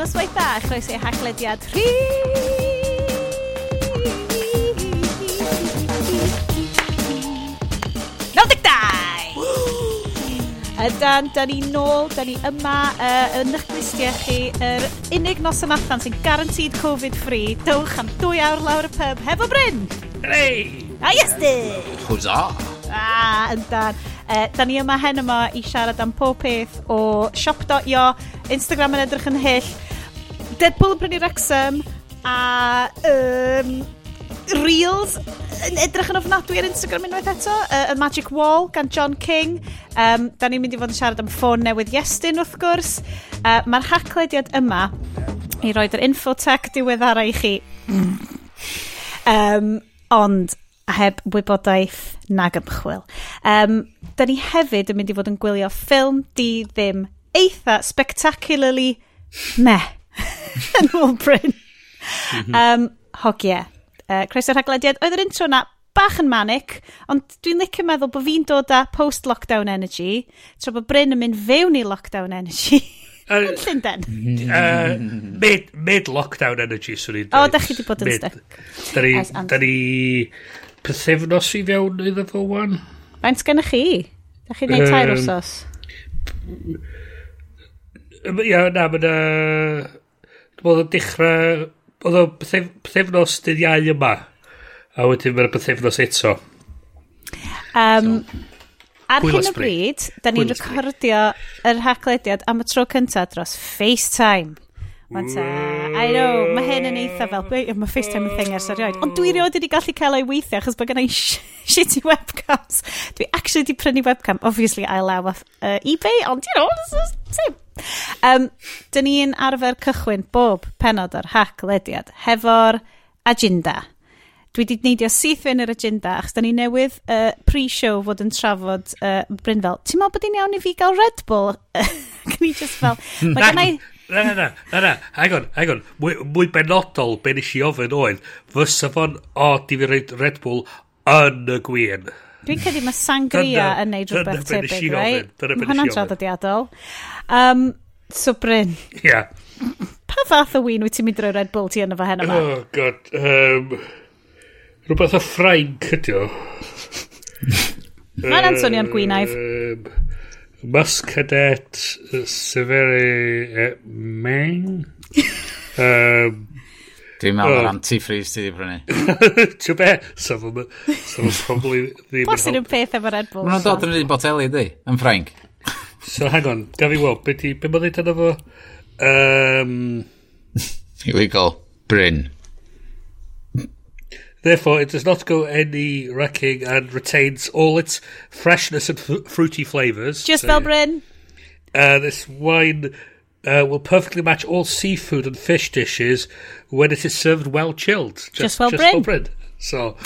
noswaith dda, chroeso i hachlediad 3! Ydan, da ni nôl, da ni yma uh, yn eich gwistiau chi, yr er unig nos yn allan sy'n garantid Covid-free. Dywch am dwy awr lawr y pub hefo Bryn! Hei! A yesdy! Hwza! A, yndan. Uh, da ni yma hen yma i siarad am pob peth o shop.io, Instagram yn edrych yn hyll, Deadpool yn prynu Wrexham a um, Reels yn edrych yn ofnadwy ar Instagram unwaith eto, uh, A Magic Wall gan John King. Um, da ni'n mynd i fod yn siarad am ffôn newydd Iestyn wrth gwrs. Uh, Mae'r haclediad yma i roed yr infotech diweddara i chi. Um, ond a heb wybodaeth nag ymchwil. Um, da ni hefyd yn mynd i fod yn gwylio ffilm di ddim eitha spectacularly meh yn ôl Bryn. um, hogie. Uh, Croeso'r rhaglediad. Oedd yr intro na bach yn manic, ond dwi'n licio meddwl bod fi'n dod â post-lockdown energy, tra bod Bryn yn mynd fewn i lockdown energy. Yn Llundain. Mid-lockdown energy, swn i'n O, da chi di bod yn mid. stuck. Da ni, da ni pethefnos i fewn iddo fo wan. Faint gennych chi? Da chi'n gwneud tair um, wrsos? Ia, na, mae'n... na... Oedd o'n dechrau... Oedd o pethefnos dydd iau yma. A wedyn mae'n pethefnos eto. Um, so. Ar hyn o bryd, da ni'n recordio yr haglediad am y tro cyntaf dros FaceTime. Wanta, I know, mae hyn yn eitha fel, mae FaceTime yn thing ers erioed. Ond dwi rioed wedi gallu cael ei weithio, achos bod gennau shitty webcams. Dwi actually wedi prynu webcam, obviously I allow off uh, eBay, ond you know, same. Um, dyn ni'n arfer cychwyn bob penod o'r hac lediad hefo'r agenda. Dwi wedi neidio syth fe'n yr agenda achos da ni newydd uh, pre-show fod yn trafod uh, Bryn fel, Ti'n meddwl bod i'n iawn i fi gael Red Bull? Can i just fel... Mae gen i... Na, na, na, na, na, hang on, hang on. Mwy, mwy benodol be nes i ofyn oedd, fysa fo'n od i fi reid Red Bull yn y gwyn. Dwi'n credu mae sangria yn neud rhywbeth tebyg, rei? Right? Dyna ben nes i ofyn. Hwna'n traddodiadol. Um, so Bryn. Ia. Yeah. Pa fath o win wyt ti'n mynd drwy Red Bull ti yn efo hen yma? Oh, god. Um, rhywbeth o ffrainc ydi o. Mae'n Antonian Gwynaidd. Um, Muscadet Severi uh, Meng. um, Dwi'n meddwl oh. antifreeze ti di brynu. Ti'n be? Some of them probably ddim yn help. Yn peth efo Red Bull. Mae'n dod yn un boteli, di? Yn Ffrainc. So hang on, gaf i weld, be di, be mae'n dweud yna fo? Um, Bryn. therefore, it does not go any wrecking and retains all its freshness and f- fruity flavours. Just So, fel Bryn. Uh, this wine uh, will perfectly match all seafood and fish dishes when it is served well chilled. Just, Just fel just Bryn. Fel Bryn. So,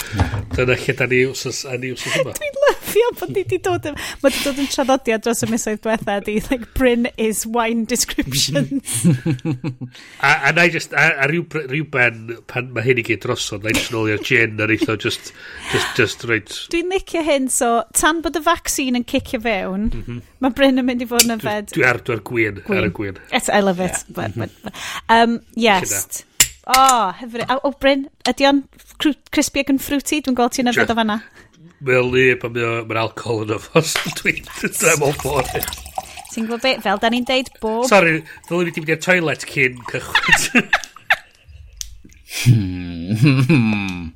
dyna lle da ni wsos, a ni wsos yma. Dwi'n diolch bod ni wedi dod yn... Mae wedi dod yn traddodiad dros y misoedd diwetha di, like, Bryn is wine description. a, a na i just, a, a ryw, ryw ben, pan mae hyn i gyd drosod, na i just nôl i'r gin a reitho, just, just, just right. Dwi'n licio hyn, so, tan bod y vaccine yn cicio fewn, mm -hmm. mae Bryn yn mynd i fod yn yfed... Dwi ar, dwi ar gwyn, gwyn, ar y gwyn. It's, I love it. Yeah. But, but, mhm. but, um, yes. O, oh, hyfryd. O, oh, Bryn, ydy o'n crispy ac yn fruity? Dwi'n gweld ti'n yfed o fanna. Mae'n lib a mae'n alcohol yn ofos. Dwi'n ddim o'n bod. Ti'n gwybod beth? Fel da ni'n deud bob... Sorry, ddylwn i wedi mynd i'r toilet cyn cychwyn. Hmm.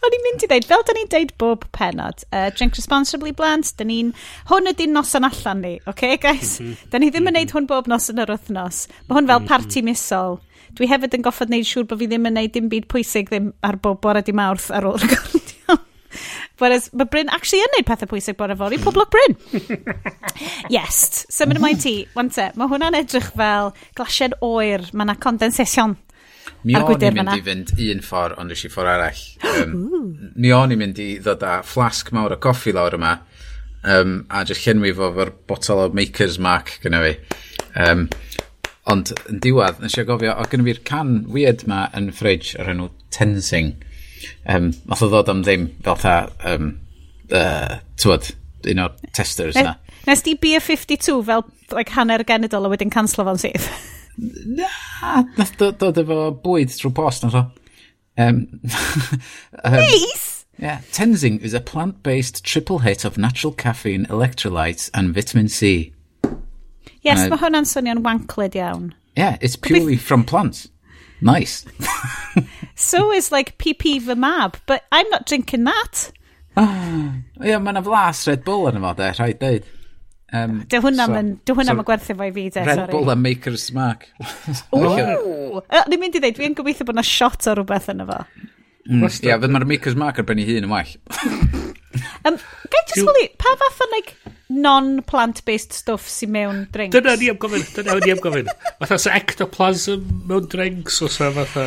O'n i'n mynd i ddeud, fel da ni'n deud bob penod, uh, drink responsibly blant, da ni'n, hwn ydy'n noson allan ni, oce okay, guys? Mm -hmm. Da ni ddim yn neud mhm. hwn bob nos yn yr wythnos. Mae hwn fel parti mhm. misol. Dwi hefyd yn goffod wneud siŵr bod fi ddim yn neud dim byd pwysig ddim ar bob bore di mawrth ar ôl recordio. Whereas, mae Bryn actually yn neud pethau pwysig bore fory, poblog Bryn. yes, symud ymlaen ti. Wante, mae hwnna'n edrych fel glasied oer, mae yna condensation Mi o'n i'n mynd i fynd un ffordd, ond eisiau ffordd arall. Um, mi o'n i'n mynd i ddod â flasg mawr o coffi lawr yma, um, a jyst llenwi fo fo'r botol o Maker's Mark gyda fi. Um, ond yn diwedd, nes i gofio, o gynnu fi'r can weird ma yn ffridge o'r enw Tensing um, math o ddod am ddim fel tha, um, uh, tywod, un o'r testers na. Nes di Beer 52 fel like, hanner genedol a wedyn canslo fo'n sydd? Na, nath dod efo bwyd trwy post nath o. Um, um, nice! Yeah, Tenzing is a plant-based triple hit of natural caffeine, electrolytes and vitamin C. Yes, uh, mae hwnna'n swnio'n wankled iawn. Yeah, it's purely from plants. Nice. so is like PP pee fy mab, but I'm not drinking that. Ah, ie, yeah, mae'n yna flas Red Bull yn yma, de, rhaid deud. Um, dy hwnna so, yn so, so, gwerthu fo i fi, de, Red sorry. Bull a Maker's Mark. Ww! Ni'n mynd i ddeud, fi'n gobeithio bod yna shot o rhywbeth yn yma. Mm, yeah, fydd mae'r Maker's Mark ar ben ei hun yn well. Um, Gai just woli, pa fath o like, non-plant-based stuff sy'n mewn drinks? Dyna ni am gofyn, dyna ni am gofyn. Fatha sa ectoplasm mewn drinks, os sa fatha...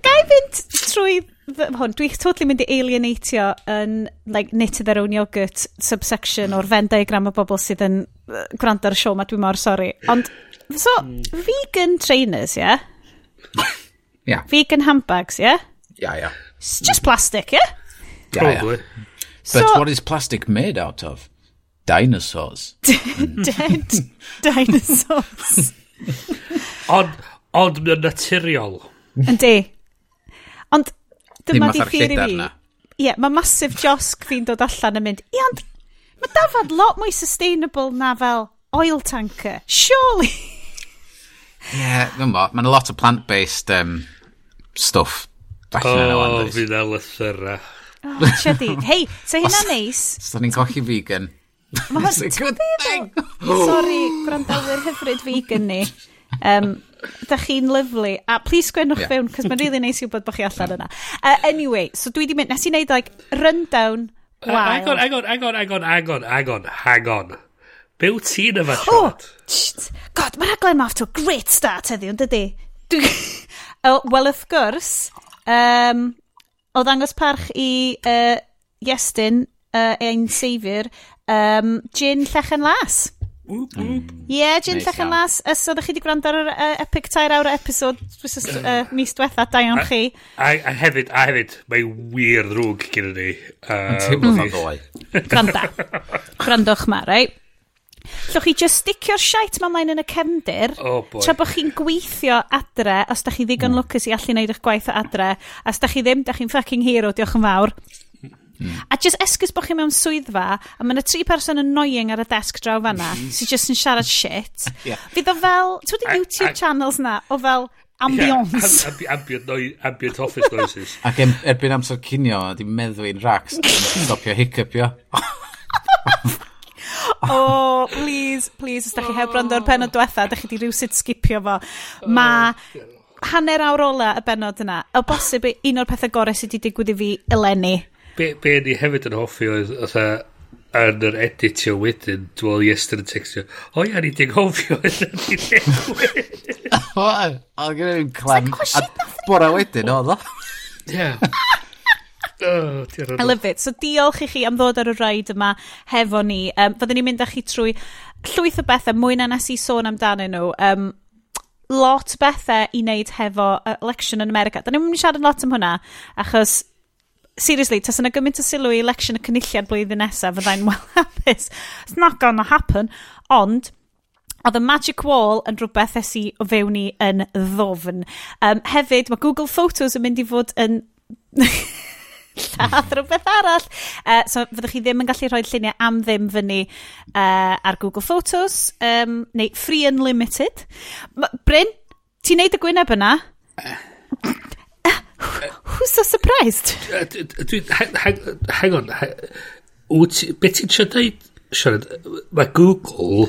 Gai fynd trwy hwn, dwi'n totally mynd i alienatio yn like, knit their own yogurt subsection o'r Venn diagram o bobl sydd yn uh, gwrando ar y siow ma, dwi'n mor sori. Ond, so, hmm. vegan trainers, ie? Yeah? yeah. Vegan handbags, ie? Yeah? Yeah, yeah. It's just plastic, ie? Yeah? Yeah, Yeah. So, but what is plastic made out of? Dinosaurs. Dead dinosaurs. ond, ond yn naturiol. Yndi. Ond dyma di theori fi. Ie, yeah, mae masif josg fi'n dod allan yn mynd, ie, ond mae dafod lot mwy sustainable na fel oil tanker. Surely. Ie, yeah, dwi'n bo, mae'n lot o plant-based um, stuff. Back oh, fi'n elethyra. Oh, siadig. Hei, so hynna neis. Os ni'n colli vegan. Mae hwn, good thing. Sorry, gwrandawyr hyfryd vegan ni. Um, da chi'n lyflu. A please sgwennwch yeah. fewn, cos mae'n really neis i wybod bod chi allan yna. Uh, anyway, so dwi di mynd, nes i wneud like rundown wild. Uh, hang on, hang on, hang on, hang on, hang on, hang on, hang on. Byw ti'n yma siarad? Oh, God, mae'r aglen ma off to a great start heddiw, dydy? Dwi... oh, well, of gwrs, um, o ddangos parch i uh, Iestyn, uh, ein seifir, um, Gin Llechen Las. Whoop, mm. whoop. Ie, yeah, Gin nice Llechen Las. Ys oeddech chi wedi gwrando ar yr uh, epic tair awr episod uh, mis diwetha, da iawn chi. A, a, hefyd, a hefyd, mae wir ddrwg gyda ni. Uh, Yn teimlo fan ddoe. Gwranda. Gwrandwch ma, rai. Right? Llwch chi just sticio'r siait ma mlaen yn y cefndir, oh boy. tra bod chi'n gweithio adre, os da chi ddigon mm. lwcus i allu wneud eich gwaith o adre, a os da chi ddim, da chi'n fucking hero, diolch yn fawr. Mm. A just esgus bod chi mewn swyddfa, a mae yna tri person annoying ar y desk draw fanna, mm-hmm. mm. sy'n just yn siarad shit. yeah. Fydd o fel, ti'n wedi YouTube I, I, channels na, o fel ambience. Yeah, amb ambient, noi, ambient office noises. Ac erbyn amser cinio, di meddwi'n racs, stopio hiccupio. oh, please, please, os da chi heb rand o'r penod diwetha, da chi di rhywsyd sgipio fo. Mae hanner awr ola y benod yna, o bosib un o'r pethau gorau sydd wedi digwydd i fi eleni. Be, be ni hefyd yn hoffi oedd, oedd yn yr editio wedyn, dwi'n meddwl Iester yn textio, o ia, ni dinghofio yn yn i digwydd. O, o, gyda fi'n clem. Bora wedyn, oedd o? Ie. Oh, I love it. So diolch i chi am ddod ar y rhaid yma hefo ni. Um, Fyddwn ni'n mynd â chi trwy llwyth o bethau, mwy na nes i sôn amdanyn nhw. Um, lot bethau i wneud hefo election yn America. Da ni'n mynd i siarad lot am hwnna, achos seriously, tas yna gymaint o sylw i election y cynulliad blwyddyn nesaf, fyddai'n well hapus. It's not gonna happen, ond Oedd y Magic Wall yn rhywbeth es i o fewn i yn ddofn. Um, hefyd, mae Google Photos yn mynd i fod yn... lladd rhywbeth arall. Uh, so fyddwch chi ddim yn gallu rhoi lluniau am ddim fyny uh, ar Google Photos, um, neu Free Unlimited. Bryn, ti'n neud y gwyneb yna? Eh. Who's so surprised? Hang on. Be ti'n siarad dweud, Siarad, mae Google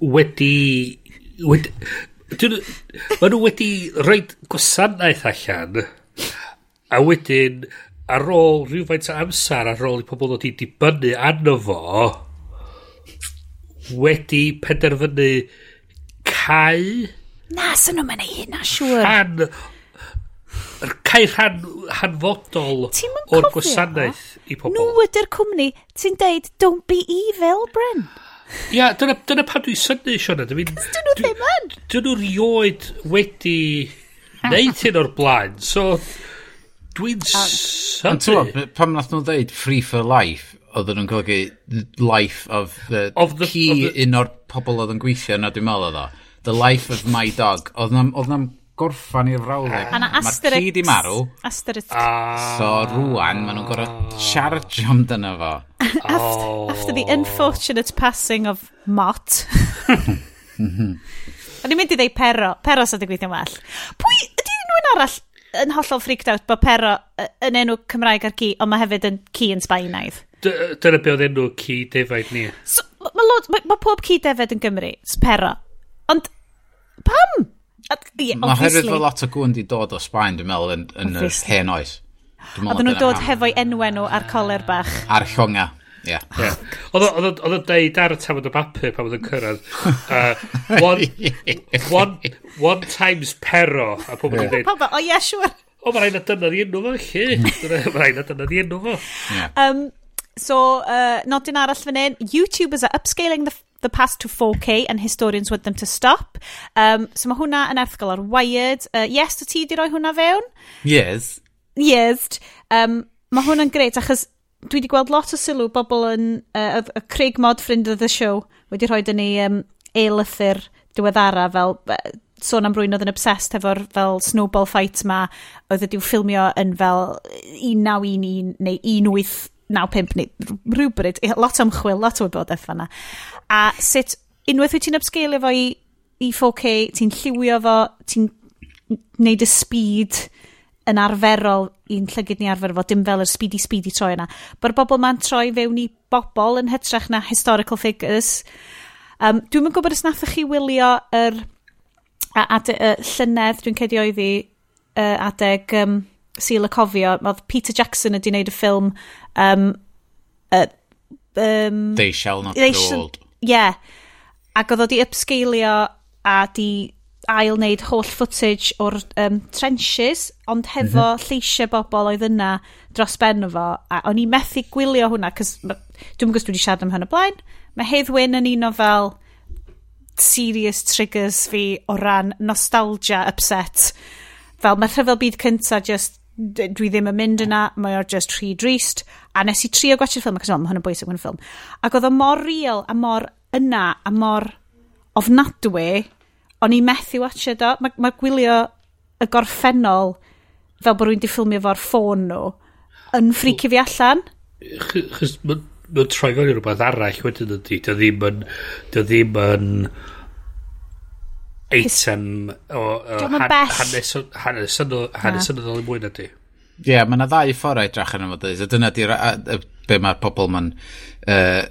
wedi... wedi Mae nhw wedi rhoi gwasanaeth allan A wedyn, ar ôl rhywfaint o amser, ar ôl i pobl ddod i dibynnu arno fo, wedi penderfynu cae... Na, sy'n nhw'n mynd i hynna, siwr. Rhan, yr cael rhan, hanfodol o'r gwasanaeth i pobl. Nhw ydy'r cwmni, ti'n deud, don't be evil, Bryn. Ia, yeah, dyna, dyna pan dwi'n synnu, Siona. Dyn nhw ddim yn. Dyn nhw rioed wedi neud hyn o'r blaen, so... Dwi'n... Ond ti'n pam nath nhw ddeud free for life, oedd nhw'n golygu life of the... Of the ci the... un o'r pobl oedd yn gweithio na dwi'n meddwl oedd o. The life of my dog. Oedd na'n gorffan i'r frawddeg. Uh, Mae'r ci di marw. Asterisk. Ah. So rwan, maen nhw'n gorau charge amdano fo. after, oh. after the unfortunate passing of Mott. O'n i'n mynd i ddeu pero. Pero sydd wedi gweithio'n well. Pwy, ydy unrhyw arall yn hollol freaked out bod Pero yn enw Cymraeg ar ci, ond mae hefyd yn ci yn Sbaenaidd. Dyna be oedd enw ci defaid ni. So, mae ma, ma, ma pob ci defed yn Gymru, Pero. Ond pam? Yeah, mae hefyd fel lot o gwn di dod o Sbaen, dwi'n meddwl, yn, yn yr hen oes. Oedden nhw'n dod hefo'i enwen nhw ar coler bach. Ar llonga. Yeah. yeah. Oedd o'n deud ar y tafod y bapur pan oedd yn cyrraedd. Uh, one, one, one times pero. A pobl yn dweud. Pobl, o ie, siwr. O, mae rhaid na dyna di enw fo, chi. Mm. Mae rhaid na dyna di enw fo. Um, so, uh, nodyn arall fan hyn. YouTubers are upscaling the the past to 4K and historians want them to stop. Um, so mae hwnna yn erthgol ar Wired. Uh, yes, ti di roi hwnna fewn? Yes. Yes. Um, mae hwnna'n gret achos dwi wedi gweld lot o sylw bobl yn uh, y Craig Mod ffrind of the show wedi rhoi dyn ni um, eilythyr diweddara fel uh, sôn am rwy'n oedd yn obsessed efo'r fel snowball fight ma oedd ydi'w ffilmio yn fel 1911 neu 1895 neu rhywbryd lot o ymchwil, lot o wybodaeth fanna. A sut unwaith wyt ti'n upscale fo i, i 4K ti'n lliwio fo ti'n neud y speed yn arferol i'n llygyd ni arfer fo, dim fel yr speedy speedy troi yna. Mae'r bobl ma'n troi fewn i bobl yn hytrach na historical figures. Um, Dwi'n mynd gwybod os nathach chi wylio yr a, ad, uh, llynedd, dwi'n cedi oedd i uh, adeg um, Seal y Cofio, oedd Peter Jackson wedi wneud y ffilm um, uh, um, They Shall Not They Be Old. Ie. Yeah. Ac oedd o di upscalio a di ail wneud holl footage o'r um, trenches, ond hefo mm -hmm. lleisiau bobl oedd yna dros ben fo. A o'n i methu gwylio hwnna, cys dwi'n gwybod dwi wedi siarad am hyn o blaen. Mae Hedd Wyn yn un o fel serious triggers fi o ran nostalgia upset. Fel mae rhyfel byd cynta just dwi ddim yn mynd yna, mae o'r just rhy drist. A nes i trio gwachio'r ffilm, ac mae hwn yn bwysig yn y ffilm. Ac oedd o mor real a mor yna a mor ofnadwy o'n i methu watcha do. Mae ma gwylio y gorffennol fel bod rwy'n di ffilmio fo'r ffôn nhw yn ffrici fi allan. Chos mae'n ma troi fewn i rhywbeth arall wedyn ydy. Dio ddim yn... Dio ddim yn eitem o, o hanesynol hanes, hanes, hanes, mwy na di. Ie, yeah, mae yna ddau ffordd o edrych yn ymwneud. So, dyna di be mae'r pobl ma'n... Uh,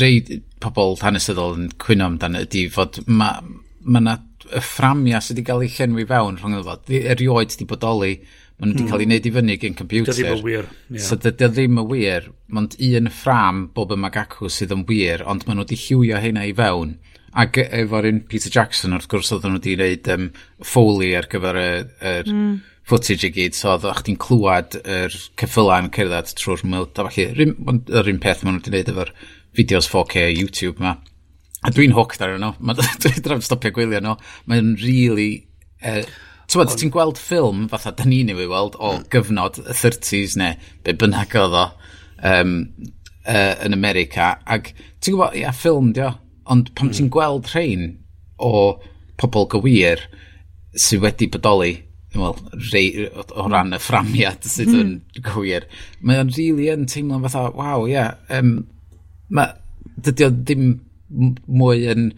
rei pobl hanesyddol yn cwyno amdano ydy fod mae ma yna ma y fframia sydd wedi cael ei llenwi fewn rhwng y ddod, erioed wedi bodoli, maen nhw wedi cael ei wneud i fyny gen computer. Dydy ddim wir. Yeah. So dydy ddim yn wir, ond un ffram bob y magacw sydd yn wir, ond maen nhw wedi lliwio hynna i fewn. Ac e- efo'r un Peter Jackson, wrth gwrs, oedd nhw wedi gwneud um, foley ar gyfer y, yr mm. footage i gyd, so oedd chdi'n clywed yr ceffyla'n cerdded trwy'r myl. A falle, yr un peth maen nhw wedi gwneud efo'r fideos 4K YouTube ma. A dwi'n hooked ar yno. Dwi'n dram stopio gwylio nhw. Mae'n really... Uh, Ti'n ti'n gweld ffilm fatha da ni'n ei weld o hmm. gyfnod y 30s neu be bynnag oedd o um, uh, yn America. Ac ti'n gwybod, ia, ffilm dio. Ond pam mm. ti'n gweld rhain o pobl gywir sydd wedi bodoli Wel, rei, o o ran y fframiad sydd hmm. yn mm. gwir, mae o'n rili really yn teimlo'n fatha, waw, ie, yeah, um, ma, dydy o ddim mwy yn...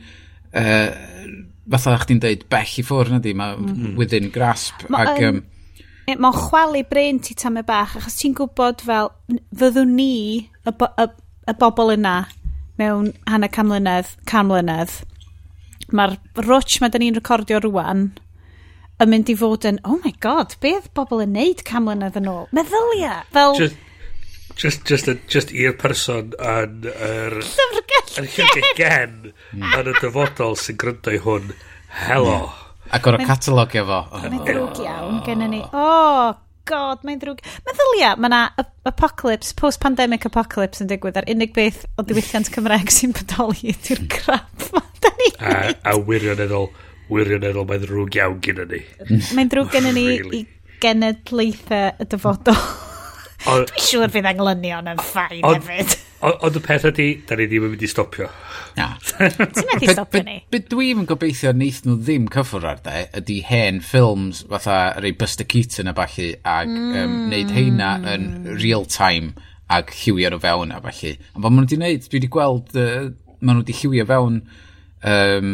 Uh, fatha chdi'n deud, bell i ffwrdd na di, mae mm. mm. within grasp. Ma, ac, um, Mae'n chwalu brain ti tam y bach, achos ti'n gwybod fel, fyddwn ni, y, bo, y, y bobl yna, mewn hanner camlynedd, camlynedd, mae'r rwtch mae da ni'n recordio rwan, yn mynd i fod yn, oh my god, beth bobl yn neud camlynedd yn ôl? Meddylia! Fel... Just just, just, just i'r person yn yr... Yn llyfrgell hmm. yn y dyfodol sy'n gryndo i hwn. Helo. Ac o'r catalog efo. Mae'n ddrwg iawn gen ni. Oh, god, mae'n ddrwg. Meddylia, mae yna apocalypse, post-pandemic apocalypse yn digwydd ar unig beth o diwylliant Cymraeg sy'n bodoli ydy'r hmm. crap. a, a wirioneddol, wirioneddol mae'n ddrwg iawn gen ni. mae'n ddrwg gen i ni i genedlaethau y dyfodol. Dwi'n siŵr fydd anglynion yn ffain hefyd. Ond y peth ydy, da ni ddim yn mynd i stopio. Na. Ti'n methu stopio ni? Be dwi'n gobeithio neith nhw ddim cyffwr ar de, ydy hen ffilms fatha rei Buster Keaton a falle, ac mm. um, neud heina yn real time ac lliwio nhw fewn a falle. Ond fel maen nhw wedi gwneud, dwi wedi gweld, uh, maen nhw wedi lliwio fewn um,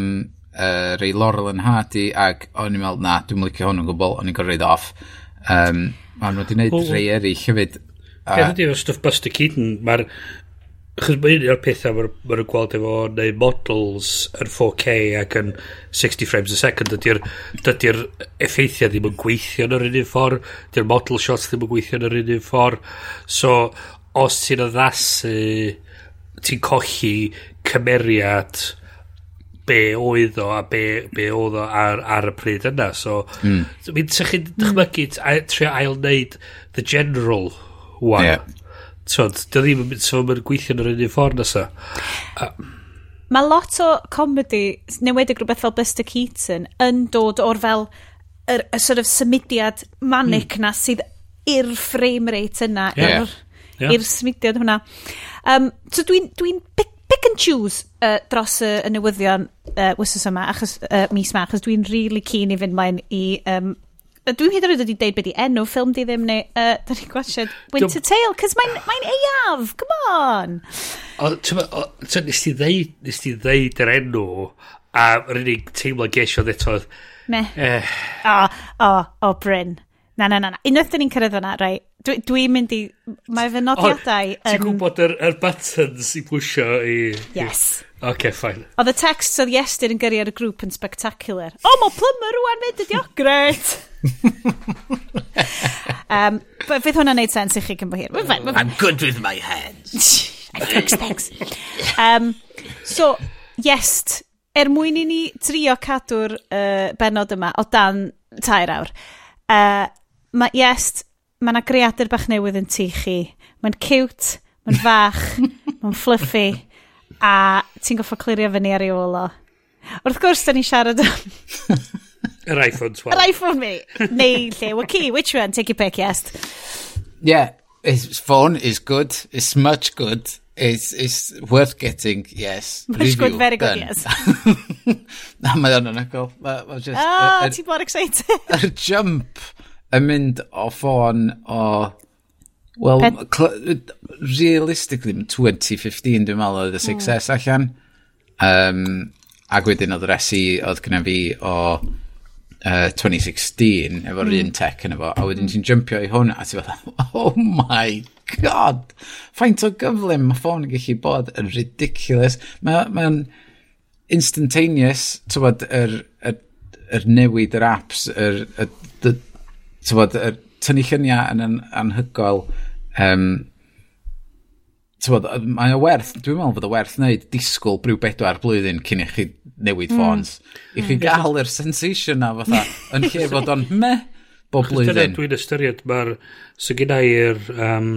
uh, rei Laurel yn Hardy ac o'n i'n meddwl, na, dwi'n mylicio hwn yn gwbl, o'n i'n gorfod off Um, Maen nhw wedi gwneud oh, rei eraill hefyd. A... Peth ydy o'r stwff Buster Keaton, mae'r... Chos mae un o'r pethau mae'n ma gweld efo neu models yn 4K ac yn 60 frames a second dydy'r dydy effeithiau ddim yn gweithio yn yr un un ffordd dydy'r model shots ddim yn gweithio yn yr un un ffordd so os ti'n addasu ti'n colli cymeriad be oedd o a be, be oedd o ar, ar y pryd yna. So, mm. mi'n sych chi'n dychmygu trio ail wneud The General wan. Yeah. So, dy ddim yn so, gweithio yn yr unig ffordd nesa. Mae lot o comedy, newedig rhywbeth fel Buster Keaton, yn dod o'r fel y, y sort of symudiad manic mm. na sydd i'r frame rate yna. Yeah. i'r yeah. i'r symudiad hwnna. Um, so dwi'n dwi, dwi pick and choose uh, dros y, y newyddion uh, wythnos yma, achos, uh, mis yma, achos dwi'n really keen i fynd mlaen i... Um, dwi'n hyd yn oed wedi deud beth i enw ffilm di ddim neu uh, da ni'n gwasiad Winter Tale cos mae'n mae eiaf come on! O, o, nes ti ddeud nes ti ddeud yr enw a yr unig teimlo gesio eto meh. eh. o o o Bryn. Na, na, na, na. Unwaith dyn ni'n cyrraedd fyna, rai, dwi'n dwi mynd i... Mae fy nodiadau yn... Ti'n gwybod yr, yr buttons i pwysio i... Yes. Oce, okay, fine. Oedd y text oedd Iestyn yn gyrru ar y grŵp yn spectacular. O, oh, mae plymber rwan mynd, ydi o, gret! um, fydd hwnna'n neud sens i chi cyn bo hir. I'm good with my hands. thanks, thanks. Um, so, Iest, er mwyn i ni trio cadw'r uh, benod yma o dan tair awr, uh, mae yes, mae yna greadur bach newydd yn tu chi. Mae'n cute, mae'n fach, mae'n fluffy, a ti'n goffa clirio fyny ar ei ôl o. Wrth gwrs, da ni siarad am... Yr iPhone 12. Yr iPhone mi. Neu lle, what key, which one? Take your pick, yes. Yeah, his phone is good. It's much good. It's, it's worth getting, yes. Much review, good, very good, done. yes. Na, mae o'n anagol. Mae just... Oh, ti'n bod excited. Yr jump yn mynd o ffôn o... Wel, realistically, 2015 dwi'n meddwl oedd y hmm. success mm. allan. Um, ac wedyn oedd resi oedd gyda fi o uh, 2016 efo'r mm. un tech yn efo. A wedyn hmm. ti'n jumpio i hwn a ti'n fatha, oh my god, faint o gyflym mae ffôn yn gallu bod yn ridiculous. Mae'n ma, ma instantaneous, ti'n bod, yr, yr, yr newid yr apps, yr, yr, yr tywod, tynnu lluniau yn, an anhygoel, um, tywod, mae o werth, dwi'n meddwl bod o werth wneud disgwyl brw bedwar blwyddyn cyn i chi newid hmm. ffons. Mm. I chi hmm. gael yr sensation na fatha, yn lle fod o'n me bob blwyddyn. Dwi'n ystyried, mae'r, so gyda i'r, um,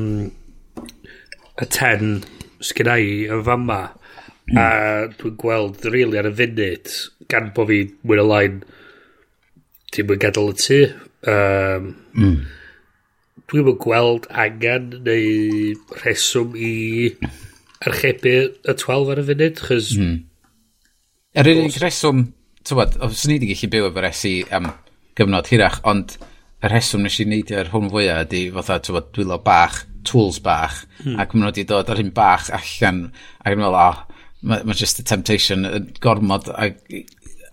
y ten, sgyda i yn fama, mm. a dwi'n gweld rili really ar y funud, gan bo fi mwyn o lain, ti'n mwyn gadael y tu, Um, mm. Dwi'n mynd gweld angen neu rheswm i archebu y 12 ar y funud, chys... Mm. Yr er unig reswm, tywed, os ni wedi gallu byw efo'r SE am gyfnod hirach, ond y rheswm nes i wneud ar hwn fwyaf ydy fatha, tywed, dwylo bach, tools bach, hmm. ac maen nhw wedi dod ar un bach allan, ac yn meddwl, oh, mae ma just a temptation yn gormod, ac,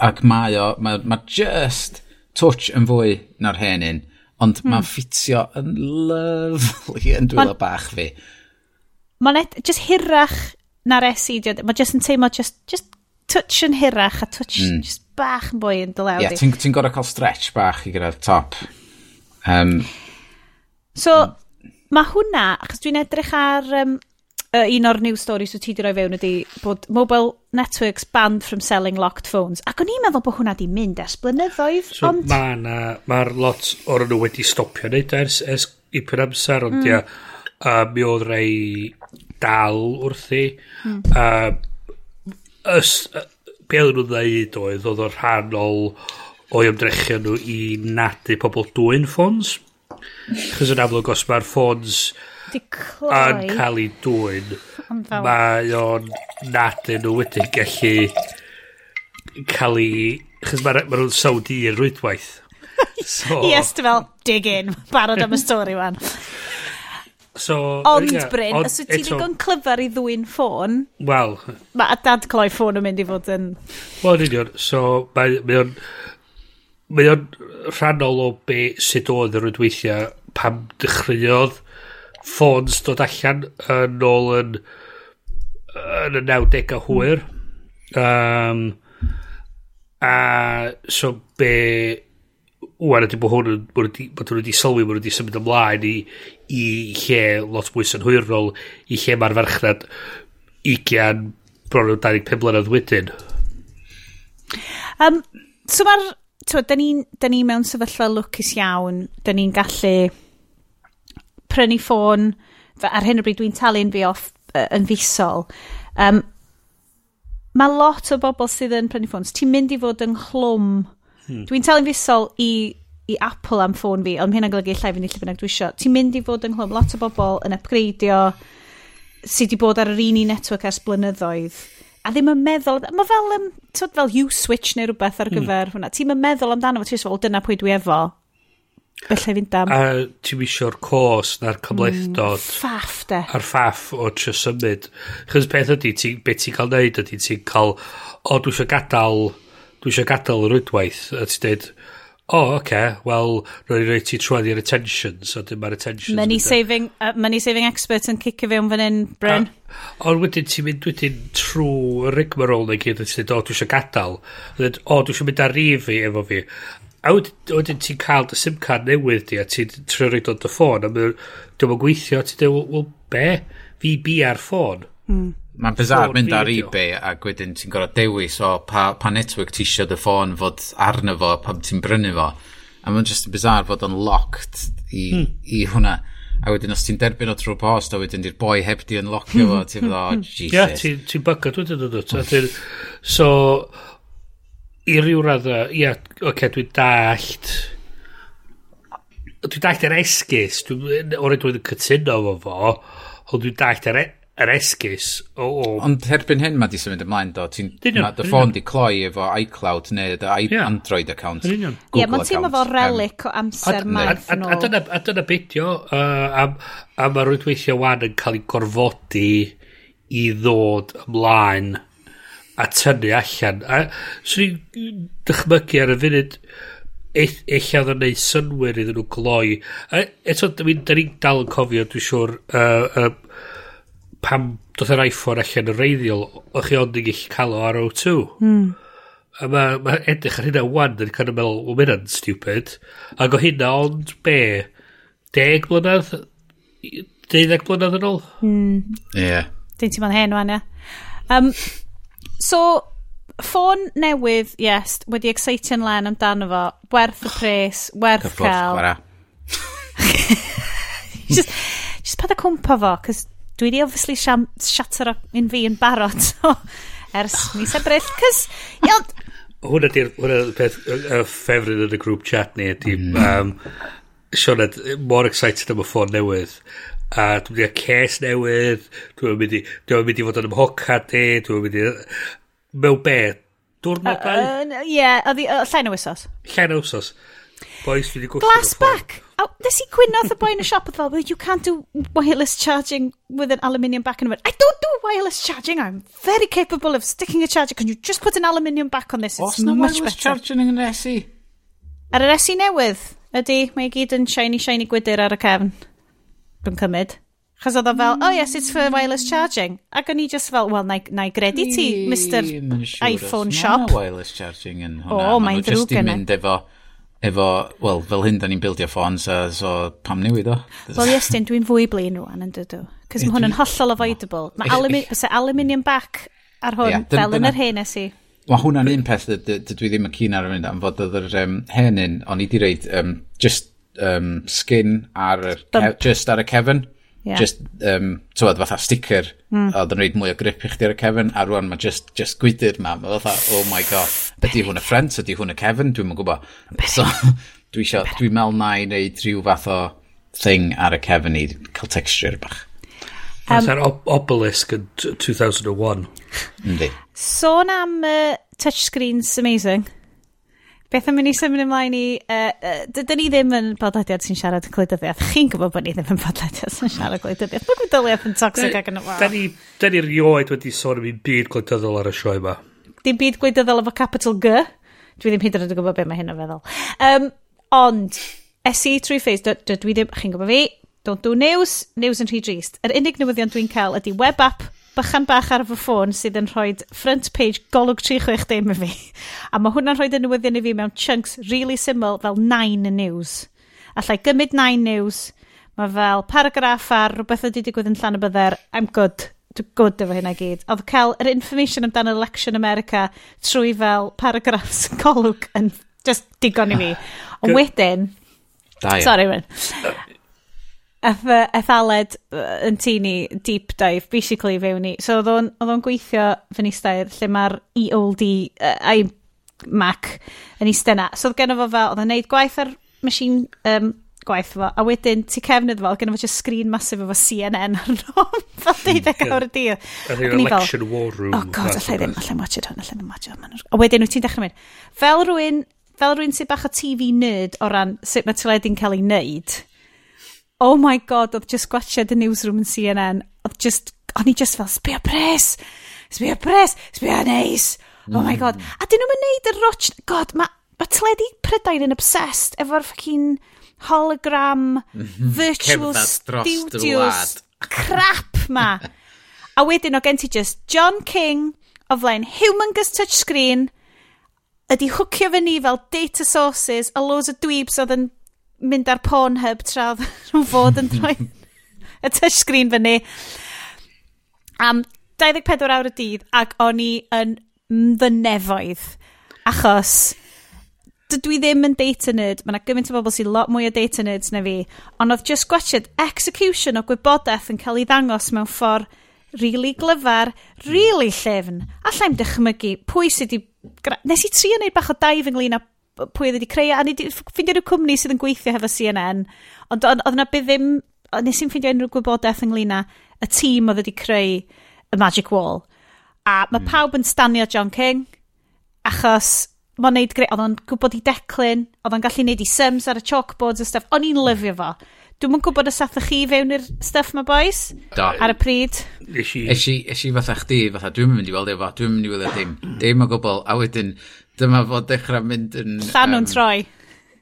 ac mae o, mae ma just touch yn fwy na'r hen un, ond mm. mae'n ffitio yn lyflu yn dwylo bach fi. Mae'n just hirach na'r SE, mae just yn teimlo just, just touch yn hirach a touch mm. just bach yn bwy yn dylew. Ie, yeah, ti'n ti gorau cael stretch bach i gyda'r top. Um, so, um, mae hwnna, achos dwi'n edrych ar um, uh, un o'r news stories wyt ti wedi rhoi fewn ydy bod mobile networks banned from selling locked phones. Ac o'n i'n meddwl bod hwnna di mynd ers blynyddoedd, so, ond... Mae na, mae'r lot o'r nhw wedi stopio neud e ers, ers ipyn amser, ond mm. ia, uh, mi oedd rei dal wrthi. Mm. Uh, ys, uh, be oedd nhw'n ddeud oedd, oedd o'r rhan o'i ymdrechio nhw i nadu pobl dwy'n ffons. Chos yn amlwg os mae'r ffons... Ffons yn cael ei dwy'n, mae o'n nad yn wedi gallu cael ei... Chos mae ma nhw'n sawdi i'r rwydwaith. So, yes, dy fel, dig in, barod am y stori wan. So, ond, yeah, Bryn, on, os wyt ti'n digon clyfar i ddwy'n ffôn... Wel... Mae a dad cloi ffôn yn mynd i fod yn... Wel, yn union. So, mae o'n... Mae o'n rhannol o be sut oedd yr rwydweithiau pam dechreuodd ffôns dod allan yn ôl yn yn y 90au hwyr. Um, a so be wwan ydy bod hwn yn bod hwn wedi sylwi bod hwn wedi symud ymlaen i, i lle lot mwy synhwyrol i lle mae'r farchnad 20 bron o 25 blynedd wedyn. Um, so mae'r da ni'n ni mewn sefyllfa lwcus iawn. Da ni'n gallu prynu ffôn, ar hyn o bryd dwi'n talu'n fi off uh, yn fusol. Um, mae lot o bobl sydd yn prynu ffôns. Ti'n mynd i fod yn chlwm. Hmm. Dwi'n talu'n fusol i, i Apple am ffôn fi, ond mae hynna'n golygu llai fyny lle bynnag dwi eisiau. Ti'n mynd i fod yn chlwm. Lot o bobl yn upgradeio sydd wedi bod ar yr un i network ers blynyddoedd a ddim yn meddwl, mae fel, um, tyd, fel U-switch neu rhywbeth ar hmm. gyfer mm. hwnna, ti'n yn meddwl amdano fo, ti'n fel, dyna pwy dwi efo, Felly fynd am. A ti'n isio'r cos na'r cymlethdod. Mm, ffaff de. A'r ffaff o trio symud. Chos peth ydy, ti, beth ti'n cael neud ydy, ti'n cael, o dwi eisiau gadael, dwi eisiau gadael yr wydwaith. A ti'n dweud, o, oh, oce, okay, wel, rwy'n rhaid ti trwad i'r attentions, a dim mae'r attentions. Money e. saving, uh, money saving expert yn cicio fewn fan hyn, Bryn. Ond wedyn ti'n mynd wedyn trwy y rigmarol neu gyd, a ti'n dweud, o, dwi eisiau gadael. A dweud, o, dwi eisiau mynd ar rif fi efo fi a wedyn ti'n cael dy SIM card newydd di a ti'n trio reid o'n dy ffôn a dwi'n mynd gweithio ti'n dweud wel be? Fi bi ar ffôn. Mm. mae'n bizar mynd ar ebay a wedyn ti'n gorau dewis o pa, pa network ti eisiau dy ffôn fod arno fo pam ti'n brynu fo. A mae'n just yn bizar fod o'n locked i, mm. i hwnna. A wedyn os ti'n derbyn o trwy post a wedyn di'r boi heb di unlockio fo ti'n fydda oh hmm. Hmm. Jesus. Ie yeah, ti'n ti bygad wedyn o dwi so i ryw radda, ia, oce, okay, dwi'n dallt... Dwi'n dallt yr esgus, dwi'n o'r dwi'n cytuno fo fo, ond dwi'n dallt yr, e, yr esgus. O, o. Ond herbyn hyn mae di symud ymlaen do, ti'n... ma, Dy ffôn di cloi efo iCloud neu dy yeah. Android account, Google yeah, account. Ie, mae'n teimlo fo relic o amser maith nhw. A dyna beidio, uh, a, a mae rwydweithio wan yn cael ei gorfodi i ddod ymlaen a tynnu allan. A swn i'n dychmygu ar y funud eich oedd yn neud synwyr iddyn nhw gloi. A, eto, da ni'n dal yn cofio, dwi'n siŵr, uh, uh, pam doedd yr iPhone allan yn reiddiol, o'ch chi ond yn gallu cael o ar O2. Mm. A mae ma edrych ar hynna wan yn cael yn meddwl, o mynd yn stupid. Ac o hynna ond be, deg blynedd? Deuddeg blynedd yn ôl? Mm. Yeah. Dyn ti'n ma'n hen wan, ia. Um, So, ffôn newydd, yes, wedi excitio'n len amdano fo, werth y oh, pres, werth cael. just, just pad a cwmpa fo, cos dwi wedi obviously siam, shatter un fi yn barod, so, ers mis ebryll, cos, iawn... Hwna di'r peth y ffefryn yn y grŵp chat ni, ydy, mm. um, Sean, mor excited am y ffôn newydd a dwi'n mynd i'r ces newydd, dwi'n mynd i, dwi'n mynd i fod yn ymhocad i, dwi'n mynd i... Mewn be? Diwrnodau? Ie, uh, uh, yeah, oddi, uh, llen o wisos. Llen o wysos. Boys, dwi wedi gwrthod... Glassback! Oh, nes i gwynodd y boi yn y siop oedd fel, well, you can't do wireless charging with an aluminium back on it. I don't do wireless charging. I'm very capable of sticking a charger. Can you just put an aluminium back on this? It's Os na much wireless better. charging yn yr SE? Ar yr SE newydd, ydy, mae i gyd yn shiny, shiny gwydyr ar y cefn dwi'n cymryd. Chos oedd o fel, oh yes, it's for wireless charging. Ac o'n i just fel, well, na, na i gredu ti, Mr iPhone Shop. Mae wireless charging yn hwnna. O, mae'n ddrwg yna. mynd efo, efo, wel, fel hyn, da ni'n bildio ffons, a so pam newid o? Wel, yes, dyn, dwi'n fwy blin rwan yn dydw. Cos mae hwn yn hollol avoidable. Mae alumi aluminium back ar hwn, fel yn yr hen es i. Mae hwnna'n un peth dydw i ddim yn cyn ar y mynd am fod oedd yr um, hen un, o'n i di reid um, just um, skin ar y, just ar y cefn. Yeah. Just, um, tywed, fatha sticker. Mm. A dyn nhw'n mwy o grip i chdi ar y cefn. A rwan mae just, just gwydyr ma. Mae fatha, oh my god. Ydy hwn y ffrent? Ydy hwn y cefn? Dwi'n mwyn gwybod. So, dwi isio, dwi'n mel na i wneud rhyw fath o thing ar y cefn i cael texture bach. Um, ob obelisk yn 2001. Yndi. Sôn am uh, touchscreens amazing. Beth am i ni symud ymlaen i... Uh, uh, Dydyn ni ddim yn podlediad sy'n siarad gwleidyddiaeth. Chi'n gwybod bod ni ddim yn podlediad sy'n siarad gwleidyddiaeth. Mae gwleidyddiaeth yn toxic ac yn y wael. Da ni rioed wedi sôn am un byd gwleidyddol ar y sioe yma. Dim byd gwleidyddol efo capital G. Dwi ddim hyd yn oed yn gwybod beth mae hyn o feddwl. Um, ond, SE trwy ffeis, dwi ddim, chi'n gwybod fi, don't do news, news yn rhy drist. Yr unig newyddion dwi'n cael ydy web app bychan bach ar fy ffôn sydd yn rhoi front page golwg 360 i fi. A mae hwnna'n rhoi newyddion i fi mewn chunks really syml fel 9 news. Allai gymryd 9 news, mae fel paragraff ar rhywbeth ydy digwydd yn llan y bydder, I'm good, dwi'n good efo hynna gyd. Oedd cael yr information amdan election America trwy fel paragraffs golwg yn just digon i fi. Ond wedyn... Da, Sorry, eth, ethaled yn tu ni deep dive, basically fewn ni. So oedd o'n gweithio fy nistair lle mae'r EOD, uh, iMac yn eistedd na. So oedd gen fo fel, oedd o'n neud gwaith ar machine um, gwaith fo, a wedyn ti cefn iddo fo, oedd genno fo just screen massive efo CNN arno, fel 12 awr y dydd. yr election war room. oh god, allai ddim, allai watch it hwn, allai ddim watch it A wedyn wyt ti'n dechrau mynd, fel rwy'n, fel rwy'n sy'n bach o TV nerd o ran sut mae teledu'n cael ei wneud, oh my god, oedd just gwachod y newsroom yn CNN, oedd just, o'n i just fel, sbio pres, sbio pres, sbio neis, oh mm. my god. A dyn nhw'n neud y roch, god, mae ma tledi prydain yn obsessed efo'r ffocin hologram, virtual studios, crap ma. a wedyn o gen ti just John King, o flaen humongous touchscreen, ydi hwcio fy ni fel data sources a loads o dweebs oedd yn mynd ar Pornhub tra oedd nhw'n fod yn troi y touchscreen fyny. Am 24 awr y dydd ac o'n i yn fynefoedd achos dydw i ddim yn data nerd. Mae yna gymaint o bobl sy'n lot mwy o data nerds na fi. Ond oedd just gwachod execution o gwybodaeth yn cael ei ddangos mewn ffordd really glyfar, really llefn. Alla i'm dychmygu pwy sydd wedi... Nes i trio wneud bach o daif ynglyn â pwy oedd wedi creu, e, a ni ffeindio rhyw cwmni sydd yn gweithio hefo CNN, ond oedd yna bydd ddim, nes i'n ffeindio unrhyw gwybodaeth ynglyn â y tîm oedd wedi creu y Magic Wall. A mae mm. pawb yn stanio John King, achos mae'n neud greu, oedd o'n gwybod i declyn, oedd o'n gallu neud i sims ar y chalkboards a stuff, o'n i'n lyfio fo. Dwi'n mwyn gwybod y sath chi fewn i'r stuff ma boys? Da. Ar y pryd? Esi i fatha chdi, fatha, dwi'n mynd i weld efo, dwi'n mynd i weld e ddim. E dim o gwbl, a wedyn, dyma fod dechrau mynd yn... Llan nhw'n um, troi.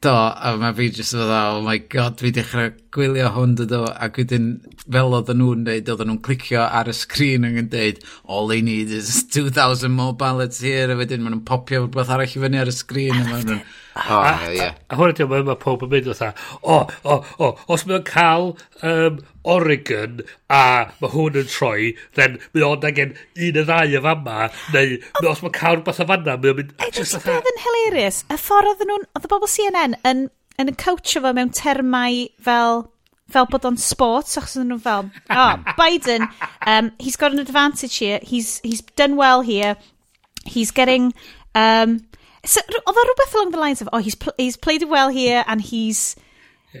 Do, a mae fi jyst yn dda, oh my god, fi dechrau gwylio hwn dydw, ac wedyn fel oedden nhw'n dweud, oedden nhw'n clicio ar y sgrin yn dweud, all they need is 2,000 more ballots here, a wedyn maen nhw'n popio rhywbeth arall i fyny ar y sgrin, a maen nhw'n A, hwnna diolch, mae pob yn mynd o o, o, o, os mae'n cael um, Oregon a mae hwn yn troi, then mae o'n angen un y ddau y fama, neu oh. os mae'n cael rhywbeth o fanna, mae o'n mynd... Just like that. yn hilarious, y ffordd oedd nhw'n, oedd y bobl CNN yn, yn y coach fo mewn termau fel fel bod o'n sport, achos so nhw fel, oh, Biden, um, he's got an advantage here, he's, he's done well here, he's getting, um, So, oedd o rhywbeth along the lines of, oh, he's, pl he's played it well here and he's...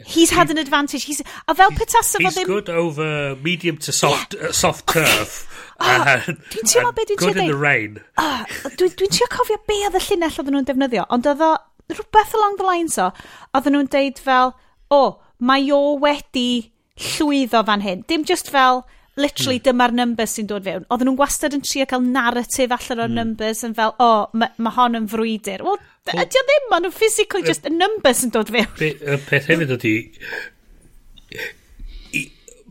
He's had an advantage. He's, a fel petasa fo ddim... He's good over medium to soft, yeah. uh, soft oh, turf. Oh, uh, dwi'n teimlo be dwi'n. Good in the rain. Oh, dwi'n dwi teimlo cofio be oedd y llinell oedd nhw'n defnyddio, ond oedd o rhywbeth along the lines o, oedd nhw'n deud fel, o, oh, mae o wedi llwyddo fan hyn. Dim just fel, literally hmm. dyma'r numbers sy'n dod fewn. Oedden nhw'n gwastad yn trio cael narrative allan o'r hmm. numbers yn fel, o, oh, mae ma hon yn frwydr. Wel, well, ydy o ddim, maen nhw'n physically just y numbers yn dod fewn. Y peth hefyd ydy,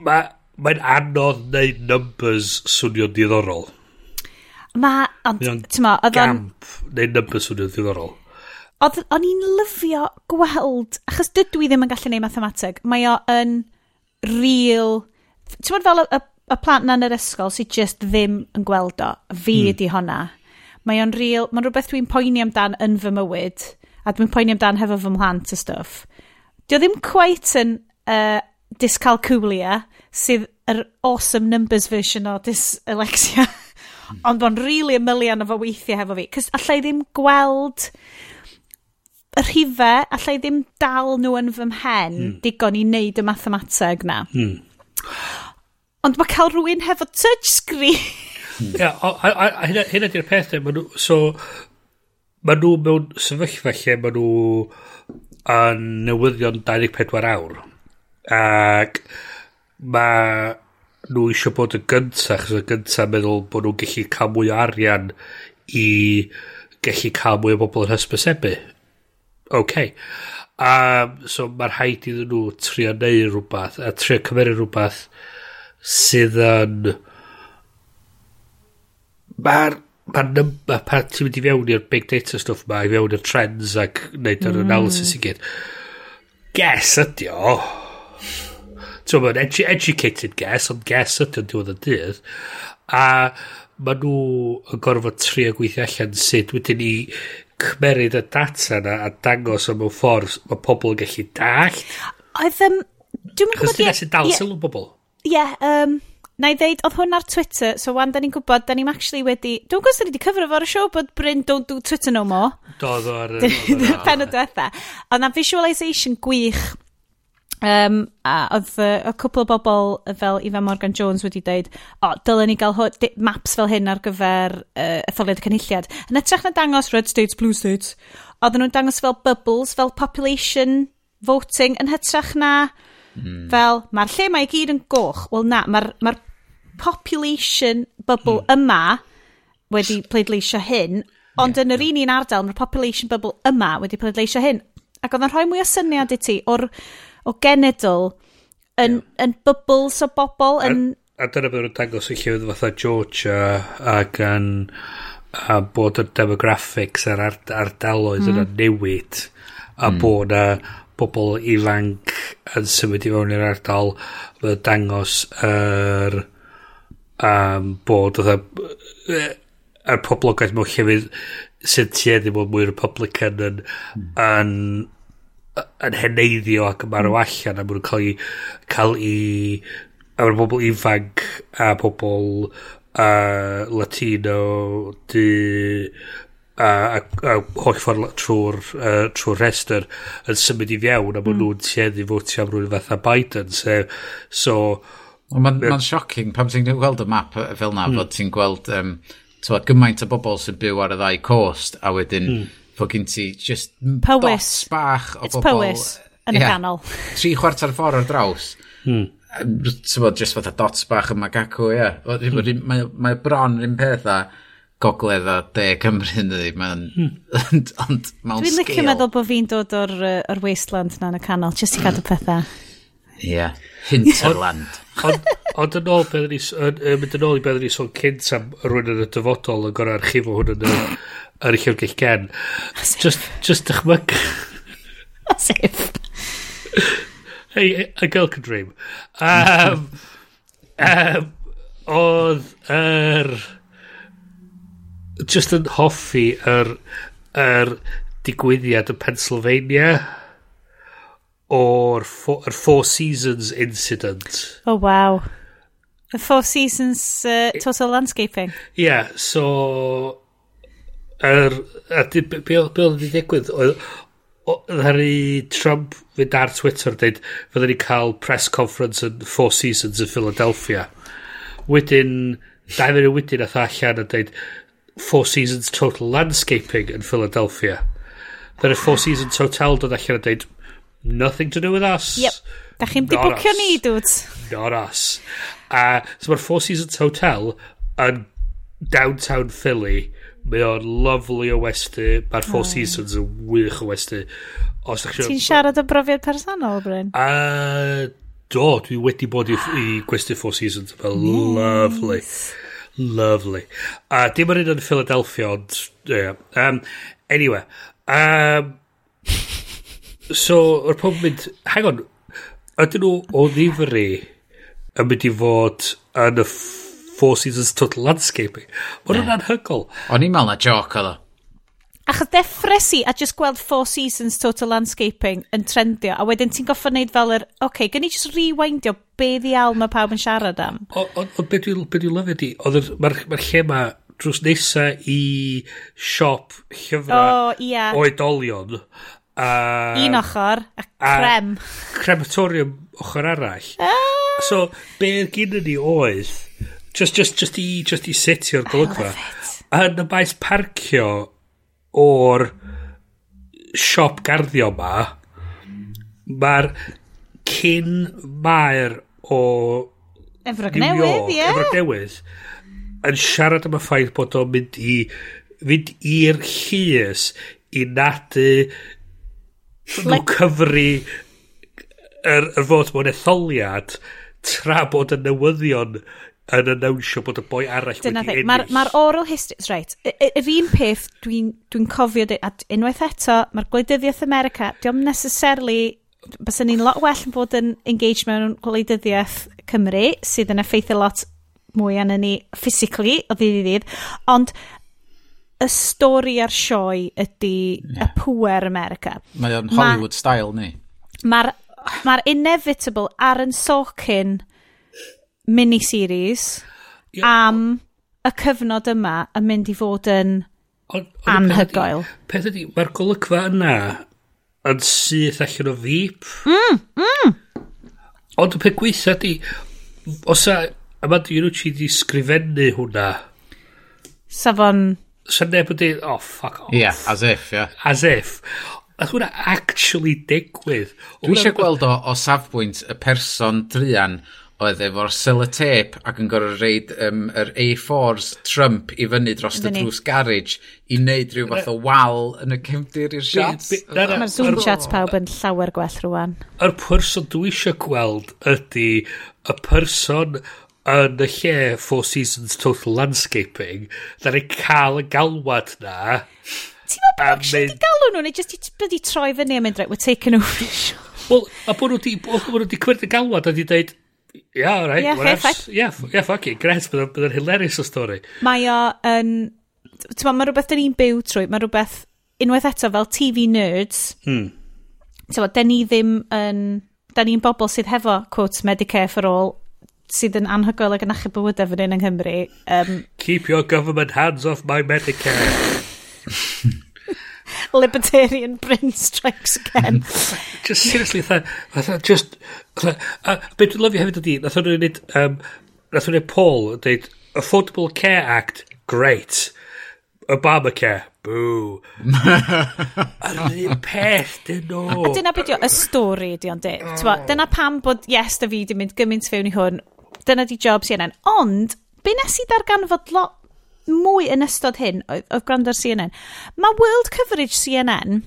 mae'n ma anodd neud numbers swnio'n diddorol. Mae, ond, ti'n ma, oedd o'n... Gamp neud numbers swnio'n diddorol. Oedd, o'n i'n lyfio gweld, achos dydw i ddim yn gallu neud mathemateg, mae o yn real ti'n fel y, y plant yn yr ysgol sydd just ddim yn gweld o, fi mm. ydi honna. Mae o'n real, mae'n rhywbeth dwi'n poeni amdan yn fy mywyd, a dwi'n poeni amdan hefo fy mhlant y stwff. Dio ddim quite yn uh, dyscalculia, sydd yr awesome numbers version o dyslexia. Hmm. Ond bo'n really a million o fo weithiau hefo fi. Cys allai ddim gweld y rhifau, allai ddim dal nhw yn fy mhen mm. digon i wneud y mathemateg na. Mm. Ond mae cael rhywun hefo touchscreen. Ie, a hynna di'r peth, ma nhw, so, ma nhw mewn sefyllfa lle ma nhw yn newyddion 24 awr. Ac mae nhw eisiau bod yn gyntaf, achos y gyntaf meddwl bod nhw'n gallu cael mwy o arian i gallu cael mwy o bobl yn hysbysebu. OK. Um, so mae'r rhaid iddyn nhw trio neu rhywbeth, a trio cymeru rhywbeth sydd yn mae'r ma, number, ma pan ti'n mynd i fewn i'r big data stuff ma i fewn i'r trends ac wneud yr mm. analysis i gyd guess ydi o ti'n mynd edu educated guess ond guess ydi o'n diwedd y dydd a ma nhw yn gorfod trio gweithio allan sut wedyn ni cymeryd y data na a dangos am mewn ffordd mae pobl yn gallu dallt. Oedd... Um, Dwi'n gwybod... Chos ti'n gallu dal sylw bobl yeah, um, na i ddeud, oedd hwn ar Twitter, so wan, da ni'n gwybod, da ni'n actually wedi... Dwi'n gwybod da ni wedi cyfro fo'r show, bod Bryn don't do Twitter no more. Do, do, ar... Pen o diwetha. Oedd na visualisation gwych Um, a oedd uh, y cwpl o bobl fel Ifa Morgan Jones wedi dweud, o, dylen ni gael maps fel hyn ar gyfer uh, etholiad y cynulliad. Yn etrach na dangos Red States, Blue States, oedden nhw'n dangos fel bubbles, fel population voting, yn hytrach na Fel, mae'r lle mae i gyd yn goch. Wel na, mae'r ma population bubble mm. yma wedi pleidleisio hyn, ond yeah, yn yr un un ardal, mae'r population bubble yma wedi pleidleisio hyn. Ac oedd yn rhoi mwy o syniad i ti o'r o genedl yn, yeah. yn bubbles o bobl. Yn... A, a dyna byddwn yn dangos y llewydd fatha Georgia ac yn a bod y demographics a'r ardaloedd mm. yna newid a mm. bod na bobl ifanc yn symud i fewn i'r ardal fydd dangos yr um, bod yr er, poblogaeth mewn llefydd sy'n tueddu mewn mwy Republican yn, yn, yn heneiddio ac yn marw allan a mwyn cael i cael i a mae'r bobl ifanc a bobl uh, Latino di a, a, a holl ffordd trwy'r uh, trwy restr yn symud i fiewn a maen mm. nhw'n tueddu fwtio am rhywun fatha Biden so, so Mae'n ma shocking pam ti'n gweld y map fel na mm. bod ti'n gweld um, twa, gymaint o bobl sy'n byw ar y ddau cost a wedyn mm. fod gen ti just Powys. bach o It's bobl Powys yn yeah, y ganol tri chwarter ffordd ar draws mm. Um, just fatha dots bach y magacw yeah. mm. mae, mae bron yr un peth a gogledd a de Cymru yn ddim. Mae'n... Hmm. ond mewn Dwi'n licio meddwl bod fi'n dod o'r, or wasteland na yn y canol, jyst i gadw pethau. Ie, yeah. hinterland. Ond yn ôl, beth ni, mynd yn ôl i beth ni sôn cynt am rhywun yn y dyfodol yn gorau archifo hwn yn y, yn y llyfrgell gen. Just, just dychmyg. As if. Hey, a girl can dream. Um, um, oedd yr... Er, just yn hoffi yr, yr digwyddiad yn Pennsylvania o'r four, four Seasons incident. Oh, wow. The Four Seasons uh, Total Landscaping. Ie, yeah, so... Er, a be oedd wedi digwydd? Ddaru Trump fynd ar Twitter dweud fydden ni cael press conference yn Four Seasons yn Philadelphia. Wedyn, dau ddyn wedyn atho allan a dweud Four Seasons Total Landscaping yn Philadelphia. Dyna Four Seasons Hotel dod allan a dweud, nothing to do with us. Yep. Da chi'n di bwcio ni, dudes. Not us. A uh, so mae'r Four Seasons Hotel yn downtown Philly. Mae o'n lovely o westy. Mae'r Four oh. Seasons yn wych o westy. Ti'n siarad o brofiad personol, Bryn? A, uh, do, dwi wedi bod i, i gwesti Four Seasons. Fel nice. lovely. Lovely. A uh, dim ar un yn Philadelphia, ond... Yeah. Um, anyway. Um, so, yr pob mynd... Hang on. Ydyn nhw o ddifri yn mynd i fod yn y Four Seasons Total Landscaping? Mae hwnna'n yeah. anhygol. O'n i'n meddwl na joc oedd o. Achos ddeffres i a just gweld Four Seasons Total Landscaping yn trendio, a wedyn ti'n goffa wneud fel yr, oce, okay, gen i just rewindio be ddial mae pawb yn siarad am. Ond o, dwi'n be dwi lyfio di, mae'r ma lle ma drws nesa i siop llyfrau oh, yeah. oedolion. A, Un ochr, a crem. Crematorium ochr arall. Ah. So, be gyda ni oedd, just, just, just i, just i setio'r golygfa, yn y maes parcio o'r siop garddio ma, mae'r cyn maer o Efrog New Newydd, ie. Efrog Newydd, yn siarad am y ffaith bod o'n mynd i fynd i'r llys i nadu nhw cyfru yr, yr fod mewn etholiad tra bod y newyddion yn annawnsio bod y boi arall Dyna wedi ennill. Mae'r ma oral history... Right. Yr un peth dwi'n dwi cofio, a unwaith eto, mae'r gwleidyddiaeth America, diolch necessarily... Bys ni'n lot well yn bod yn engaged mewn gwleidyddiaeth Cymru, sydd yn effeithio lot mwy anna ni physically o ddydd i ddydd, ond y stori a'r sioe ydy yeah. y pwer America. Mae o'n Hollywood ma, style ni. Mae'r ma inevitable ar yn socyn miniseries Ia, am y cyfnod yma yn mynd i fod yn on, on anhygoel. Peth ydy, mae'r golygfa yna yn syth allan o fip. Mm, mm. Ond y peth gweitha di, os a, a mae dwi'n wyt ti di sgrifennu hwnna. Safon... So neb yn dweud, oh, fuck off. Yeah, as if, yeah. As if. A hwnna actually digwydd. Dwi eisiau gweld o o safbwynt y person drian oedd efo'r sellotape ac yn gorau reid um, yr A4s Trump i fyny dros y drws garage i wneud rhyw fath o wal yn y cefndir i'r shots. Mae'r zoom shots pawb yn llawer gwell rwan. Yr person dwi eisiau gweld ydy y person yn y lle Four Seasons Total Landscaping, dda'n ei cael y galwad na. Ti'n meddwl bod nhw'n mynd... galw nhw, neu jyst wedi troi fyny a mynd, right, we're taking over. the show. Wel, a bod nhw wedi cymryd y galwad a wedi dweud, yeah, right. Yeah, fair, fair. Yeah, yeah, fuck it. Gret, bydd yn hilarious o stori. Mae o yn... Ti'n mae rhywbeth dyn ni'n byw trwy. Mae rhywbeth... Unwaith eto, fel TV nerds. Hmm. Ti'n dyn ni ddim yn... Da ni'n bobl sydd hefo, quotes, Medicare for all, sydd yn anhygoel ag yn achub bywydau fan hyn yng Nghymru. Um, Keep your government hands off my Medicare. libertarian Bryn strikes again. just seriously, tha, tha, just, tha, a be dwi'n lyfio hefyd ydi, nath o'n wneud, um, nath o'n wneud Paul, dweud, Affordable Care Act, great. Obamacare, boo. Ar un peth, dyn nhw. A dyna beth y stori di ond di. Oh. Dyna pam bod yes da fi di mynd gymaint fewn i hwn. Dyna di job sy'n enn. Ond, be nes i darganfod lot mwy yn ystod hyn, oedd gwrando ar CNN, mae World Coverage CNN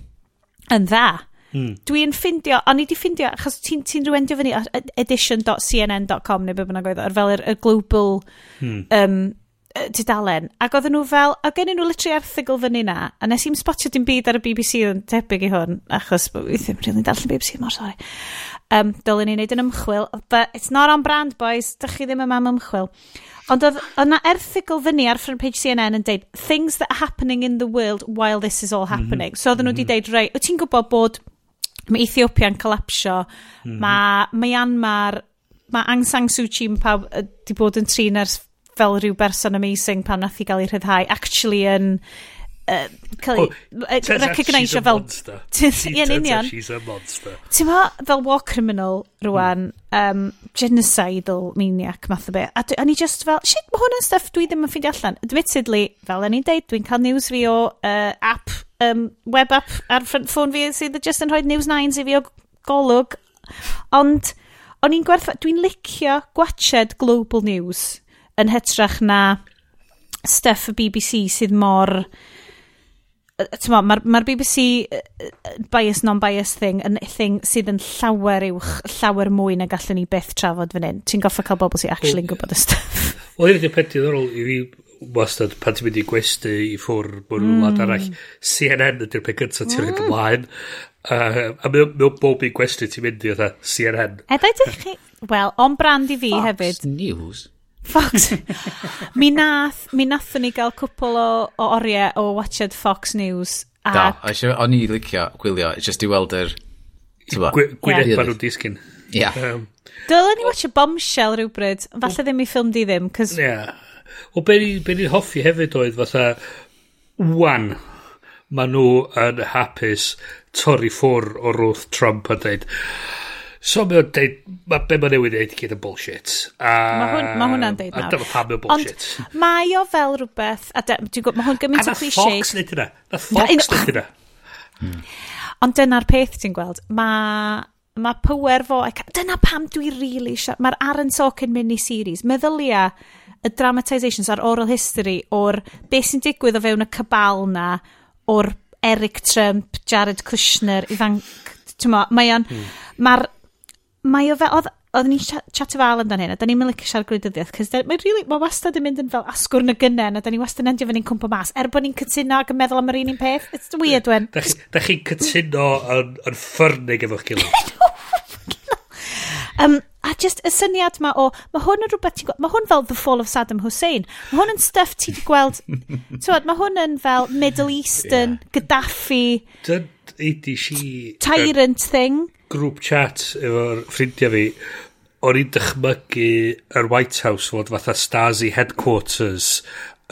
yn dda. Mm. Dwi'n ffindio, o'n i di ffindio, achos ti'n ti rwendio fyny e, edition.cnn.com neu be bynnag oedd, ar fel y, y global mm. um, tudalen. Ac oedden nhw fel, a gen nhw literally erthigol fyny na, a nes i'n spotio dim byd ar y BBC yn tebyg i hwn, achos fi ddim rili'n really darllen BBC mor, sori. Um, dylen ni wneud yn ymchwil, but it's not on brand, boys. Dych chi ddim yma am ymchwil. Ond oedd yna erthigol fyny ar front page CNN yn deud, things that are happening in the world while this is all happening. Mm -hmm. So oedden nhw wedi mm -hmm. deud, rei, wyt ti'n gwybod bod mae Ethiopia'n colapsio, mm -hmm. mae Myanmar, mae Aung San Suu Kyi pawb, wedi bod yn trin ers fel rhyw berson amazing pan nath i gael ei rhyddhau, actually yn uh, cael ei oh, recognisio fel... Yn union. She's a monster. Ti'n ma, fel war criminal rwan, um, genocidal maniac math o beth. A, a ni just fel, shit, mae hwn yn stuff dwi ddim yn ffeindio allan. Admittedly, fel yn i'n deud, dwi'n cael news fi o uh, app, um, web app ar ffôn fi sydd just yn rhoi news 9 i fi o golwg. Ond, o'n i'n gwerth... Dwi'n licio gwached global news yn hytrach na stuff y BBC sydd mor ma'r ma, r, ma r BBC bias non-bias thing yn thing sydd yn llawer uwch, llawer mwy na gallwn ni beth trafod fan hyn. Ti'n goffa cael bobl sy'n actually'n gwybod y stuff. Wel, hyn ydy'r peth diddorol i fi wastad pan ti'n mynd i gwesti i ffwr bod nhw'n mm. wlad arall. CNN ydy'r peth gyntaf ti'n rhaid mm. ymlaen. Uh, a mewn bob un gwesti ti'n mynd i oedd CNN. Edda ydych chi... Wel, on brand i fi Fox hefyd. Fox News? Fox. mi nath, mi nathon ni gael cwpl o, o oriau o watched Fox News. A... Da, eisiau, o'n i licio gwylio, jyst i weld yr... Gwynedd yeah. nhw'n disgyn. Ia. Yeah. Um, Dylen ni watch a bombshell rhywbryd, falle ddim i ffilm di ddim, cos... Ie. Yeah. Wel, be ni'n hoffi hefyd oedd fatha, wan, ma nhw yn hapus torri ffwr o wrth Trump a dweud, So mae o'n deud, ma, be mae newydd neud i gyd yn bullshit. A, mae hwn, ma hwnna'n deud nawr. A dyma pam mae'n bullshit. Ond mae o fel rhywbeth, a de, gwybod, mae hwn gymaint o cliché. A na Fox neud yna. Na Fox neud yna. Ond dyna'r peth ti'n gweld, mae ma power fo... Dyna pam dwi really eisiau... Mae'r Aaron Sorkin mini-series. Meddylia y dramatisations ar oral history o'r beth sy'n digwydd o fewn y cabal na o'r Eric Trump, Jared Kushner, ifanc, Ivan... Mae o'n... Hmm. Mae'r mae o fe, oedd, oedd ni'n chat fal amdano hyn, a da ni'n mylicio siarad gwleidyddiaeth, cys mae really, mae wastad yn mynd yn fel asgwrn y gynnen, a da ni wastad yn endio fan ni'n cwmpa mas, er bod ni'n cytuno ac yn meddwl am yr un un peth, it's the weird one. Da da chi'n chi cytuno yn, yn ffyrnig efo'ch gilydd. um, a just y syniad ma o, mae hwn yn rhywbeth ti'n gweld, mae hwn fel The Fall of Saddam Hussein, mae hwn yn stuff ti wedi gweld, tywed, mae hwn yn fel Middle Eastern, yeah. Gaddafi, Dyn, she... Tyrant thing grŵp chat efo'r ffrindiau fi, o'n i'n dychmygu yr White House fod fatha Stasi headquarters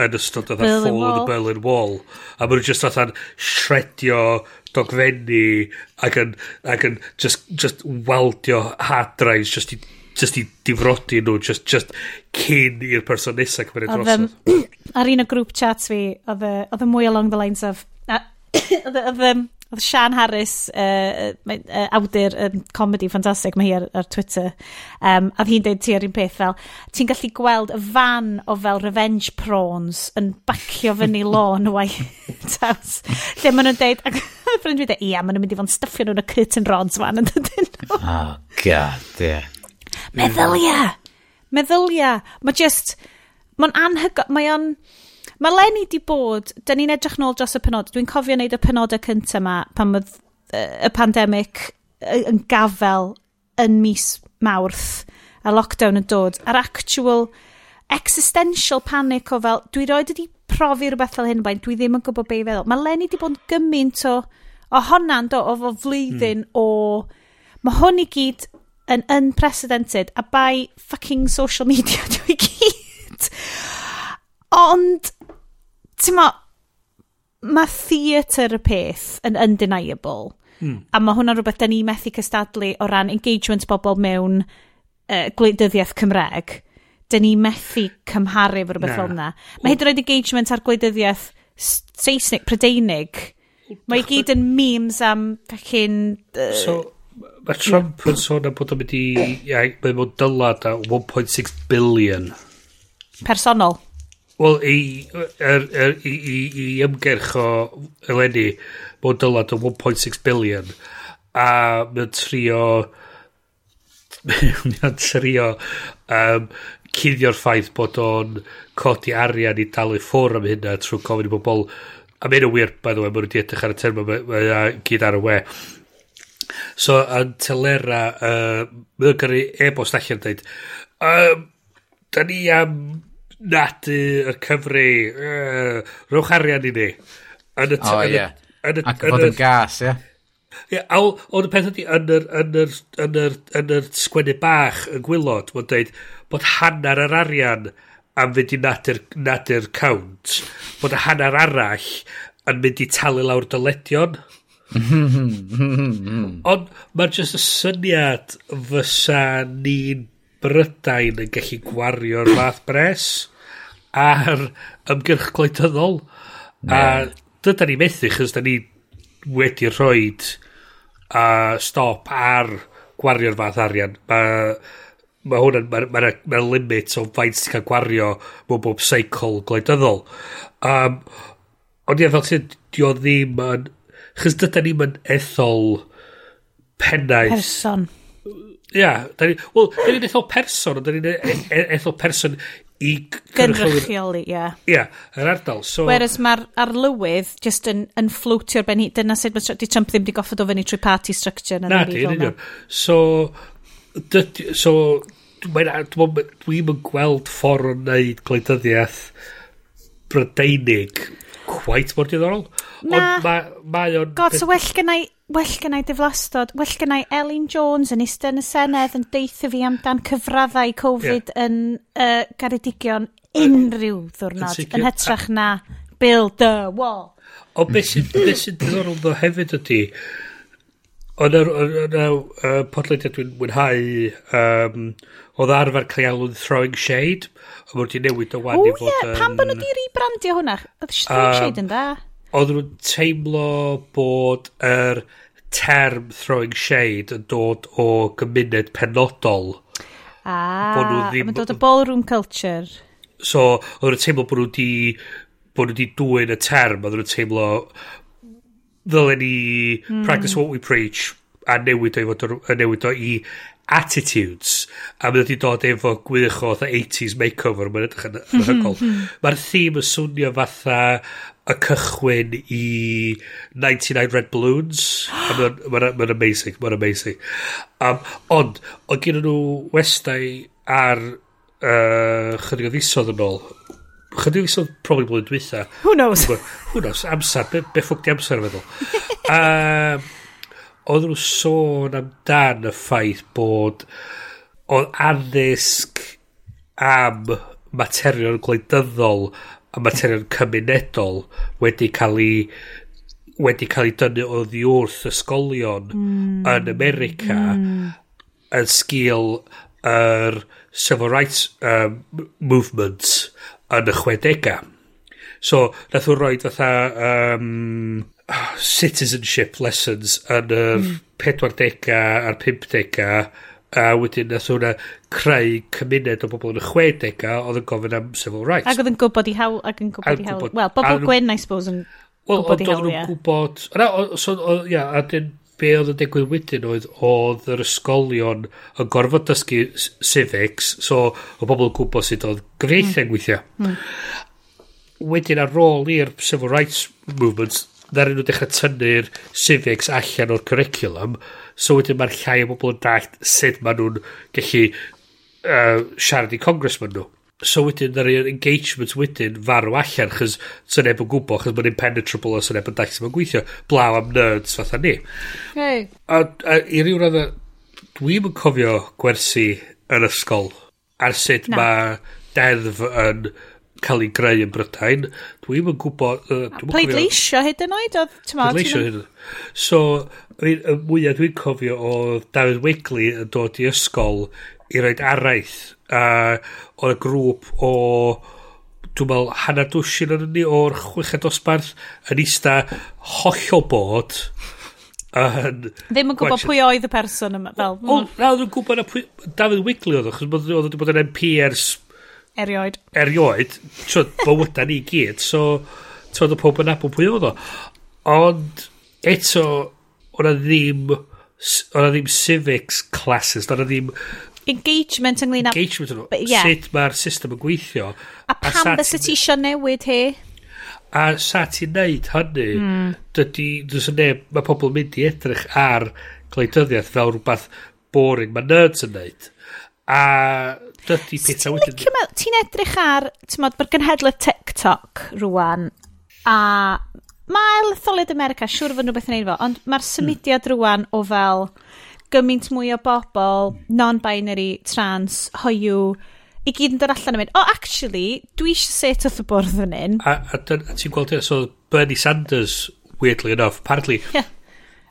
yn ystod oedd Fall of the Berlin Wall. A maen nhw just fatha'n shredio dogfenni ac yn, ac yn just, just waldio hard drives just i just i difrodi nhw just, just cyn i'r person nesaf cymryd drosodd. Um, ar un o grŵp chats fi, oedd y mwy along the lines of... Oedd um, Oedd Sian Harris, uh, uh, awdur um, comedy ffantastig, mae hi ar, ar Twitter, um, a hi'n dweud ti ar un peth fel, ti'n gallu gweld y fan o fel revenge prawns yn bacio fyny lôn White House. Lle maen nhw'n dweud, ac ffrind fi dweud, ia, maen nhw'n mynd i fod yn stuffio nhw'n y curtain rods fan yn dydyn nhw. Oh, god, ie. Yeah. Meddylia! Meddylia! Mae just, mae'n anhygo, mae o'n... Anhygo Mae Lenny di bod, dyn ni'n edrych nôl dros y penod, dwi'n cofio wneud y penodau cyntaf yma pan oedd y pandemig yn gafel yn mis mawrth a lockdown yn dod. A'r actual existential panic o fel, dwi roed wedi profi rhywbeth fel hyn bain, dwi ddim yn gwybod be i feddwl. Mae Lenny di bod yn gymaint o, o honna'n do, o, fo flwyddyn hmm. o... Mae hwn i gyd yn unprecedented a by fucking social media dwi gyd. Ond ti'n ma, mae theatr y peth yn undeniable. Mm. A mae hwnna'n rhywbeth da ni methu cystadlu o ran engagement bobl mewn uh, gwleidyddiaeth Cymreg. Da ni methu cymharu efo rhywbeth fel yna. Mae hyd yn oed engagement ar gwleidyddiaeth Saesnig, Prydeinig. Mae i gyd yn memes am fucking... Uh, so, mae Trump yn sôn am bod o'n mynd i... Mae'n mynd dylad a 1.6 billion. Personol. Wel, i, er, er, i, i, i ymgyrch o eleni, mae'n dylad o 1.6 billion, a mae'n trio, mae'n trio um, cuddio'r ffaith bod o'n codi arian i dalu ffwr am hynna trwy gofyn i bobl, a mae'n wir, by the way, mae'n wedi edrych ar y term, mae'n gyd ar y we. So, yn telera, uh, mae'n gyrru e-bost allan dweud, um, da ni am... Um, nadu y cyfri, uh, rhowch arian i ni. Yn y, oh, yeah. yn y, Ac yn fod yn gas, ie. Ie, a o'n y peth ydy, yn yr, yn yr, yn yr, yn yr sgwennu bach y gwylod, mae'n dweud bod hanner yr arian am fynd i nadur, nadur count, bod y hanner arall yn mynd i talu lawr dyledion. Ond mae'n just y syniad fysa ni'n Brydain yn gallu gwario'r fath bres ar ymgyrch gwleidyddol. A dyda ni methu, chys da ni wedi rhoi uh, stop ar gwario'r fath arian. Mae ma hwnna'n, mae ma, ma, ma limit o faint sy'n cael gwario mewn bob seicl gwleidyddol. Um, ond ie, fel sy'n, di o ddim yn, chys dyda ni'n ethol pennaeth. Person. Ia, yeah, da ni, wel, da ni'n ethol person, ond da ni'n e-, e-, ethol person i gynrychioli, ie. Ie, yr ardal. So, Whereas mae'r arlywydd just yn, yn fflwtio'r ben benni, dyna sut mae di Trump ddim wedi goffod o fyny trwy party structure. Na, di, yn union. So, dyd, so dwi'n yn gweld ffordd o wneud gwleidyddiaeth Brydeinig quite mor diddorol. Na. Mae ma o'n... God, so well gen i, well gen i diflastod, well gen i Elin Jones yn eistedd yn y Senedd yn deitha fi amdan cyfraddau Covid yeah. yn uh, Garedigion unrhyw ddwrnod yn, yn hytrach na build the wall. O beth sy'n ddiddorol ddo hefyd ydy, Ond yr uh, podlediad dwi'n mwynhau um, oedd arfer cael alw'n Throwing Shade, a ond wedi newid o wan i fod... O ie, pam bod nhw wedi rebrandio hwnna? Oedd Throwing Shade yn da? oedd nhw'n teimlo bod yr term throwing shade yn dod o gymuned penodol. Ah, ddim... mae'n dod o ballroom culture. So, oedd nhw'n teimlo bod nhw wedi bod nhw wedi dwy'n y term, oedd nhw'n teimlo ddylen ni mm. practice what we preach a newid o, a newid o i attitudes a mae wedi dod efo gwych o 80s makeover mae'n edrych yn hygol mae'r theme yn swnio fatha y cychwyn i 99 Red Balloons. Mae'n ma, ma, amazing, mae'n amazing. Um, ond, o gyda nhw westau ar uh, chydig o ddisodd yn ôl. Chydig o ddisodd probably blwyddyn dwytha. Who knows? Who knows? Amser, be, be ffwc di amser yn feddwl. um, oedd nhw sôn amdan y ffaith bod oedd addysg am materion gwleidyddol a materion cymunedol wedi cael ei wedi cael ei dynnu o ddiwrth ysgolion mm. yn America mm. yn sgil yr civil rights um, movement yn y chwedegau. So, nath nhw roi fatha um, citizenship lessons yn yr mm. 40 a'r 50 a wedyn nath hwnna creu cymuned o bobl yn y 60 oedd yn gofyn am civil rights. Ac oedd yn gwybod i hawl, ac yn gwybod i hawl. Wel, bobl gwyn, I suppose, yn well, gwybod i hawl, ie. gwybod... Na, So, o, ia, a dyn be oedd yn digwydd wedyn oedd oedd yr ysgolion yn gorfod dysgu civics, so o bobl yn gwybod sut oedd gyfreithiau mm. gweithio. Mm. Wedyn ar ôl i'r civil rights movements, ddaren nhw dechrau tynnu'r civics allan o'r curriculum, So wedyn mae'r llai o bobl yn dallt sut maen nhw'n gallu uh, siarad i congressman nhw. So wedyn, yr engagement wedyn farw allan, chys sy'n neb yn gwybod, chys mae'n impenetrable os sy'n neb yn dallt sy'n gweithio. Blaw am nerds fatha ni. Hey. A, a i ryw radd, dwi'n yn cofio gwersi yn ysgol ar sut mae deddf yn cael ei greu yn Brydain. Dwi'n yn gwybod... Uh, Pleidleisio hyd yn oed? Pleidleisio hyd yn oed. So, y mwyaf dwi'n cofio o David Wigley yn dod i ysgol i roed araith. A o'r grŵp o dwi'n meddwl hanner dwsin yn ni o'r chweched dosbarth yn eista hollol bod yn... Ddim yn gwybod pwy oedd y person yma. Fel. O, mm. na, dwi'n gwybod na pwy... David Wigley oedd, achos oedd wedi bod yn MP ers Erioed. Erioed. So, bywyda ni gyd. So, so oedd y pob yn abod pwy oedd o. Ond, eto, o'na ddim, o'na ddim civics classes, o'na ddim... Engagement ynglyn â... Engagement nhw. Yeah. Sut mae'r system yn gweithio. A pam dda sy'n ti eisiau newid hi? A sa ti'n neud hynny, mm. dydy, dys yn neb, mae pobl yn mynd i edrych ar gleidyddiaeth fel rhywbeth boring mae nerds yn neud. A Dydy pethau wedyn. Ti'n edrych ar, ti'n modd, mae'r gynhedlaeth TikTok rwan, a mae Litholid America, siŵr fod nhw beth yn ei fo, ond mae'r hmm. symudiad rwan o fel gymaint mwy o bobl, non-binary, trans, hoiw, i gyd yn dod allan yn mynd, oh, actually, dwi eisiau set wrth y bwrdd yn un. A, a, a, a ti'n gweld, so Bernie Sanders, weirdly enough, apparently, yeah.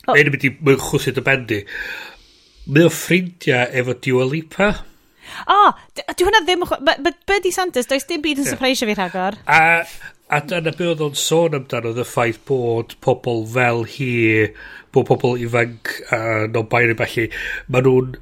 oh. mae'n mynd i mynd chwsyd y bendi. Mae o ffrindiau efo Dua Lipa. O, oh, dwi hwnna ddim... Mae Bernie Sanders, does dim byd yn yeah. surprisio fi rhagor. A, a dyna be oedd o'n sôn amdano, oedd y ffaith bod pobl fel hi, bod pobl ifanc a uh, non-binary falle, maen nhw'n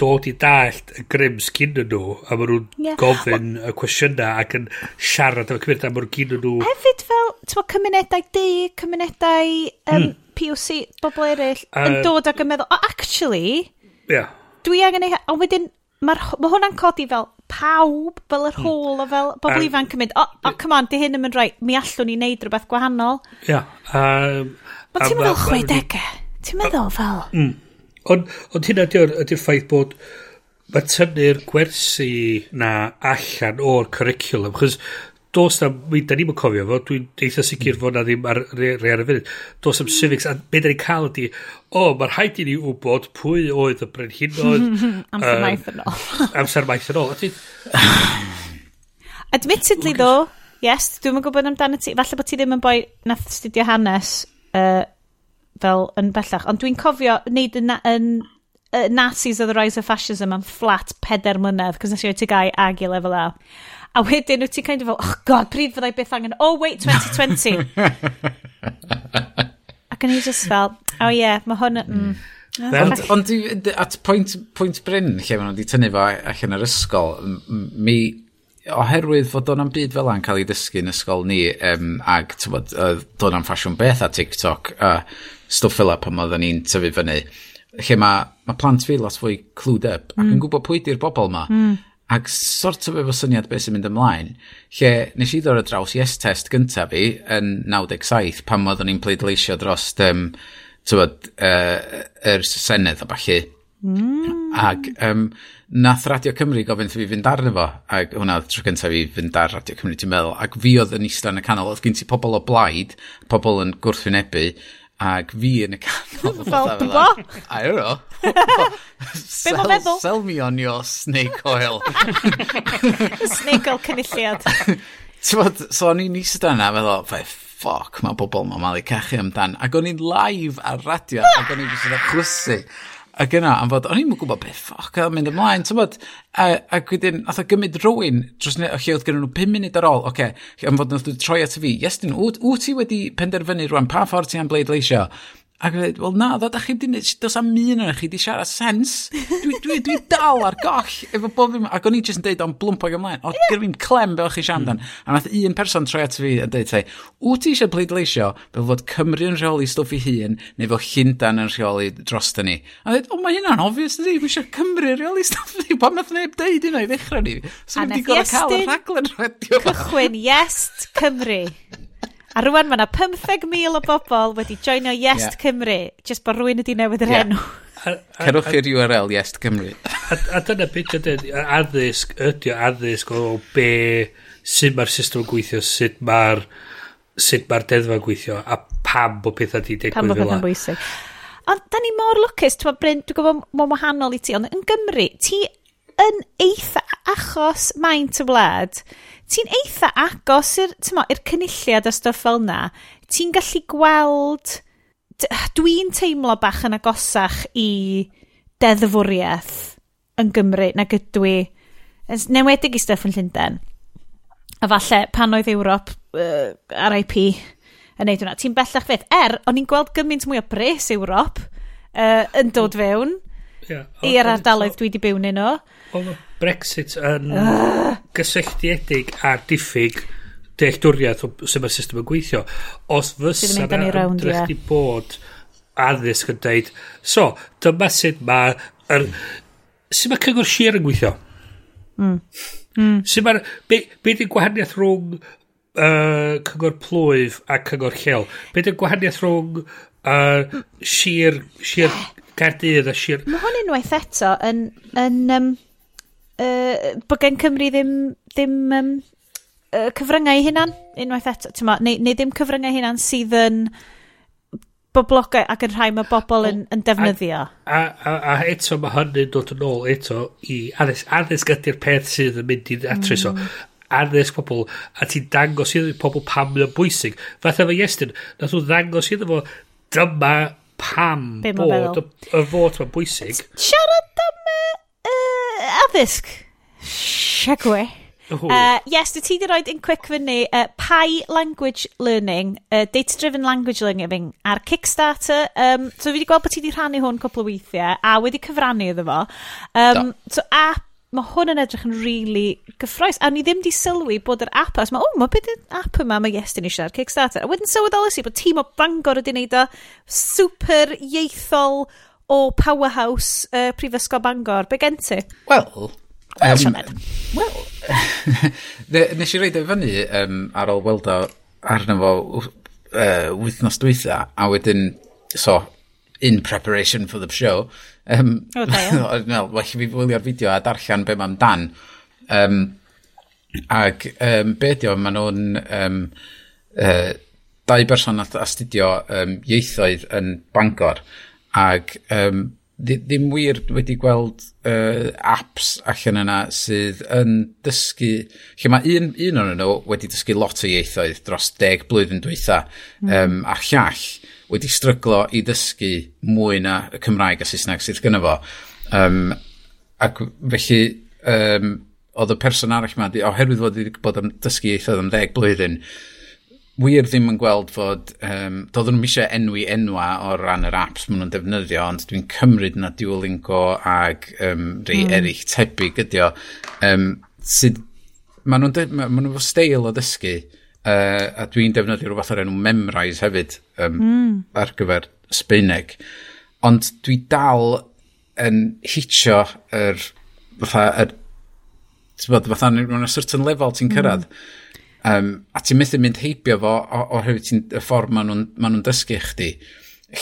dod i dallt y grims cyn nhw a maen nhw'n yeah. gofyn y cwestiynau ac yn siarad efo cymunedau maen nhw'n gyn nhw hefyd fel tywa, cymunedau di, cymunedau um, mm. POC bobl eraill um, yn dod ag yn meddwl oh, actually yeah. dwi angen ei ond wedyn mae ma hwnna'n codi fel pawb, fel yr hmm. hôl o fel bobl um, ifanc yn mynd, o, oh, oh, come on, di hyn yn mynd rhaid, mi allwn ni wneud rhywbeth gwahanol. Ia. Yeah, um, Ond ti'n meddwl chwedegau? Ti'n meddwl fel? Mm. Ond on hyn ydy'r ydy ffaith bod mae tynnu'r gwersi na allan o'r curriculum, chos dos na, mi, da ni'n cofio fo, dwi'n eitha sicr hmm. fod na ddim ar rei ar y funud. Dos am civics, a be da ni'n cael ydi, o, mae'r rhaid i ni wybod pwy oedd y brenhinoedd. amser maith yn ôl. amser maith yn ôl. Admittedly, ddo, yes, dwi'n gwybod amdano ti, falle bod ti ddim yn boi nath studio hanes uh, fel yn bellach, ond dwi'n cofio wneud yn, yn uh, Nazis of the Rise of Fascism am flat peder mlynedd, cos nes i oed gau ag i lefel A. A wedyn wyt ti'n kind of fel, oh god, pryd fyddai beth angen, oh wait, 2020. Ac yn i just fel, oh yeah, mae hwn... Mm. mm. Ond, ond at pwynt, pwynt Bryn, lle maen nhw wedi tynnu fo allan yr ysgol, mi, oherwydd fod o'n am byd fel yna'n cael ei dysgu yn ysgol ni, um, ag bod, uh, do'n am ffasiwn beth a TikTok, a stwff fel pan oedden ni'n tyfu fyny, lle mae ma plant fi lot fwy clued up, mm. ac yn mm. gwybod pwy di'r bobl yma. Mm ac sort of efo syniad beth sy'n mynd ymlaen, lle nes i ddod ar draws yes test gyntaf fi yn 97 pan oeddwn ni'n pleidleisio dros um, tywod, uh, er Senedd a falle. Mm. Ac um, nath Radio Cymru gofyn fi fynd arno fo, ac hwnna tro gyntaf fi fynd ar Radio Cymru, ti'n meddwl, ac fi oedd yn eistedd yn y canol, oedd gen ti pobl o blaid, pobl yn gwrthwynebu, Ac fi yn y canol. Fel, bo? I don't know. Be mo feddwl? Sell me on your snake oil. snake oil cynulliad. Tywod, so o'n i'n eistedd yna, feddwl, fe ffoc, mae pobl ma'n malu cachu amdan. Ac o'n i'n live ar radio, ac o'n i'n eistedd chwysu. Ac yna, am fod, o'n i'n gwybod beth ffoc o'n mynd ymlaen, ti'n bod? A, ac wedyn, nath o gymryd rhywun, dros ne, lle oedd gen nhw 5 munud ar ôl, oce, okay, am fod nath o troi at fi, Iestyn, wyt ti wedi penderfynu rwan pa ffordd ti am bleidleisio? Ac yn e dweud, wel na, ddod da chi di, dos am un o'n chi wedi siarad sens. Dwi, dwi, dwi dal ar goll efo bob dim. Ac o'n i jyst yn deud o'n blwmpo ag ymlaen. O, yeah. gyrfi'n clem be o'ch chi siarad mm. A nath un person troi at fi a deud, tai, wyt ti eisiau pleidleisio fel fod Cymru yn rheoli stwff i hun neu fel Llundan yn rheoli dros ni? A dweud, o, mae hynna'n obvious ydi, mae eisiau Cymru yn rheoli stwff i ni. Pa math neb deud hynna i ddechrau ni? So, a nath Iestyn cychwyn yes, Cymru. A rwan mae yna 15,000 o bobl wedi joinio Yes yeah. Cymru, jyst bod rwy'n ydi newydd yr yeah. enw. Cerwch i'r URL Yes Cymru. a, a dyna beth ydy, addysg, ydy addysg o be, sut mae'r system yn gweithio, sut mae'r sut mae'r deddfa'n gweithio, a pam bod pethau di digwydd fel Pam bod pethau'n bwysig. Ond da ni mor lwcus, ti'n Bryn, dwi'n gwybod mae'n wahanol i ti, ond yn Gymru, ti yn eitha achos maint y wlad, ti'n eitha agos i'r, i'r cynulliad a stwff fel na, ti'n gallu gweld, dwi'n teimlo bach yn agosach i deddfwriaeth yn Gymru nag ydw i, newedig i stwff yn Llundain. A falle pan oedd Ewrop uh, RIP yn neud hwnna, ti'n bellach fydd. Er, o'n i'n gweld gymaint mwy o bres Ewrop uh, yn dod fewn yeah, i'r ardaloedd dwi wedi byw yn nhw. Oedd Brexit yn ah. gysylltiedig a diffyg dealltwriaeth o sut mae'r system yn gweithio. Os fysa na ymdrech di bod addysg yn dweud, so, dyma sut mae... Er, sut mae cyngor sir yn gweithio? Mm. Mm. Sut mae... Be, be di gwahaniaeth rhwng uh, cyngor plwyf a cyngor lleol? Be di gwahaniaeth rhwng uh, sir, sir Gardydd a sir... Mae hwn unwaith eto yn... yn um uh, bod gen Cymru ddim, ddim um, uh, cyfryngau hunan, unwaith eto, ti'n ma, neu, neu ddim cyfryngau hunan sydd yn boblogau ac yn rhai mae bobl yn, yn defnyddio. A, a, a eto mae hynny'n dod yn ôl eto i addysg. Addysg ydy'r peth sydd yn mynd i atrys o. Mm. Addysg pobl a ti'n dangos iddo pobl pam mae'n bwysig. Fath efo Iestyn, nath nhw ddangos iddo fo dyma pam bod y fod mae'n bwysig. Siarad am addysg. Siegwe. Uh, yes, dy ti di roed yn quick fyny uh, Pi Language Learning, uh, Data Driven Language Learning ar Kickstarter. Um, so fi wedi gweld bod ti wedi rhannu hwn cwpl o weithiau a wedi cyfrannu iddo fo. Um, so a mae hwn yn edrych yn really gyffroes. A ni ddim di sylwi bod yr app, as mae, o, mae beth yw'r app yma mae Iestyn eisiau ar Kickstarter. A wedyn sylweddolus i bod tîm o Bangor wedi wneud o super ieithol o Powerhouse uh, Prifysgol Bangor. Be gen ti? Wel... Um, Wel... nes i reid o e fyny um, ar ôl weld o arno fo uh, wythnos dwytha, a wedyn, so, in preparation for the show, um, o, well, well, fi wylio'r fideo a darllen be mae'n dan. Um, ac um, be di o, maen nhw'n um, uh, dau berson astudio um, ieithoedd yn Bangor, Ac um, ddim wir wedi gweld uh, apps allan yna sydd yn dysgu... Lle mae un, un o'n nhw wedi dysgu lot o ieithoedd dros deg blwyddyn dweitha mm. um, a llall wedi stryglo i dysgu mwy na y Cymraeg a Saesneg sydd gyda fo. Um, ac felly um, oedd y person arall yma, oherwydd fod wedi bod yn dysgu ieithoedd am ddeg blwyddyn, wir ddim yn gweld fod, um, doedden nhw'n eisiau enwi enwa o ran yr apps maen nhw'n defnyddio, ond dwi'n cymryd na Duolingo ag um, rei mm. eraill tebyg ydi o. Um, sydd, maen nhw'n ma nhw steil o dysgu, uh, a dwi'n defnyddio rhywbeth o'r enw Memrise hefyd um, mm. ar gyfer Sbeineg. Ond dwi dal yn hitio yr, fatha, yr, fatha, fatha, fatha, fatha, fatha, fatha, fatha, fatha, fatha, Um, a ti'n methu mynd heibio fo oherwydd ti'n y ffordd maen nhw'n ma nhw dysgu chdi.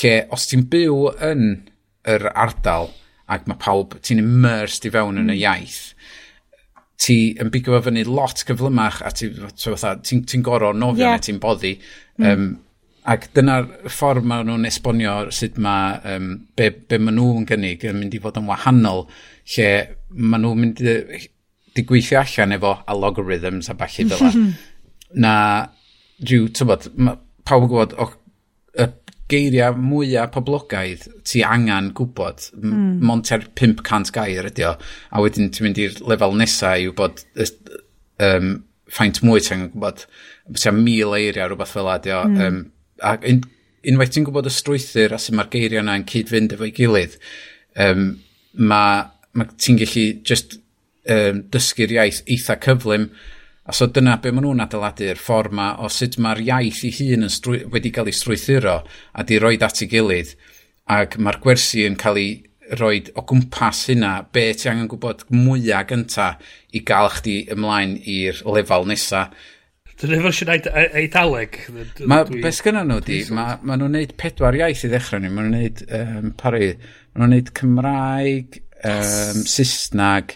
Lle, os ti'n byw yn yr ardal ac mae pawb, ti'n immersed i fewn yn y mm. iaith, ti yn bigo fo fyny lot cyflymach a ti'n ti, ti, ti goro nofio yeah. neu ti'n boddi. Um, mm. Ac dyna'r ffordd maen nhw'n esbonio sut mae um, be, be maen nhw'n gynnig yn mynd i fod yn wahanol lle maen nhw'n mynd i, di gweithio allan efo algorithms a falle fel na rhyw, ti'n bod, pawb yn gwybod, o, y geiriau mwyaf poblogaidd ti angen gwybod, mm. monter 500 gair ydi o, a wedyn ti'n mynd i'r lefel nesaf i'w bod um, ffaint mwy ti'n gwybod, ti'n mil eiriau rhywbeth fel ydi o, mm. um, a un, unwaith ti'n gwybod y strwythyr a sy'n mae'r geiriau yna yn cyd-fynd efo'i gilydd, um, mae ma ti'n gallu just um, dysgu'r iaith eitha cyflym, A so dyna be maen nhw'n adeiladu'r ffordd ma o sut mae'r iaith ei hun yn wedi cael ei strwythuro a di roi at ei gilydd ac mae'r gwersi yn cael ei roi o gwmpas hynna be ti angen gwybod mwyaf gynta i gael chdi ymlaen i'r lefel nesa. Dyna fersiwn e- eidaleg. Mae beth gynnyn nhw di, mae ma nhw'n neud pedwar iaith i ddechrau ni. Mae nhw'n neud, um, pari, mae nhw'n neud Cymraeg, um, Saesnag,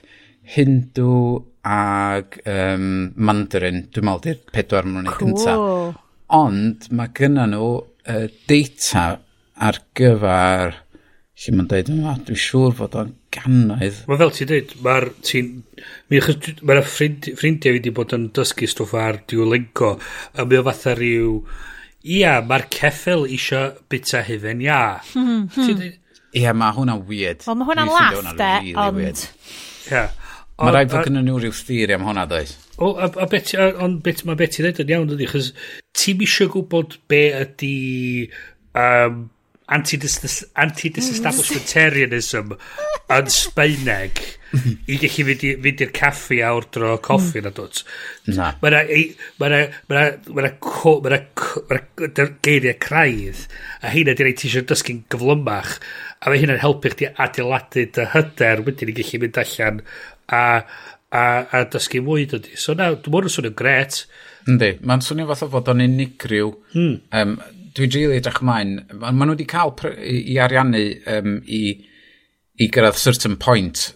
Hindw, ag um, Mandarin, dwi'n meddwl, di'r pedwar maen nhw'n cool. gyntaf. Ond mae gynna nhw uh, data ar gyfer, lle mae'n dweud yma, dwi'n siŵr fod o'n gannoedd. Mae fel ti'n dweud, mae'r ti mae'r ffrind, ffrindiau fi wedi bod yn dysgu stwff ar diwlengo, a mae o fatha rhyw, ia, mae'r ceffel eisiau bita hyfen, ia. Hmm, hmm. Ia, mae hwnna'n weird. Wel, mae hwnna'n laff, eh, de, ond... Ia. Yeah. Mae rhaid fod gynnyn nhw rhyw theori am hwnna, does? O, a, a bet, ond bet, mae beth i ddweud yn iawn, ydy, chos ti'n eisiau gwybod be ydy um, anti-disestablishmentarianism yn Sbeineg i gallu fynd i'r caffi a ordro coffi na dwt. Na. Mae'na geiriau craidd a hynna di rei ti eisiau dysgu'n gyflymach a mae hynna'n helpu chdi adeiladu dy hyder wedyn i gallu mynd allan a, a, a dysgu mwy dydy. So na, dwi'n mwyn yn swnio'n gret. Yndi, mae'n swnio fath o fod o'n unigryw. Hmm. Um, dwi'n rili edrych ymlaen. Maen nhw wedi cael i, i ariannu um, i, i gyrraedd certain point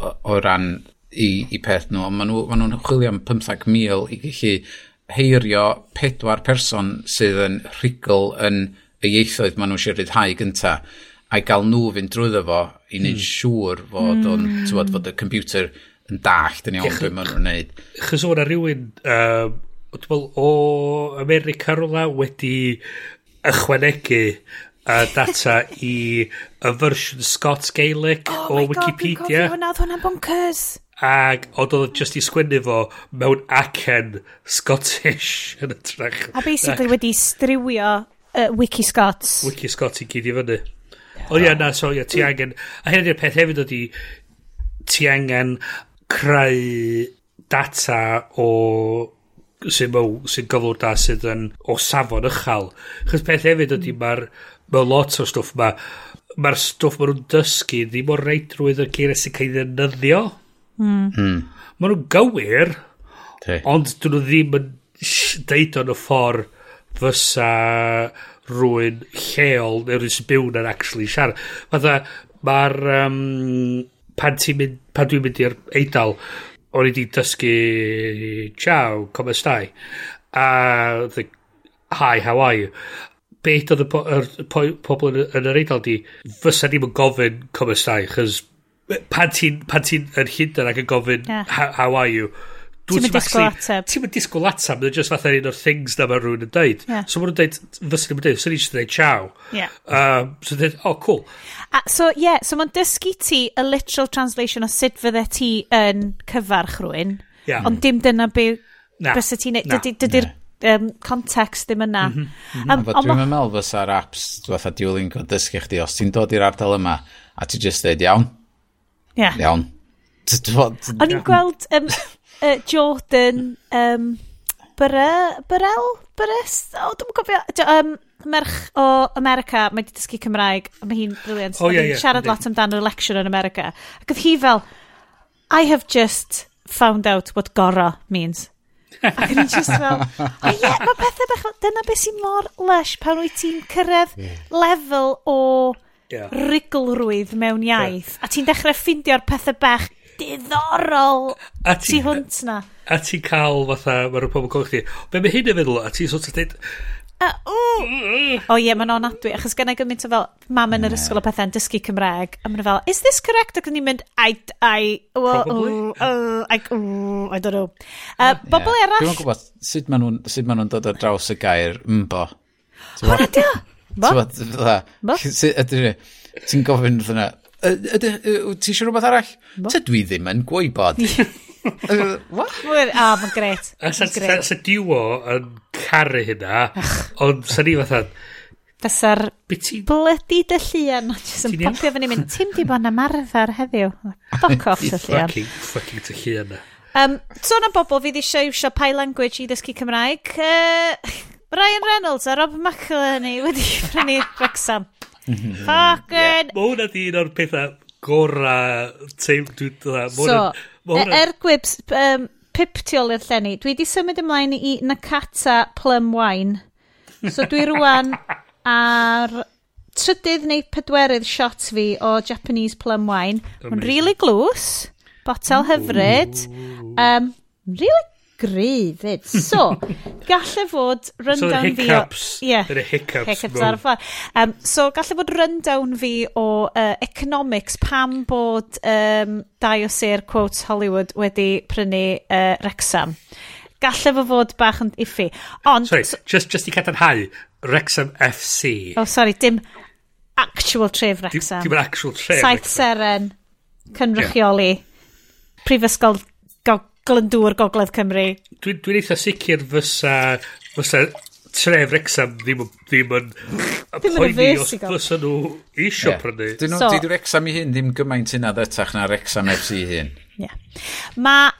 o, o ran i, i peth nhw. Maen nhw'n ma nhw chwilio am 15,000 i gallu heirio pedwar person sydd yn rhigl yn y ieithoedd maen nhw eisiau rhyddhau gyntaf a'i gael nhw fynd drwyddo fo i wneud mm. siŵr fod mm. o'n, hmm. tywod, fod y computer yn dallt yn iawn beth maen nhw'n wneud. Chos o'na rhywun uh, o America rola wedi ychwanegu uh, data i y fersiwn Scots Gaelic oh o Wikipedia. Oh my god, fi'n cofio hwnna, hwnna'n bonkers. Ac oedd oedd just i sgwennu fo mewn acen Scottish yn y trach. A basically wedi striwio uh, Wiki Scots. Wiki Scots i gyd i fyny. O ia, na, so ia, ti angen... A hyn ydy'r peth hefyd ydy, ti angen creu data o sy'n mew, sy'n gyflwr da sydd yn o safon ychal. Chos peth hefyd ydy mae'r mae lot o stwff ma mae'r stwff maen nhw'n dysgu ddim o'r reit drwydd y geiriau sy'n cael ei ddefnyddio. Mm. Mm. Maen nhw'n gywir, okay. ond dyn nhw ddim yn deud o'n y ffordd fysa rwy'n lleol neu rwy'n sy'n byw na'n actually siarad. Fatha, mae'r... Um, pan ti'n mynd... Pan dwi'n mynd i'r eidl, o'n i wedi dysgu... Ciao, come stai? A... The, Hi, how are you? Beth oedd y po, er, po, pobl yn, yn yr eidl di, fysa ni'n gofyn come stai, chys eh, pan ti'n ti yn hyndan ac yn gofyn yeah. how, how are you? Ti'n mynd disgwyl ateb. Ti'n mynd disgwyl ateb, mae'n just fatha un o'r things na mae rhywun yn dweud. Yeah. So mae nhw'n dweud, fysyn nhw'n dweud, so ni dweud, deud chow. Yeah. Um, so dweud, oh, cool. A, so, yeah, so mae'n dysgu ti y literal translation o sut fydde ti yn cyfarch rhywun. Yeah. Ond dim dyna be na. bys ti'n neud. Dydy'r um, context ddim yna. Mm -hmm. um, Dwi'n meddwl fysa'r apps fatha Duolingo dysgu chdi, os ti'n dod i'r ardal yma a ti'n just dweud iawn. Yeah. Iawn. O'n i'n gweld, um, uh, Jordan um, Byrel? Byrys? O, dwi'n cofio. Um, merch o America, mae wedi dysgu Cymraeg, a mae hi'n briliant. Oh, yeah, yeah, siarad yeah. lot amdano election yn America. Ac oedd hi fel, I have just found out what gora means. Ac o'n i just fel, o oh, ie, yeah, mae pethau bach, dyna beth sy'n mor lush pan wyt ti'n cyrraedd yeah. lefel o yeah. riglrwydd mewn iaith. Yeah. A ti'n dechrau ffindio'r pethau bach diddorol a ti, ti hwnt na. A ti cael fatha, mae'r pobl gofio chdi, be mae hyn yn feddwl, a ti sort of dweud, Uh, mm. o oh, ie, yeah, mae'n onadwy, achos gennau gymaint o fel, mam yn yr ysgol o pethau'n dysgu Cymraeg a mae'n fel, is this correct? Ac yn i'n mynd, I, I, well, probably uh, uh, I, uh, I don't know. Uh, bobl yeah. arall... Dwi'n gwybod sut maen nhw'n sut maen nhw'n dod ar draws y gair mbo. Hwna, dio! Bo? Ti'n gofyn fyna, Ti eisiau rhywbeth arall? Tydw i ddim yn gweibod. What? Mwyr, A, mae'n gret. A Sa sa, diwo yn caru hynna, ond sa ni fatha... Fysa'r blydi dy llian, jyst yn popio fyny mynd, ti'n di bod yn ymarfer heddiw. Fuck off dy llian. Fucking fucking dy llian na. E. Um, Sôn am bobl fydd eisiau iwsio Pai Language i ddysgu Cymraeg, uh, Ryan Reynolds a Rob McElhenney wedi prynu Wrexham. Mm-hmm. Fucking... Mae hwnna di un o'r pethau gora teim... So, er gwibs, um, pip piptiol i'r llenni, dwi di symud ymlaen i Nakata Plum Wine. So dwi rwan ar trydydd neu pedwerydd shot fi o Japanese Plum Wine. Mae'n really glws, botel hyfryd, um, really gryf. So, galle fod rundown so, fi... O, yeah, yr hiccups. Hiccups ar y ffa. Um, so, galle fod rundown fi o uh, economics pam bod um, dau o sir, quotes, Hollywood wedi prynu uh, Rexham. Galle fo fod bach yn iffi. Ond... Sorry, so, just, just i cadarnhau, Wrexham FC. Oh, sorry, dim actual tref Wrexham. Dim, dim actual tref Saith Seren, cynrychioli, yeah. prifysgol glyndŵr Gogledd Cymru. Dwi'n dwi eitha sicr fysa, fysa tref Rexham ddim, ddim yn poeni os fysa nhw isio yeah. prynu. Dyn nhw, so, dydw Rexham i hyn ddim gymaint hynna ddetach na Rexham FC i hyn. Yeah. Mae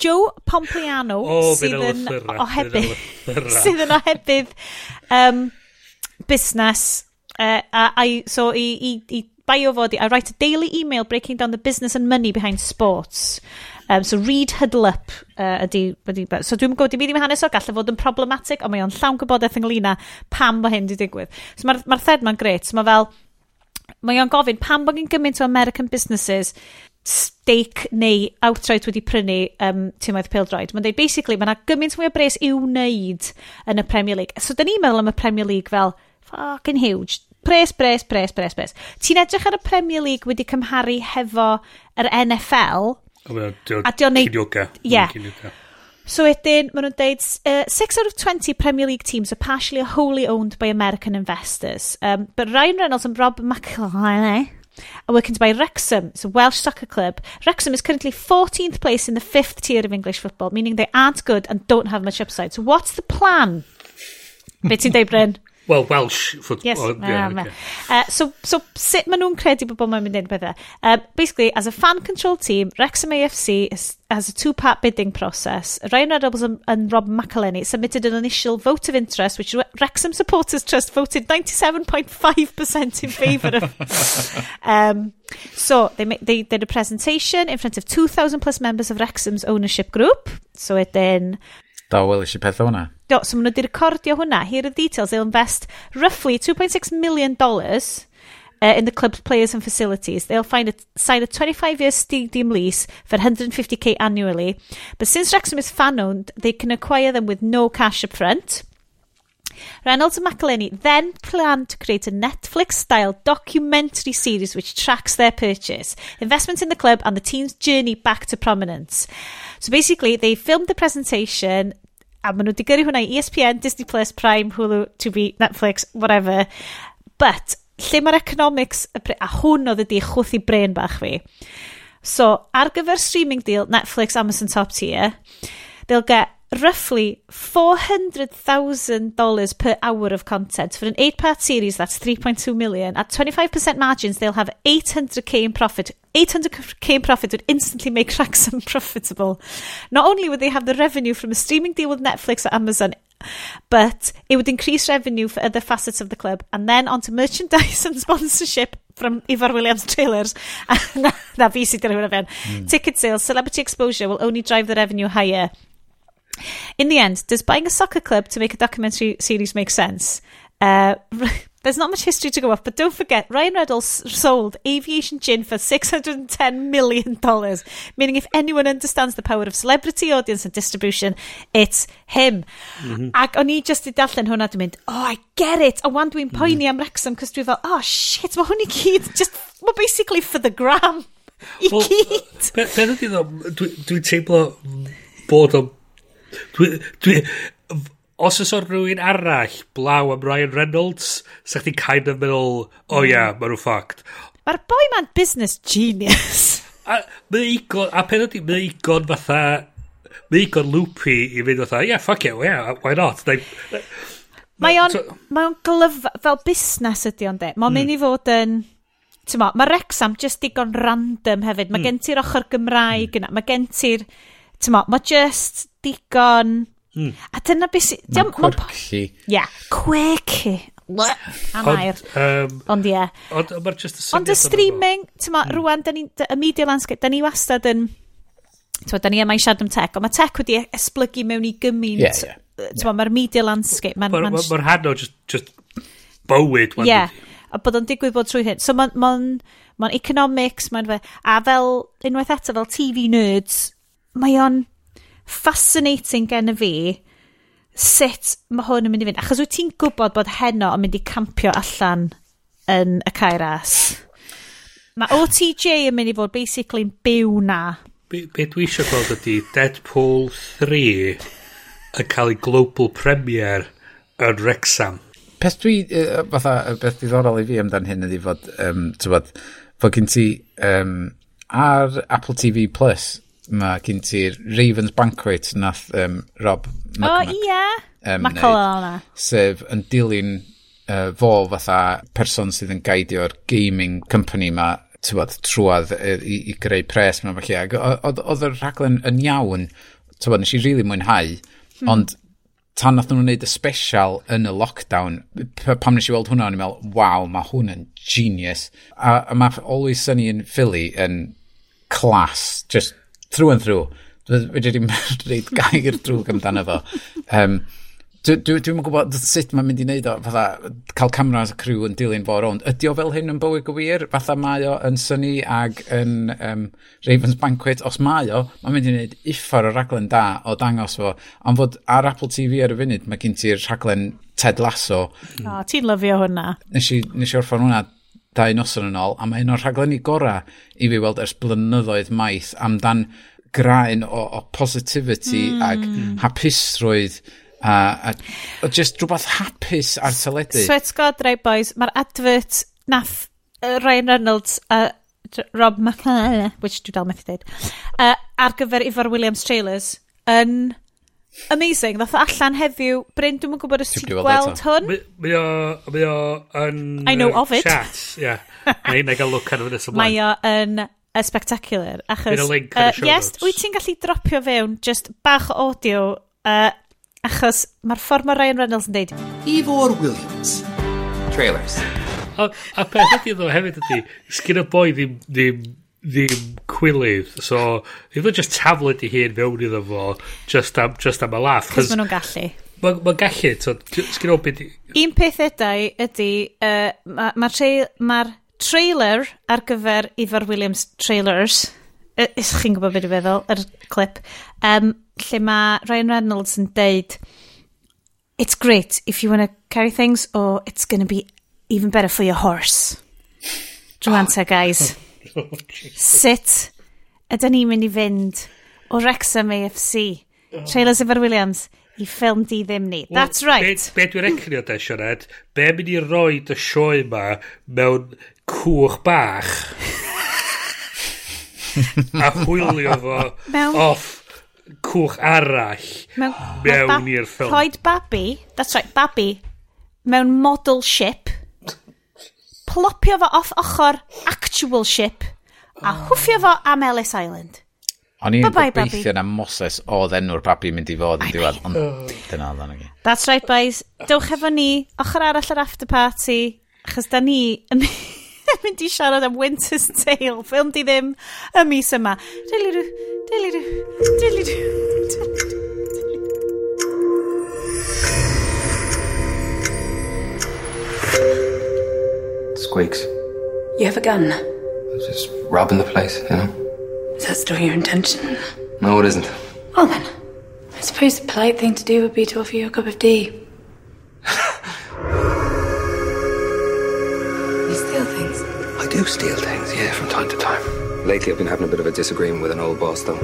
Joe Pompliano oh, sydd yn ohebydd sydd yn ohebydd um, busnes uh, a, a, so i, i, i bio fod i I write a daily email breaking down the business and money behind sports Um, so read huddle up uh, ydy, ydy, So dwi'n gwybod, dim i ddim hanes o gallu fod yn problematic, ond mae o'n llawn gwybodaeth ynglyn â pam mae hyn wedi digwydd. So mae'r ma thread ma'n gret. So mae fel, mae o'n gofyn pam bod gen gymaint o American businesses stake neu outright wedi prynu um, tymaeth pildroed. Mae'n dweud, basically, mae yna gymaint mwy o bres i'w wneud yn y Premier League. So, dyn ni'n meddwl am y Premier League fel, fucking huge. Pres, pres, pres, pres, pres. Ti'n edrych ar y Premier League wedi cymharu hefo yr NFL, A diolch neud... Cinioga. Ie. So wedyn, maen nhw'n deud, uh, 6 out of 20 Premier League teams are partially or wholly owned by American investors. Um, but Ryan Reynolds and Rob McElhenney are working to buy Wrexham. It's a Welsh soccer club. Wrexham is currently 14th place in the fifth tier of English football, meaning they aren't good and don't have much upside. So what's the plan? Beth ti'n deud, Bryn? Wel, Welsh football. Yes, oh, yeah, um, okay. uh, so, so, sut maen nhw'n credu bod maen mynd i'n bethau? Uh, basically, as a fan-controlled team, Wrexham AFC is, has a two-part bidding process. Ryan Reynolds and, and Rob McElhenney submitted an initial vote of interest, which Wrexham Supporters Trust voted 97.5% in favour of. um, so, they, they did a presentation in front of 2,000 plus members of Wrexham's ownership group. So, it then... Da, wel, eisiau pethau hwnna. Do, so maen nhw wedi recordio hwnna. Here are the details. They'll invest roughly $2.6 million uh, in the club's players and facilities. They'll find a, sign a 25-year stadium lease for 150k annually. But since Wrexham is fan-owned, they can acquire them with no cash up front. Reynolds and McElhenney then plan to create a Netflix-style documentary series which tracks their purchase, investment in the club, and the team's journey back to prominence. So basically, they filmed the presentation, A maen nhw wedi gyrru hwnna i ESPN, Disney Plus, Prime, Hulu, Tubi, Netflix, whatever. But, lle mae'r economics, a hwn oedd ydi chwth i brain bach fi. So, ar gyfer streaming deal, Netflix, Amazon Top Tier, they'll get roughly $400,000 per hour of content. For an eight part series, that's 3.2 million. At 25% margins, they'll have 800k in profit. 800k in profit would instantly make Wrexham profitable. Not only would they have the revenue from a streaming deal with Netflix or Amazon, but it would increase revenue for other facets of the club. And then onto merchandise and sponsorship from Ivar Williams trailers. na fi sydd gyda hwnna fewn. Ticket sales, celebrity exposure will only drive the revenue higher. In the end, does buying a soccer club to make a documentary series make sense? Uh, there's not much history to go off, but don't forget, Ryan Reynolds sold aviation gin for $610 million, meaning if anyone understands the power of celebrity, audience and distribution, it's him. Ac o'n i just i darllen hwnna, dwi'n mynd, oh, I get it. A wan dwi'n poeni am Wrexham, cos dwi'n fel, oh shit, mae hwn i gyd, just, mae basically for the gram. I Wel, gyd. Be be ydy ddo, dwi'n teimlo bod o... Dwi, dwi, os oes o'r rhywun arall blaw am Ryan Reynolds, sa chdi'n kind of meddwl, o oh, ia, yeah, maen nhw ffact. Mae'r boi ma'n business genius. a, mae igon, a pen ydy, mae igon fatha, mae igon loopy i fynd fatha, yeah, fuck it, yeah, why not? Neu, mae o'n, so, mae o'n glyf, fel busnes ydy o'n de. Mae'n mm. mynd i fod yn, ti'n mo, mae Rexham just digon random hefyd. Mae mm. gen ti'r ochr Gymraeg mm. yna, mae gen ti'r, ti'n mo, mae just, digon... Mm. A dyna beth sy'n... Mae'n quirky. Ie, quirky. Am air. Um, ond ie. Ond mae'r just y. Ond y streaming, ti'n ma, mm. rwan, da ni, y media landscape, da ni wastad yn... Ti'n ma, da ni yma i siarad am tech, ond mae tech wedi esblygu mewn i gymaint... Yeah, yeah. Ti'n ma, mae'r media landscape... Mae'r ma, ma, ma hanno just, just bywyd. Ie. Yeah. A bod o'n digwydd bod trwy hyn. So mae'n ma ma economics, mae'n fe... A fel, unwaith eto, fel TV nerds, mae o'n fascinating gen y fi sut mae hwn yn mynd i fynd. Achos wyt ti'n gwybod bod heno yn mynd i campio allan yn y cairas. Mae OTJ yn mynd i fod basically'n byw na. Be, be dwi eisiau gweld ydy Deadpool 3 yn cael ei global premiere yn Rexham. Peth dwi, uh, fatha, beth diddorol i fi amdan hyn ydy fod, um, tywod, fod gen ti um, ar Apple TV Plus mae gen ti'r Ravens Banquet nath um, Rob McCormack. O, oh, ie. Um, Macolona. Sef yn dilyn uh, fo fatha person sydd yn gaidio'r gaming company ma tywod, trwad i, i, i greu pres mewn falle. Oedd y rhaglen yn iawn, tywod, nes i rili really mwynhau, hmm. ond tan nath nhw'n wneud y special yn y lockdown, pam nes i weld hwnna, o'n i'n meddwl, waw, mae hwn yn genius. A, a mae Always Sunny in Philly yn class, just trwy yn trwy. Dwi wedi rhaid gair drwg amdano fo. Um, Dwi'n dwi, dwi gwybod sut mae'n mynd i wneud o, fatha, cael cameras a crew yn dilyn fo rownd. Ydy o fel hyn yn bywyd gwir? Fatha mae o yn syni ag yn um, Ravens Banquet. Os mae o, mae'n mynd i wneud uffar o raglen da o dangos fo. Ond fod ar Apple TV ar y funud, mae gen ti'r rhaglen Ted Lasso. O, oh, ti'n lyfio hwnna. Nes i, nes i orffan hwnna dau noson yn ôl, a mae hyn o'r rhaglenni gorau i fi weld ers blynyddoedd maith amdan graen o, o positivity mm. ag hmm. hapusrwydd a, a, a just rhywbeth hapus ar teledu. So God, right boys, mae'r advert nath uh, Ryan Reynolds a uh, Rob McClellan, which dwi dal methu dweud, uh, ar gyfer Ifor Williams Trailers yn amazing, ddath allan heddiw. Bryn, dwi'n yn gwybod os ti'n gweld hwn. Mae o, mae o yn... I know of it. Chat, ie. Mae i'n gael look ar hwn ysblaen. Mae o yn a spectacular, achos... Uh, yes, wyt ti'n gallu dropio fewn just bach o audio, uh, achos mae'r ffordd mae Ryan Reynolds yn deud... Ivor Williams. Trailers. A, a beth ydy ddo hefyd ydy, sgyn y boi ddim, ddim ddim cwilydd. So, ddim yn just taflu i hun mewn iddo fo, just am, just am y laugh. Cos maen nhw'n gallu. Mae'n ma gallu, so, sgyn o beth... Un peth edau ydy, uh, mae'r ma, ma, ma trailer ar gyfer Ifor Williams trailers, ys chi'n gwybod beth i feddwl, yr clip, um, lle mae Ryan Reynolds yn deud, it's great if you want to carry things, or it's going to be even better for your horse. Drwanta, oh. guys. Oh. Sut ydyn ni'n mynd i fynd o Wrexham AFC. Oh. Trailers Efo'r Williams, i ffilm di ddim ni. That's right. Be, be dwi'n recrio da, Sioned, be mynd i roi y sioe yma mewn cwch bach a hwylio fo mewn... off cwch arall mewn, mewn i'r ffilm. Rhoed babi, that's right, babi, mewn model ship plopio fo off ochr actual ship a ah. hwffio fo am Ellis Island. O'n i'n gobeithio na Moses oedd enw'r babi mynd i fod yn diwedd, ond oh. dyna oedd o'n That's right, boys. Dewch efo ni, ochr arall yr after party, achos da ni yn mynd i siarad am Winter's Tale, ffilm di ddim y mis yma. Dilirw, dilirw, dilirw, dilirw. thank you Squeaks. You have a gun. Just robbing the place, you know? Is that still your intention? No, it isn't. Well then, I suppose the polite thing to do would be to offer you a cup of tea. you steal things. I do steal things, yeah, from time to time. Lately, I've been having a bit of a disagreement with an old boss, though.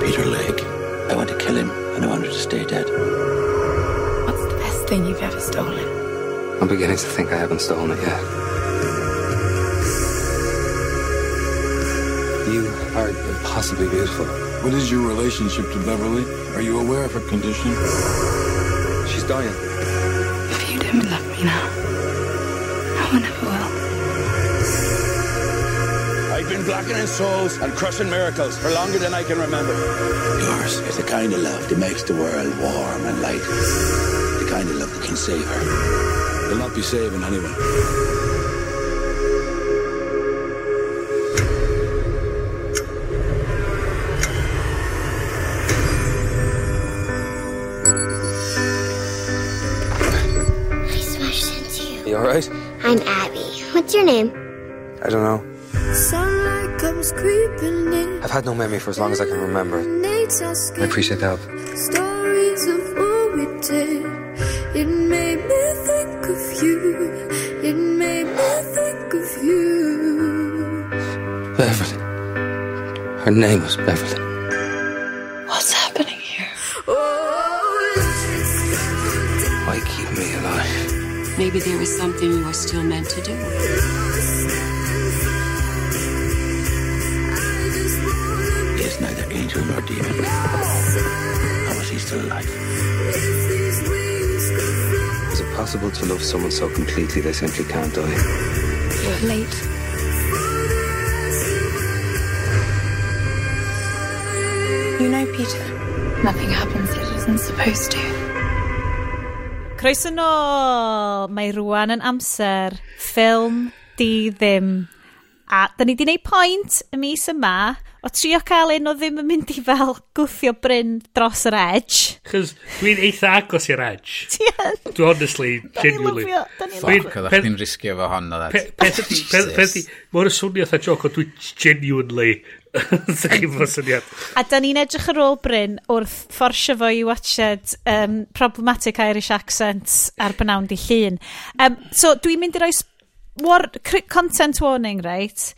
Peter Lake. I want to kill him, and I want her to stay dead. What's the best thing you've ever stolen? I'm beginning to think I haven't stolen it yet. You are impossibly beautiful. What is your relationship to Beverly? Are you aware of her condition? She's dying. If you didn't love me now, no one ever will. I've been blackening souls and crushing miracles for longer than I can remember. Yours is the kind of love that makes the world warm and light. The kind of love that can save her. You'll not be saving anyone. I smashed into you. You alright? I'm Abby. What's your name? I don't know. Sunlight comes creeping in. I've had no memory for as long as I can remember. Nates I appreciate the help. Her name was Beverly. What's happening here? Oh, Why keep me alive? Maybe there was something you were still meant to do. He is neither angel nor demon. How is he still alive? Is it possible to love someone so completely they simply can't die? You're late. Peter, nothing happens that isn't supposed to. Croes yn ôl! Mae rwan yn amser. Ffilm di ddim. A da ni di wneud pwynt y mis yma o trio cael un o ddim yn mynd i fel gwthio bryn dros yr edge. Chos dwi'n eitha agos i'r edge. Ti yn? Dwi honestly, genuinely. Fuck, oeddech chi'n risgio fo hon o that. Peth ydi, mor y swnio eitha joc, ond dwi genuinely Sa'ch chi'n fod syniad. A da ni'n edrych ar ôl Bryn wrth fforsio fo i watched um, problematic Irish accents ar bynawn di llun. Um, so dwi'n mynd i roi war, content warning, right?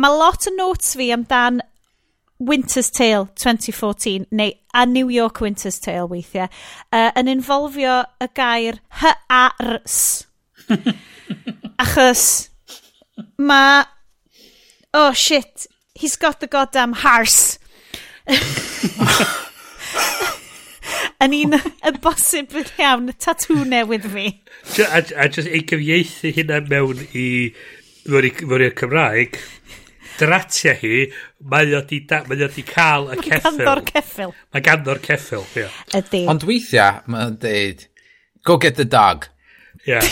Mae lot o notes fi amdan Winter's Tale 2014, neu A New York Winter's Tale weithiau, uh, yn involfio y gair ars Achos mae... Oh, shit he's got the goddamn hars. yn un y bosib yn iawn tatŵ newydd fi. A, a just ei gyfieithu hynna mewn i mewn i'r Cymraeg, dratia hi, mae o di, da, mae o di cael y ceffil. Mae ganddo'r ceffil. Mae ganddo'r ceffil, ie. Ydy. Ond weithiau, mae'n deud, go get the dog. Yeah.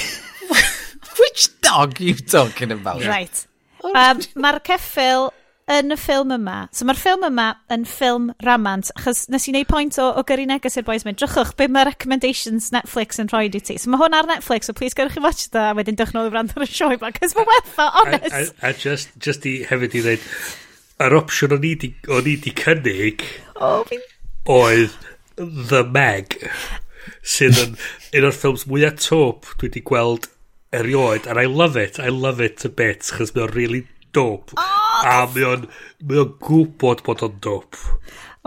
Which dog are you talking about? Right. Um, Mae'r ceffil yn y ffilm yma, so mae'r ffilm yma yn ffilm ramant, achos nes i wneud pwynt o, o gyrru neges i'r boys mynd, drychwch, be mae recommendations Netflix yn rhoi i ti. So mae hwn ar Netflix, so please gyrwch chi watch da, a wedyn dych nôl i wrando ar y sioe yma, cos mae wertha, honest. A, a, a, just, just i hefyd i ddweud, yr opsiwn o'n i di cynnig, oh, oedd The Meg, sydd yn un o'r ffilms mwyaf top dwi wedi gweld erioed, and I love it, I love it a bit, chos mae'n really dope. Oh! A mae o'n mae o'n gwybod bod o'n dop.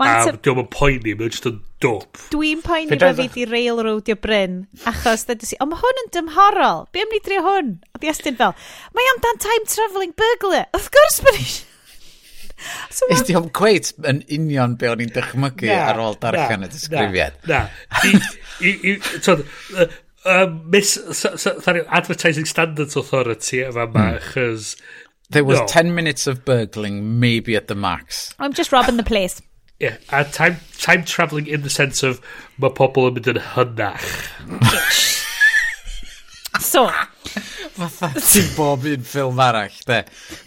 A diolch yn poeni, mae o'n just yn dop. Dwi'n poeni bod fi di railroadio Bryn, achos dydw si, o mae hwn yn dymhorol, be am ni drio hwn? A di Estyn fel, mae am dan time travelling burglar, of course mae ni... So Is di o'n cweit yn union be o'n i'n dychmygu na, ar ôl darllen y disgrifiad? Na, na. Uh, miss, so, so, advertising standards authority efo yma, hmm. achos mm There was no. 10 minutes of burgling, maybe at the max. I'm just robbing the place. Yeah, a time, time travelling in the sense of mae pobl yn mynd yn hynach. so. Fatha ti'n bob un ffilm arall, de.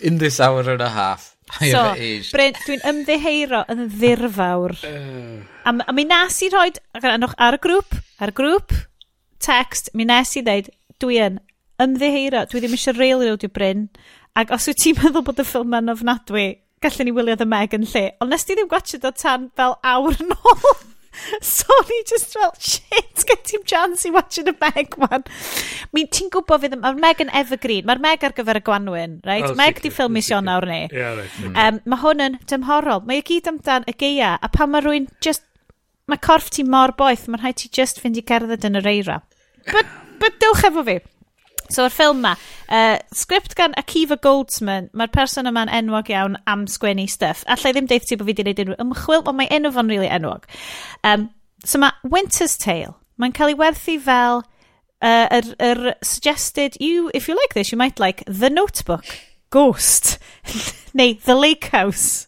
In this hour and a half. I so, Bryn, dwi'n ymddeheiro yn ddirfawr. Uh. A, a mi nes i roed ar y grŵp, ar y grŵp, text, mi nes i ddeud, dwi yn ymddeheiro, dwi ddim eisiau reilio, i Bryn, Ac os wyt ti'n meddwl bod y ffilm yn ofnadwy, gallwn ni wylio The Meg yn lle. Ond nes ti ddim gwachod o tan fel awr yn ôl. so ni just fel, shit, get ti'n chance i watching The Meg, man. Mi ti'n gwybod fydd, mae'r Meg yn evergreen. Mae'r Meg ar gyfer y Gwanwyn, right? Oh, Meg di ffilm i Sion nawr ni. Yeah, right. Mm. Um, mae hwn yn dymhorol. Mae y gyd amdan y geia, a pan mae rwy'n just... Mae corff ti mor boeth, mae'n rhaid ti just fynd i gerdded yn yr eira. But, but dewch efo fi. So, o'r ffilm ma, uh, sgript gan Akiva Goldsman, mae'r person yma'n enwog iawn am sgwennu stuff. Alla i ddim deith ti bod fi wedi gwneud unrhyw ymchwil, ond mae enw fo'n really enwog. Um, so mae Winter's Tale, mae'n cael ei werthu fel uh, er, er suggested, you, if you like this, you might like The Notebook, Ghost, neu The Lake House.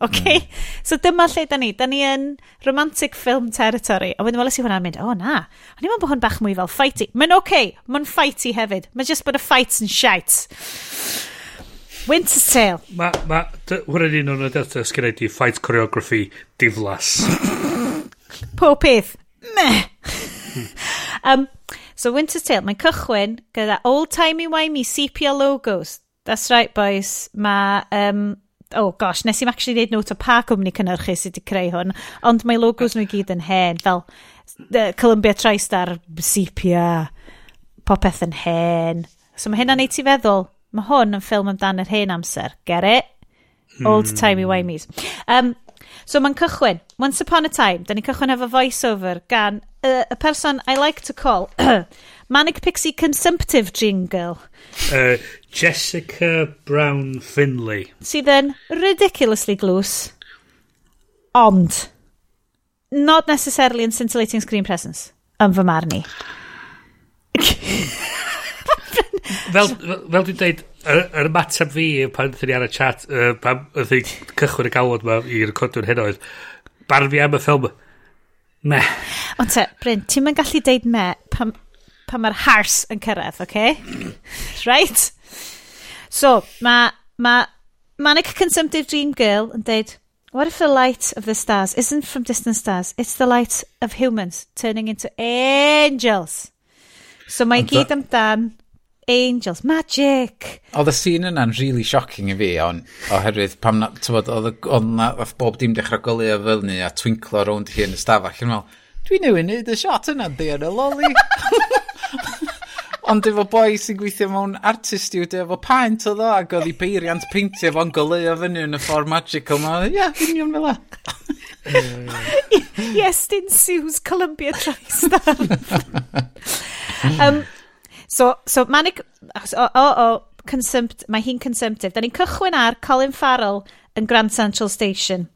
Okay? Mm. So dyma lle da ni. Da ni yn romantic film territory. A wedyn weles i hwnna'n mynd, o oh, na, o'n i'n meddwl bod hwn bach mwy fel fighty. Mae'n okay, mae'n fighty hefyd. Mae'n just bod y fights yn shite. Winter's Tale. Mae, ma, hwnna'n un o'n adeta sgennau di fight choreography diflas. Pob peth. Meh. um, so Winter's Tale, mae'n cychwyn gyda old-timey-wimey sepia logos. That's right, boys. Mae um, oh gosh, nes i'm actually neud note o pa cwmni cynnyrchu sydd wedi creu hwn, ond mae logos nhw gyd yn hen, fel uh, Columbia TriStar, sepia, popeth yn hen. So mae hynna'n neud ti feddwl, mae hwn yn ffilm amdan yr hen amser, get it? Old hmm. timey wimeys. Um, so mae'n cychwyn, once upon a time, da ni'n cychwyn efo voiceover gan uh, y person I like to call Manic Pixie Consumptive Jingle. Uh, Jessica Brown Finley. Sydd yn ridiculously glws, ond not necessarily in scintillating screen presence, yn fy marn i. fel, fel dwi'n dweud, yr, yr mateb fi pan ddyn ni ar y chat, uh, pan ddyn ni cychwyn y gawod i'r i hyn oedd, barn fi am y ffilm, me. Ond te, Bryn, ti'n mynd gallu deud me pan, pan mae'r hars yn cyrraedd, oce? Okay? right? So, mae ma, Manic Consumptive Dream Girl yn deud, What if the light of the stars isn't from distant stars? It's the light of humans turning into angels. So mae gyd amdan angels, magic. Oedd y scene yna'n really shocking i fi, on, oherwydd pam na, tywod, oedd na, oedd bob dim dechrau golio fel ni a twinkle rownd hi yn y stafell. Dwi'n meddwl, dwi'n newid y shot yna, di yn y loli. Ond efo boi sy'n gweithio mewn artist studio, efo paent o ddo, ac oedd i beiriant peintio fo'n goleo fyny yn y ffordd magical ma. Ia, yeah, union fel la. yes, din Sue's Columbia Tri-Stamp. um, so, so, manic... O, o, o, consumt, mae hi'n consumptive. Da ni'n cychwyn ar Colin Farrell yn Grand Central Station.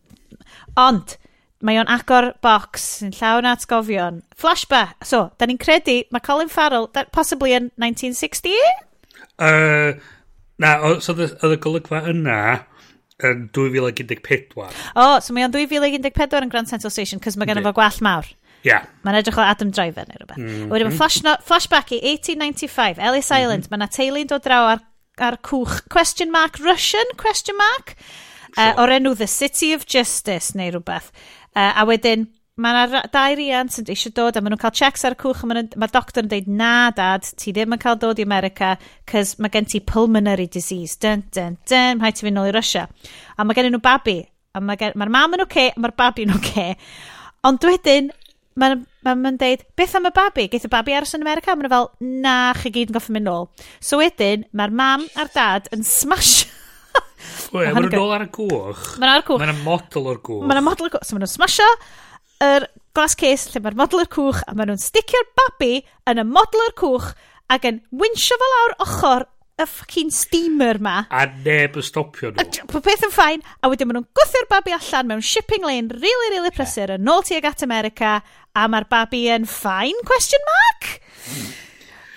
Ond, mae o'n agor box yn llawn atgofion. Flashback. So, da ni'n credu mae Colin Farrell, that possibly in 1960? Uh, na, so oedd y golygfa yna yn 2014. O, oh, so mae o'n 2014 yn Grand Central Station, cos mae gennym fo gwall mawr. Yeah. Mae'n edrych o Adam Driver neu rhywbeth. Mm -hmm. Wedyn mae flash, no, flashback i 1895, Ellis mhm. Island. Mm -hmm. Mae teulu'n dod draw ar, ar cwch. Question mark, Russian? Question mark? Sure. Uh, o'r enw The City of Justice neu rhywbeth. Uh, a wedyn, mae yna dau riant yn eisiau dod a maen nhw'n cael checks ar y cwch a mae'r ma doctor yn dweud na dad ti ddim yn cael dod i America cys mae gen ti pulmonary disease dyn dyn dyn mae ti fynd nôl i Russia a mae gen nhw babi a mae'r ma mam yn oce okay, a mae'r babi yn oce okay. ond wedyn mae'n ma, ma dweud, beth am y babi? Geith y babi aros yn America? Mae'n fel, na, chi gyd yn goffi mynd nôl. So wedyn, mae'r mam a'r dad yn smash Wel, mae'n nôl ar y gwch. Mae'n ar y gwch. Mae'n model o'r gwch. Mae'n model o'r gwch. So, mae'n smasho yr glas case lle mae'r model o'r cwch a maen nhw'n sticio'r babi yn y model o'r cwch ac yn winsio fel awr ochr y fucking steamer ma. A neb yn stopio nhw. A, peth yn ffain, a wedyn maen nhw'n gwthio'r babi allan mewn shipping lane really, really prysur yn ôl tuag at America, a mae'r babi yn ffain, question mark?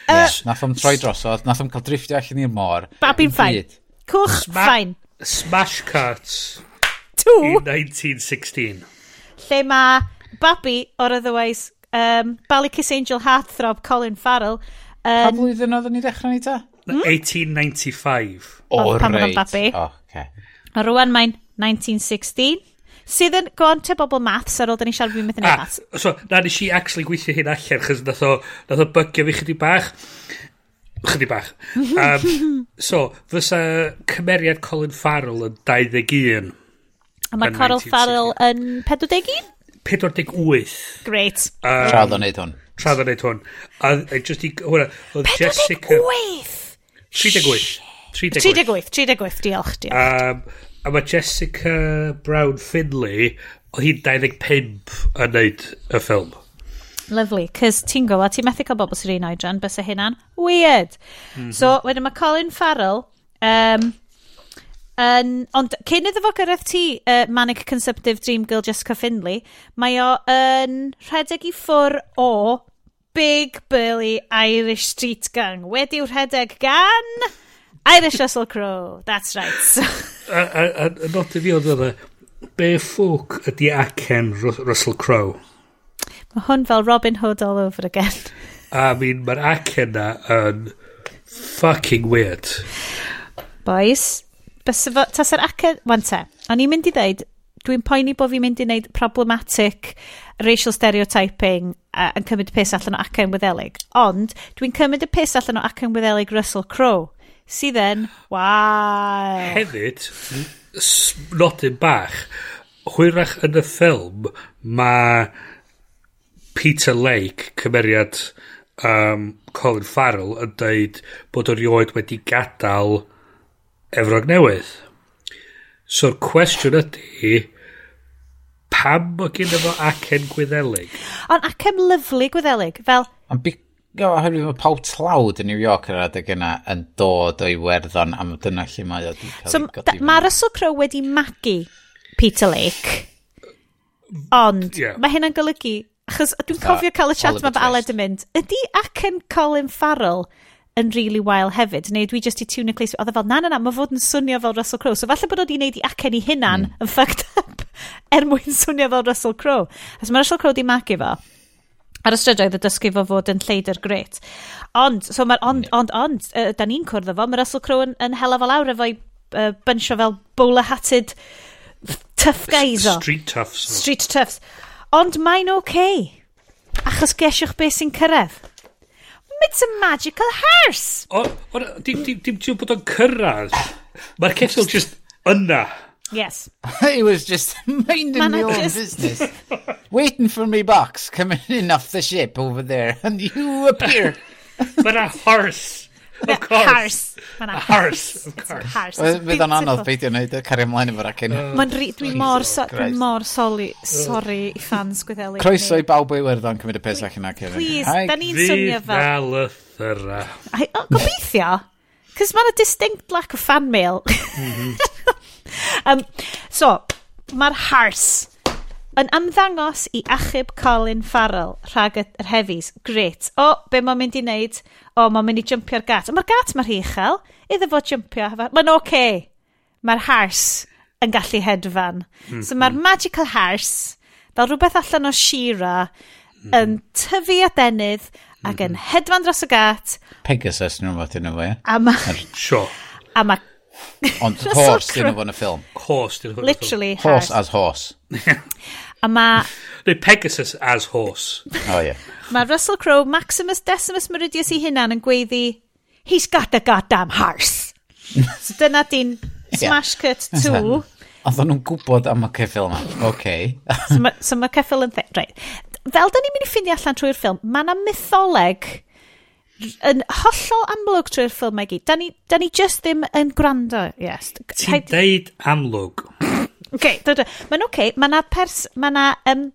Yes, uh, nath o'n troi drosodd, nath o'n cael driffio allan i'r môr. Babi'n ffain. Cwch, ffain. Smash Cuts Two. in 1916. Lle mae babi o'r otherwise um, Ballykiss Angel Heartthrob Colin Farrell. Um, pa flwyddyn oedd ni ddechrau ni ta? E? Hmm? 1895. O, oh, pan reit. Babi. Oh, okay. A rwan mae'n 1916 sydd yn gwan te bobl maths ar ôl da ni siarad fi'n methu ah, maths. So, na nes i actually gweithio hyn allan, chos nath o, nath o bygio fi chydig bach. Chydig bach. Um, so, fysa cymeriad Colin Farrell yn 21. A mae Colin Farrell yn 41? 48. Great. Um, Tradd o'n neud hwn. Tradd o'n neud hwn. A, a just i... Hwna, oedd Jessica... 48! 38. 38, 38, diolch, diolch. Um, a mae Jessica Brown Finlay, oedd hi'n 25 yn neud y ffilm. Lovely, cys ti'n gwybod, ti'n methu cael bobl sy'n un oedran, bys y hynna'n weird. Mm -hmm. So, wedyn mae Colin Farrell, um, Yn, ond cyn iddo fo gyrraedd ti, uh, Manic Conceptive Dream Girl Jessica Finley, mae o yn rhedeg i ffwr o Big Burly Irish Street Gang. Wedi'w rhedeg gan... Irish Russell Crowe, that's right. So. a, a, a, not i fi oedd yna, be ffwc ydi acen Russell Crowe? Mae hwn fel Robin Hood all over again. I mean, mae'r ac yna yn fucking weird. Boys, tas yr ac yna... Wan te, o'n i'n mynd i ddeud, dwi'n poeni bod fi'n mynd i wneud problematic racial stereotyping uh, yn cymryd y pus allan o ac yn wyddelig. Ond, dwi'n cymryd y pus allan o ac yn wyddelig Russell Crowe. Sydd yn, wow. Hefyd, nodyn bach, hwyrach yn y ffilm, mae Peter Lake, cymeriad um, Colin Farrell, yn dweud bod o'r ioed wedi gadael Efrog Newydd. So'r cwestiwn ydy, pam o gyda fo acen gwyddelig? Ond acen lyflu gwyddelig, fel... Ond big Go, oherwydd mae pawb tlawd yn New York yr adeg yna yn dod o'i werddon am dyna lle mae o wedi cael so, ei Mae Russell Crowe wedi magu Peter Lake, ond yeah. mae hynna'n golygu Achos dwi'n cofio cael y chat mae fy Aled yn mynd, ydy acen Colin Farrell yn really wild hefyd, neu dwi just i tune y clis, oedd e fel, na, na, na, mae fod yn swnio fel Russell Crowe, so falle bod oedd i'n neud i acen i hunan mm. yn fucked up er mwyn swnio fel Russell Crowe. As mae Russell Crowe di magu fo, ar y strydoedd y dysgu fo fod yn lleidr gret. Ond, so mae, ond, ond, ond, uh, da ni'n cwrdd efo, mae Russell Crowe yn, yn hela fel awr efo'i uh, bynsio fel bowler-hatted tough guys o. Street toughs. Street toughs. Ond mae'n oce. Okay, achos gesiwch beth sy'n cyrraedd. It's a magical horse. O, o, dim, dim, dim, dim bod o'n cyrraedd. Mae'r ceffil just yna. Yes. he was just minding my own business. Waiting for me box coming in off the ship over there. And you appear. but a horse. of course. Hars. Mae'n hars. course. Fydd o'n anodd beidio wneud y cario ymlaen efo'r acen. Dwi'n mor, so, dwi mor soli, sorry i fans gwyddeli. Croeso i bawb ei werddon cymryd y pes allan ac efo'n. Please, da ni'n swnio fel. Fydd fel y thyra. Gobeithio. Cys mae'n a distinct lack of fan mail. Mhm. um, so, mae'r hars yn ymddangos i achub Colin Farrell rhag yr hefis. Gret. O, be mae'n mynd i wneud? O, mae'n mynd i jympio'r gat. Mae'r gat mae'r hichel. Iddo fo jympio. Mae'n oce. Okay. Mae'r hars yn gallu hedfan. Mm -hmm. So mae'r hmm. magical hars, fel rhywbeth allan o Shira, mm -hmm. yn tyfu a denydd ac yn hmm. hedfan dros y gat. Pegasus nhw'n fath yn efo. A mae... Sure. A mae... Ond horse dyn nhw yn y ffilm. Horse dyn nhw yn y ffilm. Literally. Horse as horse. A ma... Neu Pegasus as horse. oh, yeah. Mae Russell Crowe, Maximus Decimus Meridius i hunan yn gweiddi, he's got a goddamn horse. so dyna di'n smash cut 2. Oedd nhw'n gwybod am y ceffil yma. Oce. Okay. so mae so ma ceffil yn... Right. Fel da ni'n mynd i ffindio allan trwy'r ffilm, mae yna mytholeg yn hollol amlwg trwy'r ffilm mae gyd. Da ni, da ni just ddim yn gwrando, yes. Ti'n deud amlwg, Okay, mae'n oce. Okay. Mae yna pers... Mae yna um,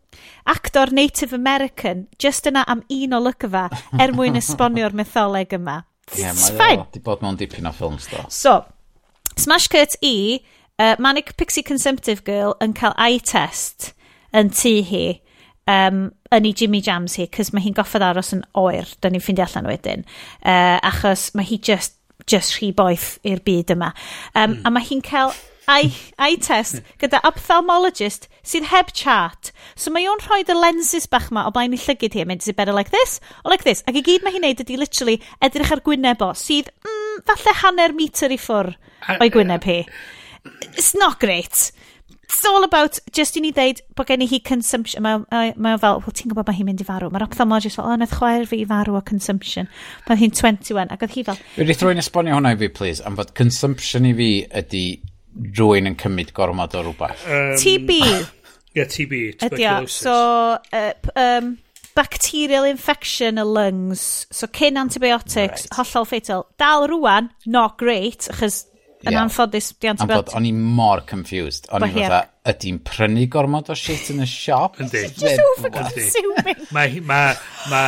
actor Native American just yna am un o lyc yfa er mwyn esbonio'r mytholeg yma. Ie, yeah, mae o. Di bod mewn dipyn o ffilms, do. So, Smash Cut E, uh, Manic Pixie Consumptive Girl yn cael eye test yn tŷ hi um, yn ei Jimmy Jams hi, cys mae hi'n goffod aros yn oer, da ni'n ffeindio allan wedyn, uh, achos mae hi just just rhy boeth i'r byd yma. Um, mm. A mae hi'n cael eye, eye test gyda ophthalmologist sydd heb chart. So mae o'n rhoi y lenses bach ma o blaen i llygyd hi a mynd, is it better like this or like this? Ac i gyd mae hi'n neud ydy literally edrych ar gwyneb o, sydd mm, falle hanner metr i ffwr o'i gwyneb hi. It's not great. It's all about, just i ni ddeud bod gen i hi consumption. Mae ma, ma fel, wel ti'n gwybod mae hi'n mynd i farw. Mae'r ophthalmologist fel, o, nath chwaer fi i farw o consumption. Mae hi'n 21, ac oedd hi fel... Wedi throi'n esbonio hwnna i fi, please, am fod consumption i fi ydy rwy'n yn cymryd gormod o rhywbeth. Um, TB. Ie, yeah, TB, tuberculosis. Ydio, so, uh, um, bacterial infection y lungs. So, cyn antibiotics, right. hollol fatal. Dal rwan, not great, achos Yn yeah. anffodus, di antibiotic. O'n i mor confused. O'n i fatha, ydy'n prynu gormod o shit yn y siop? Yndi. Just over-consuming. Mae'r ma, ma,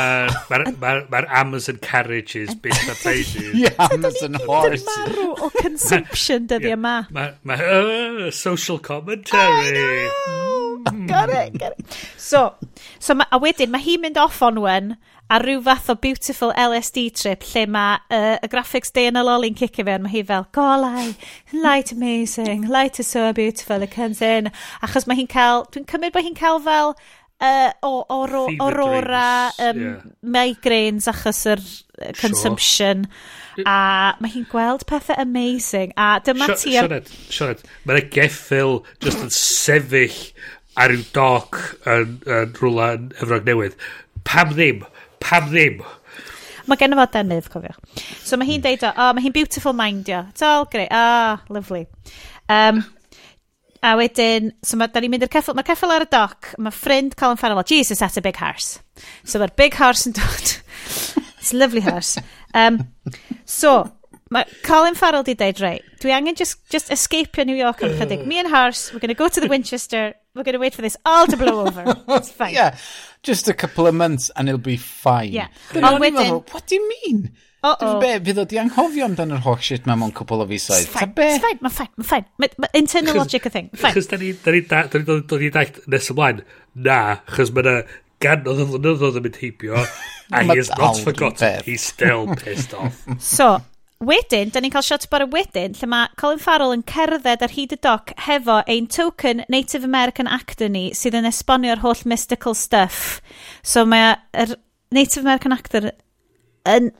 ma, ma, ma Amazon carriages bit a teulu. Amazon horses. Dyn marw o consumption dyddi yma. Mae oh, social commentary. Hmm. Got it, got it. So, so ma, a wedyn, mae hi'n mynd off on one ar rhyw fath o beautiful LSD trip lle mae uh, y graphics day yn y lolly'n cicio fe, mae hi fel, golau, light amazing, light is so beautiful, it comes in. Achos mae hi'n cael, dwi'n cymryd bod hi'n cael fel uh, o, o, o, aurora um, yeah. migraines achos yr uh, consumption. Sure. A mae hi'n gweld pethau amazing. A dyma ti... Sioned, Sioned, mae'n geffil just yn sefyll ar yw doc yn, yn rhywle yn Efrog Newydd. Pam ddim? pam ddim? Mae gen fo denydd, cofiwch. So mae hi'n hmm. deud, o, oh, mae hi'n beautiful mindio. all great. Ah, oh, lovely. Um, a wedyn, so mae, da ni'n mynd i'r ceffyl, mae ceffyl ar y doc, mae ffrind Colin Farrell, Jesus, that's a big horse. So mae'r big horse yn dod. It's a lovely horse. Um, so, Mae Colin Farrell di deud, rei, dwi angen just, just escapio New York am chydig. Me and Horse, we're going to go to the Winchester, we're going to wait for this all to blow over. It's fine. yeah, just a couple of months and it'll be fine. Yeah. Ond wedyn... Meddwl, what do you mean? Uh -oh. Be, fydd o di anghofio amdan yr holl shit mewn mewn cwpl o fisoedd. It's fine, it's fine, mae'n fine, mae'n fine. Ma, ma, internal logic a thing, fine. Chos da ni, da ni, da, da ni dod i ddallt nes ymlaen, na, chos mae yna ganodd o flynyddoedd yn mynd heibio, and he has not forgotten, he's still pissed off. So, Wedyn, da ni'n cael shot bar wedyn, lle mae Colin Farrell yn cerdded ar hyd y doc hefo ein token Native American actor ni sydd yn esbonio'r holl mystical stuff. So mae yr Native American actor yn...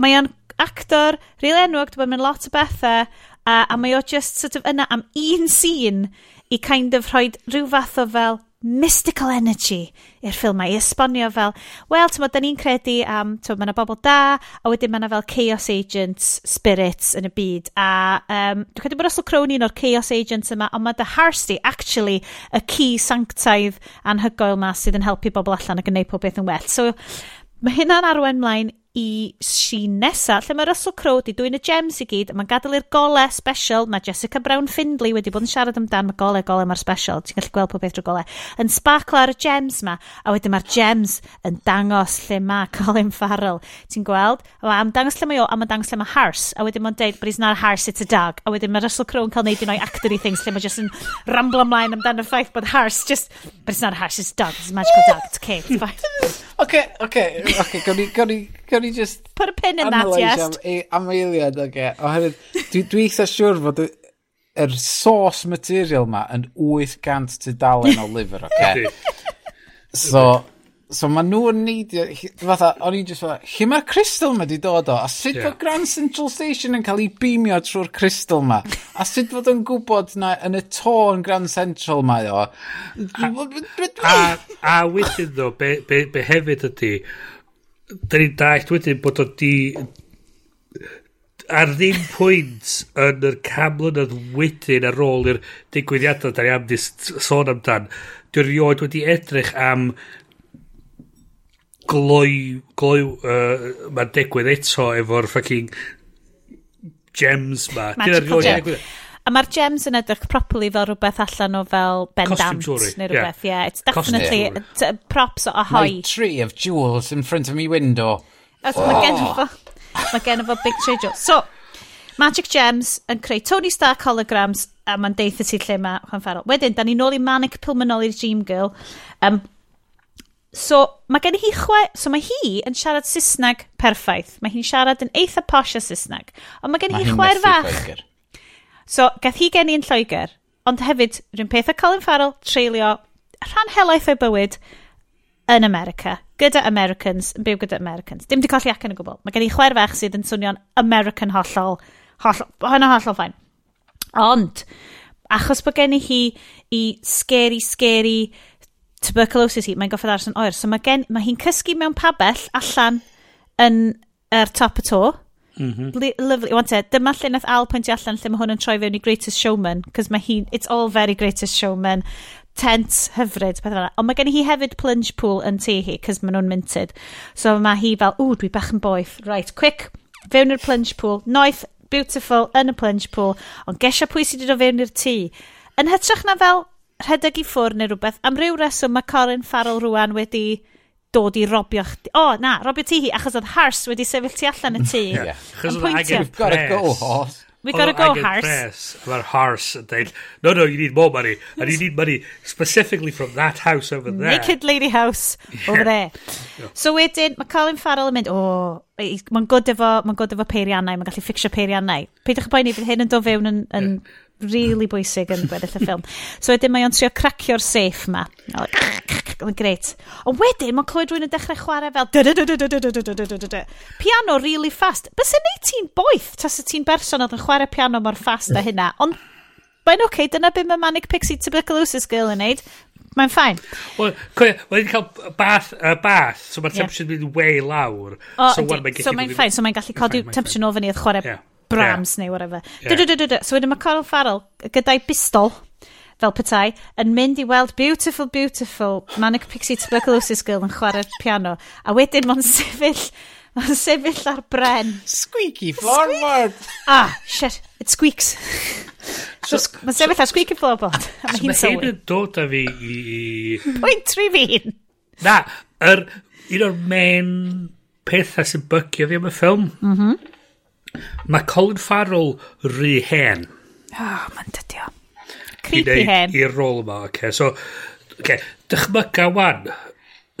Mae o'n actor, rili enwog, dwi'n mynd lot o bethau, a, a mae o just sort of yna am un scene i kind of rhoi rhyw fath o fel mystical energy i'r ffilmau i esbonio fel, wel, ti'n modd, da ni'n credu am, ti'n mae yna bobl da, a wedyn mae yna fel chaos agents, spirits yn y byd, a um, dwi'n credu bod Russell Crowe un o'r chaos agents yma, ond mae dy Harsty, actually, y key sanctaidd anhygoel ma sydd yn helpu bobl allan ac yn gwneud pob beth yn well. So, mae hynna'n arwen mlaen i sîn nesa, lle mae Russell Crowe di dwi'n y gems i gyd, mae'n gadael i'r gole special, mae Jessica Brown Findlay wedi bod yn siarad amdan, mae gole, gole mae'r special, ti'n gallu gweld pob beth drwy gole, yn sparclo ar y gems ma, a wedyn mae'r gems yn dangos lle mae Colin Farrell, ti'n gweld? Mae'n dangos lle mae o, a mae'n dangos lle mae Hars, a wedyn mae'n deud, but he's not a Hars, it's a dog, a wedyn mae Russell Crowe yn cael neud un o'i actory things, lle mae just yn ramblo ymlaen amdan y ffaith bod Hars just, but it's not a Hars, it's a dog, it's a magical dog, it's okay, it's fine. Oce, oce, oce, gawn ni, gawn ni gawn ni just... Put a pin in that, yes. E- am, am eiliad, oce. Okay. Oherwydd, dwi, dwi eitha siwr fod y, er source material ma yn 800 tudalen o lyfr, oce. Okay? so, So ma nhw'n neidio, fatha, o'n i'n just fatha, lle mae'r crystal ma di dod o? A sut yeah. Grand Central Station yn cael ei beamio trwy'r crystal ma? A sut fod yn gwybod na yn y to yn Grand Central mae o? A, a, a wedyn ddo, be, be, be hefyd ydy, da ni'n dallt wedyn bod o di... Ar ddim pwynt yn yr camlynedd wedyn ar ôl i'r digwyddiadau da ni am sôn amdan, dwi'n rioed wedi edrych am gloi, gloi uh, mae'n digwydd eto efo'r fucking gems ma. Magical gems. A mae'r gems yn edrych properly fel rhywbeth allan o fel bendant neu rhywbeth. Yeah. yeah, it's definitely yeah. Uh, uh, props o hoi. My tree of jewels in front of me window. As. Mae gen oh. fo, mae gen fo big tree jewels. So, Magic Gems yn creu Tony Stark holograms a mae'n deitha ti lle mae Juan Farrell. Wedyn, da ni nôl i Manic Pilmanoli'r Dream Girl. Um, So, mae gen hi chwe... So, mae hi yn siarad Saesneg perffaith. Mae hi'n siarad yn eitha posh o Saesneg. Ond mae gen hi chwaer fach. Lloegr. So, gath hi gen i'n Lloegr. Ond hefyd, rhywun peth o Colin Farrell treulio rhan helaeth o'i bywyd yn America. Gyda Americans, yn byw gyda Americans. Dim di colli ac yn y gwbl. Mae gen i chwe'r fach sydd yn swnio'n American hollol. Hollol, hollol, hollol fain. Ond, achos bod gen i hi i scary, scary tuberculosis hi, mae'n goffod aros yn oer. So mae, gen, mae hi'n cysgu mewn pabell allan yn er top y to. Mm -hmm. Lovely. Wan te, dyma lle nath Al pwyntio allan lle mae hwn yn troi fewn i Greatest Showman, cos mae hi, it's all very Greatest Showman, tent, hyfryd, pethau fel Ond mae gen hi hefyd plunge pool yn tu hi, cos maen nhw'n minted. So mae hi fel, ww, dwi bach yn boeth. Right, quick, fewn i'r plunge pool, noeth, beautiful, yn y plunge pool, ond gesio pwy sydd wedi dod fewn i'r tŷ. Yn hytrach na fel, rhedeg i ffwr neu rhywbeth, am ryw reswm mae Colin Farrell rwan wedi dod i robio chdi. O, oh, na, robio ti hi, achos oedd Hars wedi sefyll tu allan y tŷ. yeah. Achos oedd Agate We've got to go, horse. We gotta go, Hars. Press, mae'r Hars yn dweud, no, no, you need more money. And you need money specifically from that house over there. Naked lady house yeah. over there. So wedyn, mae Colin Farrell yn mynd, o, oh, mae'n good efo, mae'n good efo peiriannau, mae'n gallu ffixio peiriannau. Peidiwch yn boeni, fydd hyn yn dod fewn yn, yn yeah really bwysig yn gweddill y ffilm. So wedyn mae o'n trio cracio'r safe ma. Mae'n greit. Ond wedyn mae'n clywed rwy'n yn dechrau chwarae fel piano really fast. Bys yn neud ti'n boeth tas y ti'n berson oedd yn chwarae piano mor fast a hynna. Ond mae'n oce, okay, dyna beth mae Manic Pixie Tuberculosis Girl yn neud. Mae'n ffain. Wel, cael bath, uh, bath, so mae'r yeah. temperature yn mynd way lawr. O, so mae'n so mae'n ffain, so mae'n gallu codi temperature nôl fyny oedd chwarae yeah. Brahms yeah. neu whatever. Yeah. So wedyn mae Colin Farrell gyda'i bistol fel petai, yn mynd i weld Beautiful Beautiful Manic Pixie Tuberculosis Girl yn chwarae'r piano. A wedyn mae'n sefyll, mae'n sefyll ar bren. Squeaky forward. Ah, shit, it squeaks. So, so mae'n sefyll so, ar squeaky floorboard. So mae hyn yn dod â fi i... i... Pwynt tri fi'n. Na, yr, un o'r men pethau sy'n bygio fi am y ffilm. Mm -hmm. Mae Colin Farrell rhy hen. Oh, mae'n dydio. Creepy hen. I'r rôl yma, oce. Okay. So, oce, okay, dychmyga wan.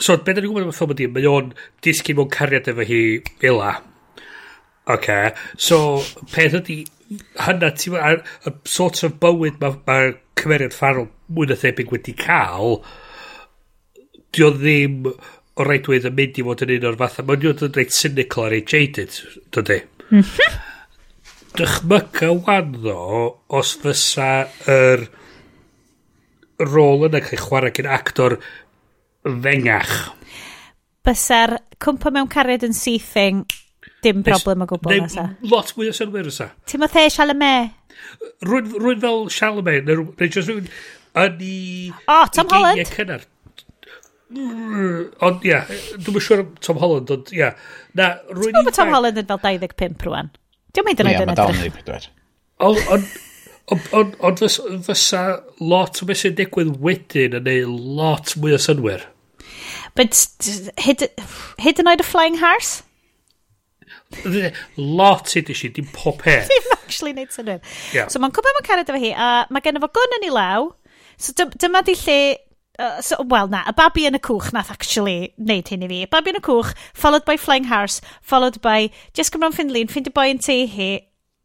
So, beth ni'n gwybod am y ffilm ydy, mae o'n disgyn mewn cariad efo hi fila. Oce. Okay. So, peth ydy, hynna, ti'n y sort of bywyd mae ma cymeriad Farrell mwy na thebyg wedi cael, di o ddim o reidwydd yn mynd i fod yn un o'r fatha, mae'n reit cynical a reit jaded, dydy? dychmyga wan ddo os fysa yr rôl yna cael chwarae gen actor fengach. Bysa'r cwmpa mewn cariad yn seething, dim problem o gwbl nesa. Lot mwy o synwyr ysa. Timothée Chalamet. Rwy'n fel Chalamet, neu just rwy'n yn i... O, Tom Holland. Cynnar. Ond, ia, dwi'n siŵr am Tom Holland, ond, ia. Na, rwy'n... Ti'n gwybod Tom Holland yn fel 25 rwan? Diolch mae'n dynod yn edrych. Ond, ond, fysa lot o beth sy'n digwydd wedyn yn ei lot mwy o synwyr. But, hyd, hyd yn oed y Flying Horse? lot sydd eisiau, dim pob peth. Ddim actually neud synwyr. Yeah. So, mae'n cwbl mae'n cared efo hi, a mae gen efo gwn yn ei law, so dy dyma di lle Uh, so, Wel na, y babi yn y cwch nath actually wneud hyn i fi. Babi yn y cwch, followed by Flying Horse, followed by Jessica Brown Findlin, find y boi yn te hi,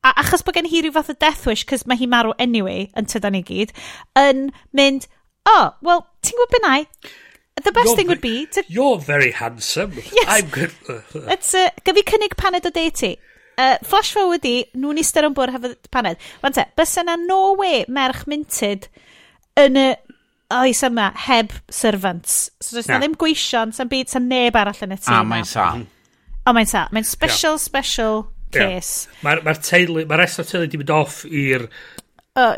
a achos bod gen hi rhyw fath o death wish, cos mae hi marw anyway, yn tydan ni gyd, yn mynd, oh, well, ti'n gwybod benai? The best you're thing would be to... You're very handsome. Yes. I'm good. It's a... Uh, Gyfi cynnig paned o deiti. Uh, flash forward i, nhw'n eistedd o'n bwrdd hefyd paned. Fan te, bys yna no way merch minted yn y oes yma heb servants. So does na ddim gweision, sa'n byd, sa'n neb arall yn y tîm. A ah, mae'n sa. O, mae'n sa. Mae'n special, yeah. special case. Yeah. Mae'r ma teulu, mae'r rest o'r teulu di mynd off i'r... Oh,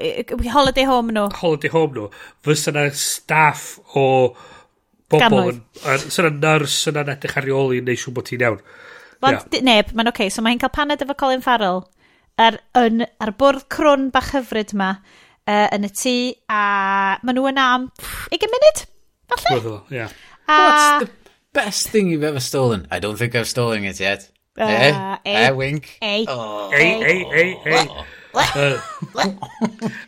holiday home nhw. Holiday home nhw. Fysa na staff o bobl yn... Fysa na nyrs yn edrych ar reoli neu siw bod ti'n iawn. Ond yeah. neb, mae'n oce. Okay. So mae'n cael paned efo Colin Farrell ar, yn, ar bwrdd crwn bach hyfryd yma uh, yn y tŷ a maen nhw yna am 20 munud, falle? Ie. Yeah. What's the best thing you've ever stolen? I don't think I've stolen it yet. Uh, eh? Eh, eh, eh wink. Eh. Oh. Eh, eh, eh, eh. uh,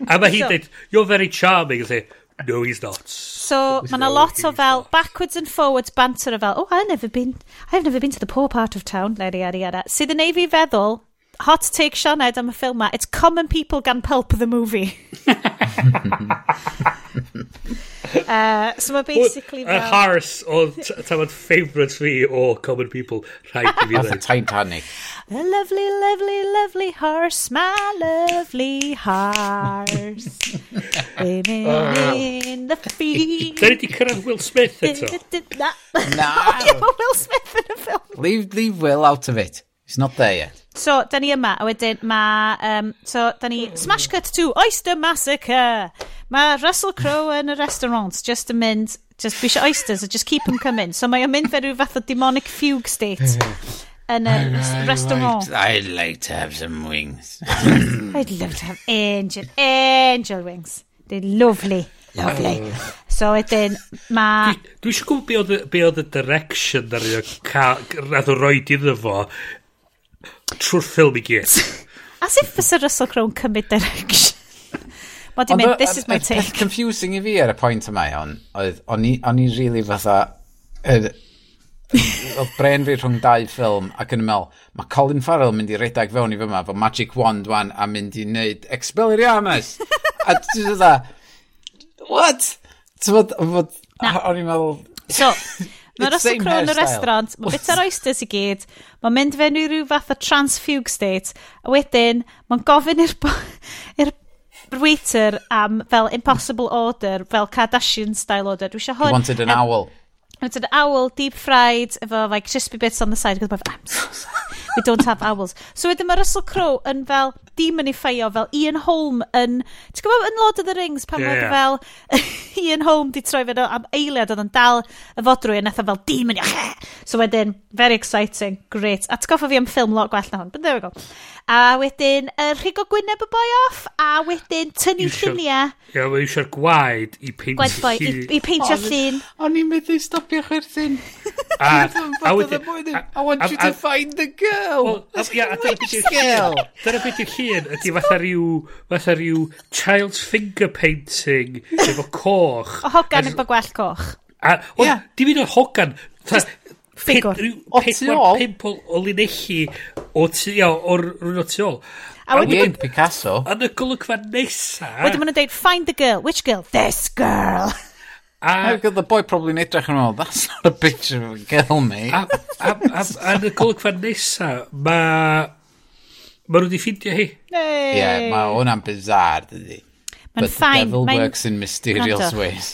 a mae hi'n dweud, you're very charming, lle, no he's not. So, mae yna lot o fel not. backwards and forwards banter o fel, oh, I've never been, I've never been to the poor part of town, lady, yada, yada. Sydd yn ei fi feddwl, hot take Sioned am y ffilm ma, it's common people gan pulp the movie. uh, so mae basically Y fel... Harris o tamad favourite fi o Common People rhaid i fi Off the. Titanic. A lovely, lovely, lovely horse, my lovely horse. Women in the field. Da ni di cyrraedd Will Smith eto. Na. Na. Will Smith yn y ffilm. Leave, leave Will out of it. He's not there yet. So, da ni yma, a wedyn mae... Um, so, da ni... Smash Cut to Oyster Massacre! Mae Russell Crowe yn y restaurant just yn mynd... Just bisio oysters, a just keep them coming. So mae'n mynd fel rhyw fath o demonic fugue state yn y restaurant. I'd like to have some wings. I'd love to have angel, angel wings. They're lovely. Lovely. Oh. So wedyn, mae... Dwi eisiau gwybod be oedd y direction ar yw, o roed iddo fo Trwy'r ffilm i gyd. As if fysa Russell Crowe cymryd direction? Mae di mynd, this is my take. Peth confusing i fi ar y pwynt yma iawn, oedd o'n i really fatha, oedd bren fi rhwng dau ffilm ac yn ymwneud, mae Colin Farrell mynd i redag fewn i fyma fo Magic Wand wan a mynd i wneud Expelliarmus. a dwi'n dda, what? Ti'n fod, o'n i'n meddwl... So, Mae'n rhasw Crowe yn y restaurant, mae bit ar oysters i gyd, mae'n mynd fewn i rhyw fath o transfugue state, a wedyn mae'n gofyn i'r waiter am fel impossible order, fel Kardashian style order. Dwi eisiau hwn... Wanted an owl. I wanted an owl, deep fried, efo like crispy bits on the side, because I'm so sorry we don't have owls. So wedyn mae Russell Crowe yn fel demonifio fel Ian Holm yn... Ti'n gwybod yn Lord of the Rings pan yeah. oedd fel Ian Holm di troi fe am eiliad oedd yn dal y fodrwy yn eitha fel demonio. So wedyn, very exciting, great. A ti'n goffa fi am ffilm lot gwell na hwn, but there we go. A wedyn, uh, rhigo gwyneb y boi off, a wedyn tynnu lluniau. Ie, yeah, mae eisiau'r gwaed i peintio llun. I, i peintio llun. O'n i'n meddwl stopio chwerthin. A, a a, wedyn... I want you to find the girl. Ia, a dyna beth yw'r llun, ydy fatha rhyw, fatha rhyw child's finger painting efo coch. O hogan efo gwell coch. A, o, di mynd o'r hogan, ffigwr. O tu ôl? Pimp o linelli o tu ia, o'r rhywun o tu ôl. A wedyn Picasso. Yn y golygfa nesa. Wedyn maen nhw'n dweud, find the girl. Which girl? This girl. A, Ac the boy probably probably'n edrych yn ôl, that's not a picture of a girl, mate. A, a, a, a yn y golygfa nesa, mae... Mae nhw wedi ffindio hi. Hey. yeah, mae hwnna'n bizar, dydy. But the fine. devil mae'n... works in mysterious Rando. ways.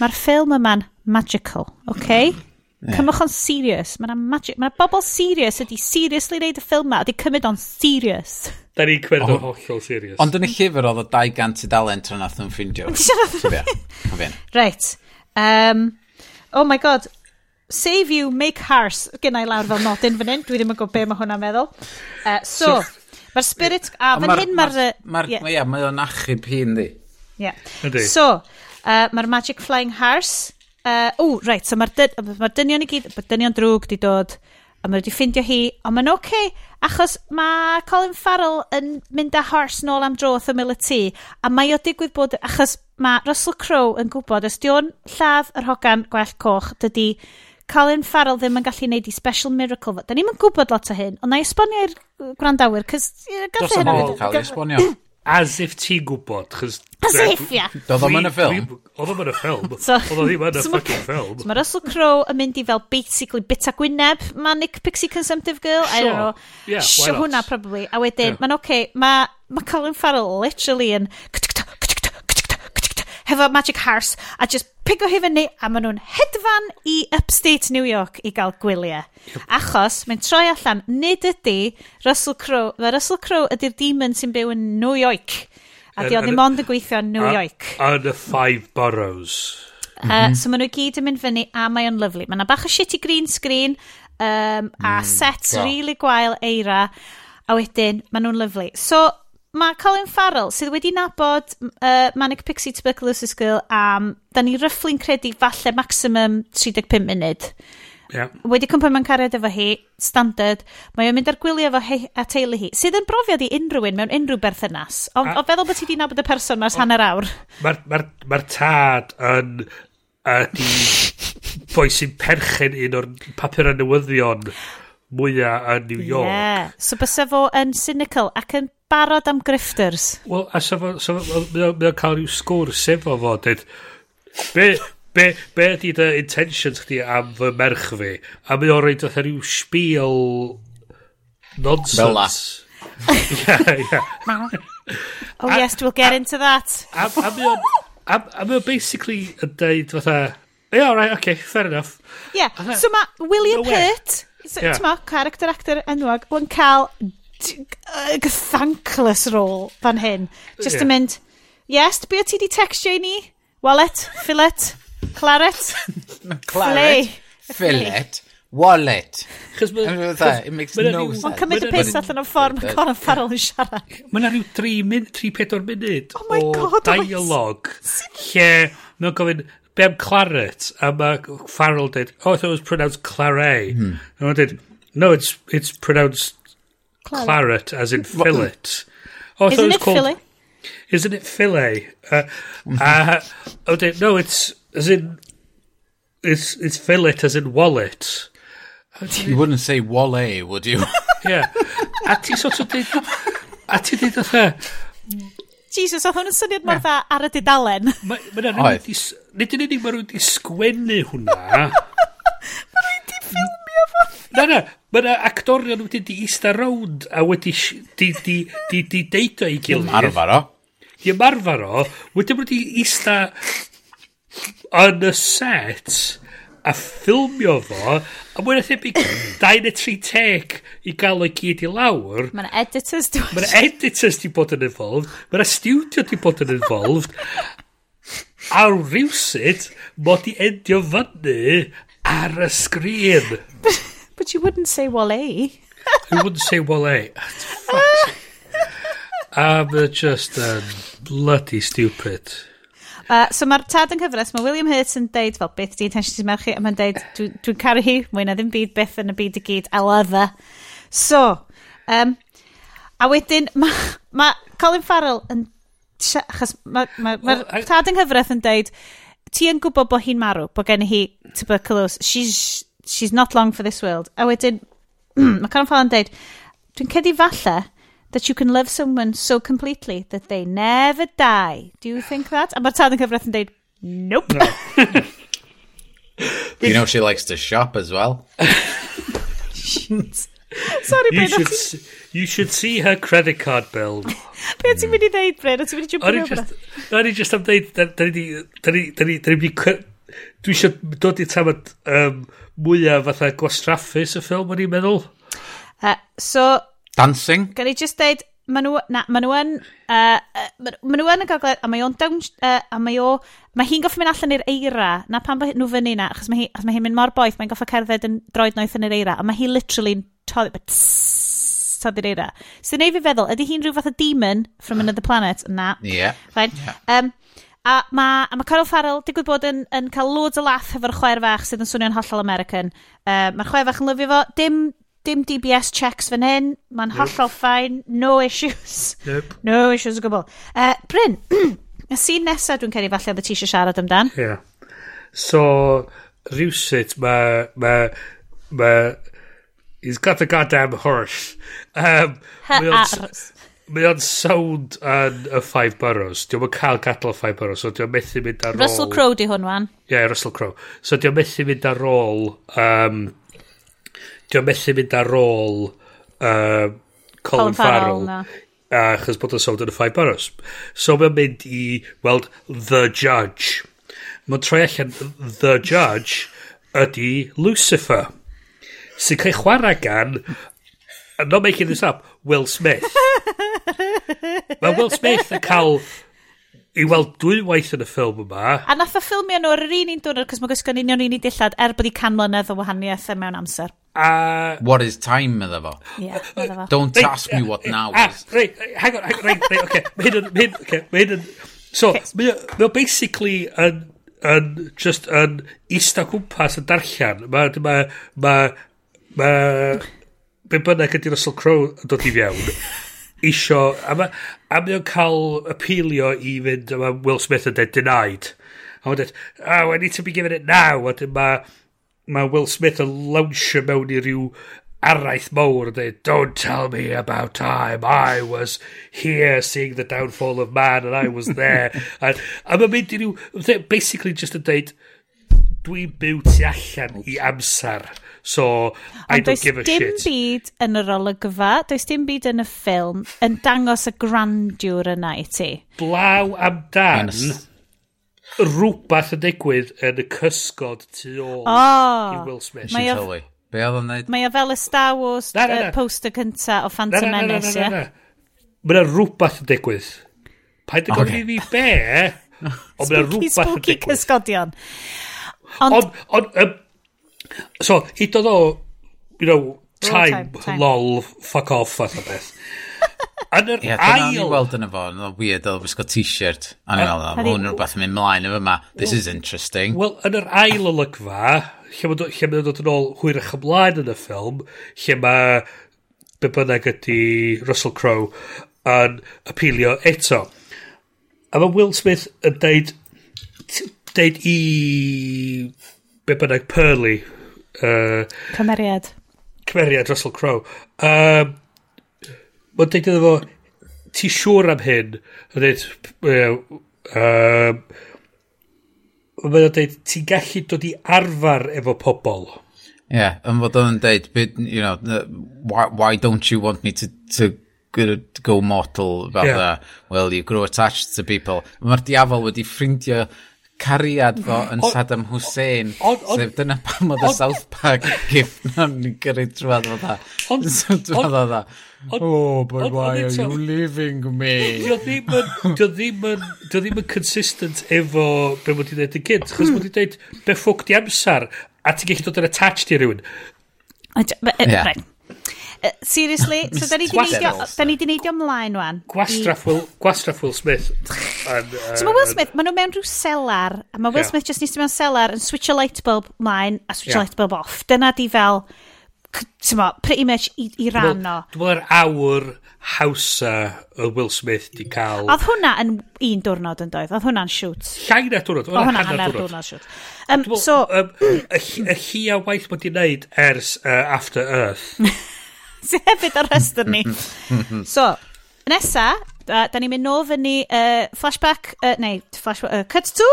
Mae'r ffilm yma'n magical, oce? Okay? Yeah. Cymwch o'n serious. Mae'na magic... Mae'na bobl serious ydi seriously wneud y ffilm ma. Ydi cymryd o'n serious. Da ni'n cymryd o'n hollol serious. Ond yn y llyfr oedd o 200 dalen tra nath nhw'n ffindio. Reit. Um, oh my god. Save you, make hearts. Gynna i lawr fel nodyn fan hyn. Dwi ddim yn gwybod be mae hwnna'n meddwl. Uh, so, mae'r spirit... A fan hyn mae'r... Mae'r, ie, yeah. ma o'n achub hi'n di. Yeah. So, uh, mae'r magic flying hearts. Uh, o, right, so mae'r dy, ma dynion i gyd... Dynion drwg di dod a mae wedi ffindio hi, ond mae'n oce, okay, achos mae Colin Farrell yn mynd â Hors nôl am droth y mil y tŷ, a mae o digwydd bod, achos mae Russell Crowe yn gwybod, os diw'n lladd yr hogan gwell coch, dydy Colin Farrell ddim yn gallu gwneud i special miracle. Da ni'n gwybod lot o hyn, ond na i esbonio i'r gwrandawyr, cys... E Dros y môl, cael ei e- esbonio. as if ti'n gwybod, chos... As if, ia. Doedd o'n yn y ffilm. Oedd o'n yn y ffilm. Oedd o'n ddim yn y ffucking ffilm. Mae Russell Crowe yn mynd i fel basically bita gwyneb, manic pixie consumptive girl, sure. I don't know. Yeah, sure hwnna, probably. A wedyn, yeah. mae'n oce, okay, mae ma Colin Farrell literally yn hefo Magic Horse a just pigo hi fyny a maen nhw'n hedfan i upstate New York i gael gwyliau. Yep. Achos mae'n troi allan, nid ydy Russell Crowe, mae Russell Crowe ydy'r demon sy'n byw yn New York. A di oedd ddim ond yn gweithio yn New York. Yn y five boroughs. Uh, mm -hmm. So maen nhw gyd yn mynd fyny a mae o'n lyflu. Mae yna bach o shitty green screen um, a mm, sets yeah. really gwael eira a wedyn maen nhw'n lyflu. So mae Colin Farrell, sydd wedi nabod uh, Manic Pixie Tuberculosis Girl am, da ni ryfflu'n credu falle maximum 35 munud. Yeah. Wedi cwmpa mewn cariad efo hi, standard, mae o'n mynd ar gwylio efo hi a teulu hi, sydd yn brofiad i unrhyw un mewn unrhyw berthynas. O, a, o feddwl bod ti wedi nabod y person mas hanner awr. Mae'r ma, ma, ma tad yn ydy boi sy'n perchen un o'r papur newyddion mwyaf yn New York. Yeah. So bysa fo yn cynical ac yn barod am grifters. Wel, a so, so, mae o'n cael rhyw sgwrs efo fo, dweud, be, be, be ydy dy intentions chdi am fy merch fi? A mae o'n rhaid oedd rhyw spiel nonsense. Yeah, yeah. oh yes, we'll get into that. A, a, a, a mae o'n basically yn dweud fatha, yeah, all right, okay, fair enough. Yeah, so mae William no Pitt, so, yeah. character actor enwog, yn cael thankless role fan hyn. Just yeah. yn mynd, yes, be o ti di textio i ni? Wallet, fillet, claret, claret, fillet, wallet. It makes no sense. Mae'n cymryd y pus allan o'r ffordd mae Colin Farrell yn siarad. Mae yna rhyw 3-4 munud oh o God, dialog lle mae'n gofyn be am claret a mae Farrell dweud, oh I thought it was pronounced claret mm. and I did no it's, it's pronounced Claret, as in mm. fillet. Oh, Isn't it, it called, fillet? Isn't it fillet? Uh, uh, oh, no, it's as in it's it's fillet as in wallet. You, you wouldn't say wallet, would you? yeah. A ti sort of dweud... A ti dweud oedd. Jesus, oedd hwn yn syniad mor dda ar y dudalen. Mae'n rhywun wedi... Nid yn unig mae rhywun wedi sgwennu hwnna. mae rhywun wedi ffilm Na, na, mae yna actorion wedi di eista rownd a wedi di, di, di, di deito i gilydd. Di ymarfer o. Di ymarfer o. Wedi wedi eista yn y set a ffilmio fo a mwyn a thebyg 2 neu 3 teg i gael o'i gyd i lawr mae'n editors dwi'n mae'n editors di bod yn involved mae'n studio di bod yn involved a rhywsyd mod i endio fyny ar y sgrin But you wouldn't say Wale. you wouldn't say Wale? I'm ah, just um, bloody stupid. Uh, so mae'r tad yn cyfres, mae William Hurt yn deud, fel beth di intention ti'n merchu, a mae'n deud, dwi'n dwi caru hi, mwy na ddim byd beth yn y byd i gyd, I love her. So, um, a wedyn, mae ma Colin Farrell yn, achos mae'r ma, ma, ma well, tad yn cyfres yn deud, ti yn gwybod bod hi'n marw, bod gen hi tuberculosis, she's she's not long for this world. A wedyn, mae Colin Farrell yn deud, dwi'n cedi falle that you can love someone so completely that they never die. Do you think that? A mae'r Tad yn cyfraith yn deud, nope. No. you know she likes to shop as well. Sorry, you should, you should see her credit card bill. Be ti'n mm. mynd i ddeud, Bryn? O ti'n mynd i jump yn over? O'n i just am ddeud, da ni dwi eisiau dod i'r tamad um, mwyaf fatha gwastraffus y ffilm o'n i'n meddwl. Uh, so... Dancing. Gan i just deud, ma nhw, na, maen nhw yn, uh, maen nhw yn y gogledd, a mae o'n down, uh, a mae o, mae hi'n goffi mynd allan i'r eira, na pan bod nhw fyny na, achos mae hi, achos mae hi'n mynd mor boeth, mae'n goffa cerdded yn droed noeth yn yr eira, a mae hi literally'n toddi, but toddi'r eira. So, neu fi feddwl, ydy hi'n rhyw fath o demon from another planet? Na. Yeah. Fine. Yeah. Um, A mae, ma, mae Carol Farrell, digwydd bod yn, yn cael loads o laff efo'r chwer fach sydd yn swnio'n hollol American. Uh, mae'r chwer fach yn lyfio fo, dim, dim DBS checks fan hyn, mae'n nope. hollol ffain, no issues. Nope. No issues o gwbl. Uh, Bryn, y sîn nesaf dwi'n cael ei falle oedd ti eisiau siarad amdan. Ie. Yeah. So, rhywsut, mae... Ma, ma, he's got the goddamn horse. Um, H-A-R-S. Mae o'n sound yn y Five Boroughs. Diolch yn cael gadal Five Boroughs, so diolch methu mynd ar ôl... Russell Crowe di hwn, wan. Ie, yeah, Russell Crowe. So diolch methu mynd ar ôl... Um, diolch methu mynd ar ôl... Uh, Colin, Colin Farrell. Achos bod o'n sound yn y Five Boroughs. So mae'n mynd i weld The Judge. Mae'n troi allan The Judge ydy Lucifer. Sy'n cael chwarae gan... I'm not making this up. Will Smith. Mae Will Smith yn cael i weld dwy waith yn y ffilm yma. A nath y ffilmio nhw ar yr un un diwrnod, cos mae gysgo'n union un i dillad er bod i can mlynedd o wahaniaeth e mewn amser. Uh, what is time, medda fo? Yeah, medda fo. Don't right, ask me what now uh, is. Right, hang on, hang on, right, right, okay. Mae hyn yn, mae hyn, okay, mae hyn yn... So, mae o basically yn, yn, just yn ista gwmpas yn darllen. Mae, mae, mae, mae be bynnag ydy Russell Crowe yn dod i fewn, isio, a mae o'n cael apelio i fynd, a mae Will Smith yn dead denied. A mae'n dweud, oh, ah, I need to be given it now. A dyn mae Will Smith yn lawnsio mewn i ryw araith mawr yn dweud, don't tell me about time, I was here seeing the downfall of man and I was there. a, a mae'n mynd i ryw, basically just yn dweud, dwi'n byw tu allan i amser. So, I Ond don't give a shit. Ond does dim byd yn yr olygfa, does dim byd yn y ffilm yn dangos y grandiwr yna i ti. Blaw amdan yes. rhywbeth yn digwydd yn y cysgod tu ôl oh, i Will Smith. Mae o, Be oedd o'n neud? Mae o fel y Star Wars na, na, na. poster cynta o Phantom na, na, na, Menace, ie? Mae yna rhywbeth yn digwydd. Paid yn gofyn i fi be, ond mae yna rhywbeth yn digwydd. Spooky cysgodion. Ond, ond, So, hyd oedd o, you know, time, time, time. lol, fuck off, fath o beth. Yn yr yeah, ail... Ie, weld yn y fo, yn weird, oedd wisgo t-shirt. A ni'n meddwl, mae hwn yn rhywbeth yn mynd mlaen efo yma. This is interesting. Wel, yn yr ail olygfa, lle mae'n dod yn ôl hwyrach ymlaen yn y ffilm, lle mae be bynnag ydy Russell Crowe yn apelio eto. A mae Will Smith yn deud, deud i be bynnag Pearly, Uh, cymeriad. Cymeriad Russell Crowe. Um, Mae'n deud iddo fo, ti siŵr am hyn? Mae'n deud, um, mae'n deud, ti'n gallu dod i arfer efo pobl. Ie, yeah, yn fod o'n deud, you know, why, why don't you want me to, to go mortal fatha, yeah. well, you grow attached to people. Mae'r diafol wedi ffrindio cariad fo mm. yn Saddam Hussein. Sef dyna pam oedd y South Park gif na'n ni gyrru drwad o dda. Drwad o dda. Oh, but why are you leaving me? Dio ddim yn consistent efo be mod i dweud yn gynt. Chos mod i dweud be ffwc di amser a ti'n gallu dod yn attached i rhywun. Right. Seriously? so, da ni di neidio neidio ymlaen wan. Gwastraff Will, gwastraff uh, Will Smith. Um, uh, so, mae Will Smith, maen nhw mewn rhyw selar, a mae Will yeah. Smith just nes mewn selar yn switch a light bulb mlaen a switch yeah. a light bulb off. Dyna di fel, tyma, pretty much i, i ran o. Dwi'n meddwl awr hawsa y Will Smith di cael... Oedd hwnna yn un diwrnod yn doedd, oedd hwnna'n siwt. Llai na diwrnod, oedd hwnna'n hanner diwrnod siwt. Um, so... Y Um, y hi a waith bod i'n neud ers uh, After Earth sydd hefyd ar rhestr ni. so, nesa, da, da ni'n mynd nôl fyny uh, flashback, uh, neu flashback, uh, cut to,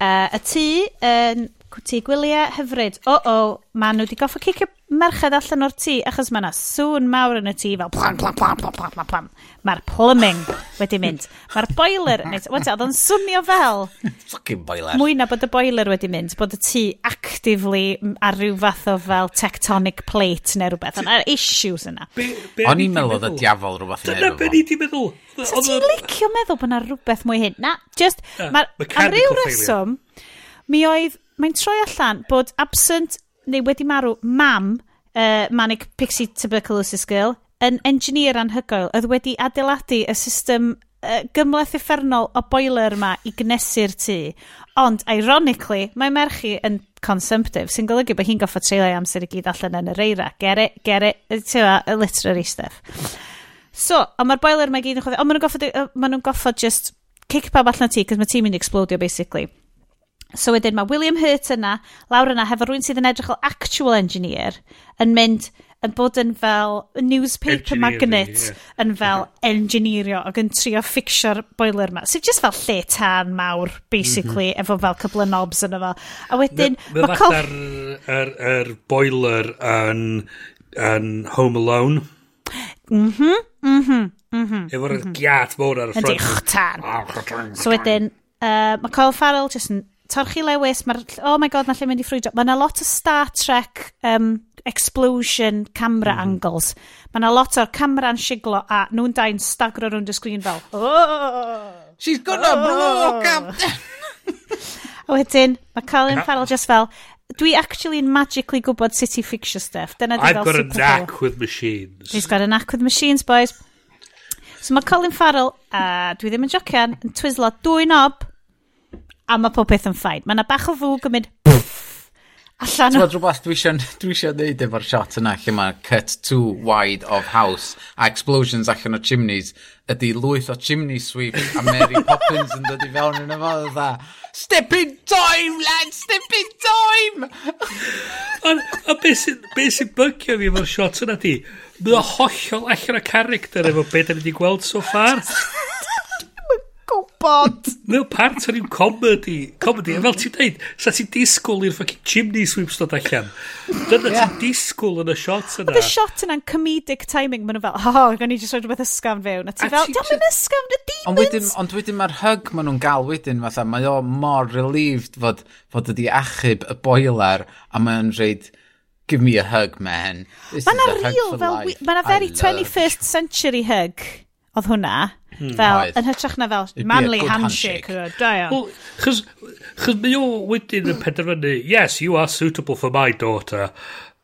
uh, y tŷ yn tŷ gwyliau hyfryd. O, o, maen nhw wedi goffa cicio merched allan o'r tŷ achos mae yna sŵn mawr yn y tŷ fel plam, plam, plam, plam, plam, plam, plam. Mae'r plumbing wedi mynd. Mae'r boiler, wedi, oedd o'n swnio fel... Fucking boiler. Mwy na bod y boiler wedi mynd, bod y tŷ actively ar ryw fath o fel tectonic plate neu rhywbeth. Yna'r issues yna. O'n i'n meddwl oedd y diafol rhywbeth yn Dyna be ni di meddwl. So ti'n licio meddwl bod yna rhywbeth mwy hyn? Na, just... Mae'r am ryw reswm, mi oedd mae'n troi allan bod absent neu wedi marw mam uh, Manic Pixie Tuberculosis Girl yn engineer anhygoel oedd wedi adeiladu y system uh, gymleth effernol o boiler yma i gnesu'r tŷ. Ond, ironically, mae merchu yn consumptive, sy'n golygu bod hi'n goffa treulio amser i gyd allan yn yr eira. Get it, get it, tywa, literary stuff. So, ond mae'r boiler mae gyd yn chwyddi, ond maen nhw'n goffa, ma nhw goffa just kick pawb allan ti, cos mae ti'n mynd i explodio, basically. So wedyn mae William Hurt yna, lawr yna, hefo rhywun sydd yn edrych fel actual engineer, yn mynd yn bod yn fel newspaper magnet yeah. yn fel engineerio ac yn trio ffixio'r boiler yma. Sef so, just fel lle tan mawr, basically, mm -hmm. efo fel cybl y nobs yn efo. A wedyn... Mae fath col... ar, er, er boiler yn, yn Home Alone. Mhm, mhm, mhm. Efo'r mhm. giat mawr ar y ffrant. Ydy, chtan. So wedyn, uh, mae Colin Farrell just yn Torchi Lewis, mae'r... Oh my god, na lle mynd i ffrwydro. Mae yna lot o Star Trek um, explosion camera mm. angles. Mae yna lot o'r camera'n siglo a nhw'n dau'n stagro rhwng y sgrin fel... Oh! She's gonna oh. blow up! a wedyn, mae Colin Farrell just fel... Dwi actually yn magically gwybod sut i fixio stuff. Dyna I've got a knack with machines. He's got a knack with machines, boys. So mae Colin Farrell, a uh, dwi ddim yn jocian, yn twislo dwy knob a mae popeth yn ffain. Mae yna bach o fwg yn mynd allan o... Ti'n rhywbeth dwi eisiau dweud efo'r shot yna lle mae cut too wide of house a explosions allan o chimneys ydy lwyth o chimney sweep a Mary Poppins yn dod i fewn yn efo dda Step in time lad, step in time! A, a beth sy'n be sy bygio fi efo'r shot yna di? Mae o hollol allan o character efo beth da ni wedi gweld so far gwybod. Mae o'n part o'r ryw comedy. Comedy, a fel ti'n dweud, sa ti'n disgwyl i'r fucking chimney sweeps dod allan. Dyna yeah. ti'n disgwyl yn y shot yna. Oedd y shot yna'n comedic timing, maen nhw fel, oh, gan i jyst roed rhywbeth ysgafn fewn. A ti fel, diolch yn ysgafn y demons. Ond wedyn, ond wedyn mae'r hug maen nhw'n gael wedyn, fatha, mae o mor relieved fod, fod ydi achub y boiler, a mae'n reid, give me a hug, man. This Mae yna real, fel, mae yna very 21st century hug, oedd hwnna. Hmm, fel, Oedd. yn hytrach na fel be a manly good handshake. handshake. Da iawn. Well, chys, chys mae o wedyn yn penderfynu, yes, you are suitable for my daughter.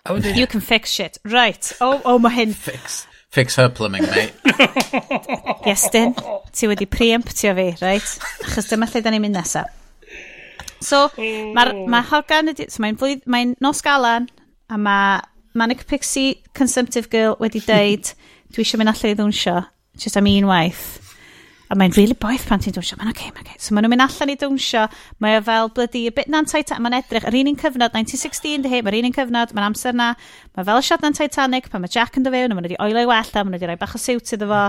A wedyn- You can fix shit. Right. Oh, oh mae hyn. Fix, fix her plumbing, mate. Iestyn, ti wedi preemptio fi, right? Achos dyma lle da ni'n mynd nesa. So, mae'r oh. ma hogan ydi... So, mae'n flwydd... Mae'n nos galan, a mae Manic Pixie Consumptive Girl wedi deud, dwi eisiau mynd allan i ddwnsio, just am un waith. A mae'n really boeth pan ti'n dwnsio. Mae'n oce, okay, mae'n oce. Okay. So maen nhw'n mynd allan i dwnsio. Mae o fel blydi, bit na'n Titanic, mae'n edrych. Yr un un cyfnod, 1916, dyhe, mae'r un un cyfnod, mae'n amser na. Mae fel y siad na'n Titanic, pan mae Jack yn dyfewn, mae'n wedi oelai wella, mae'n wedi rhoi bach o siwt iddo fo.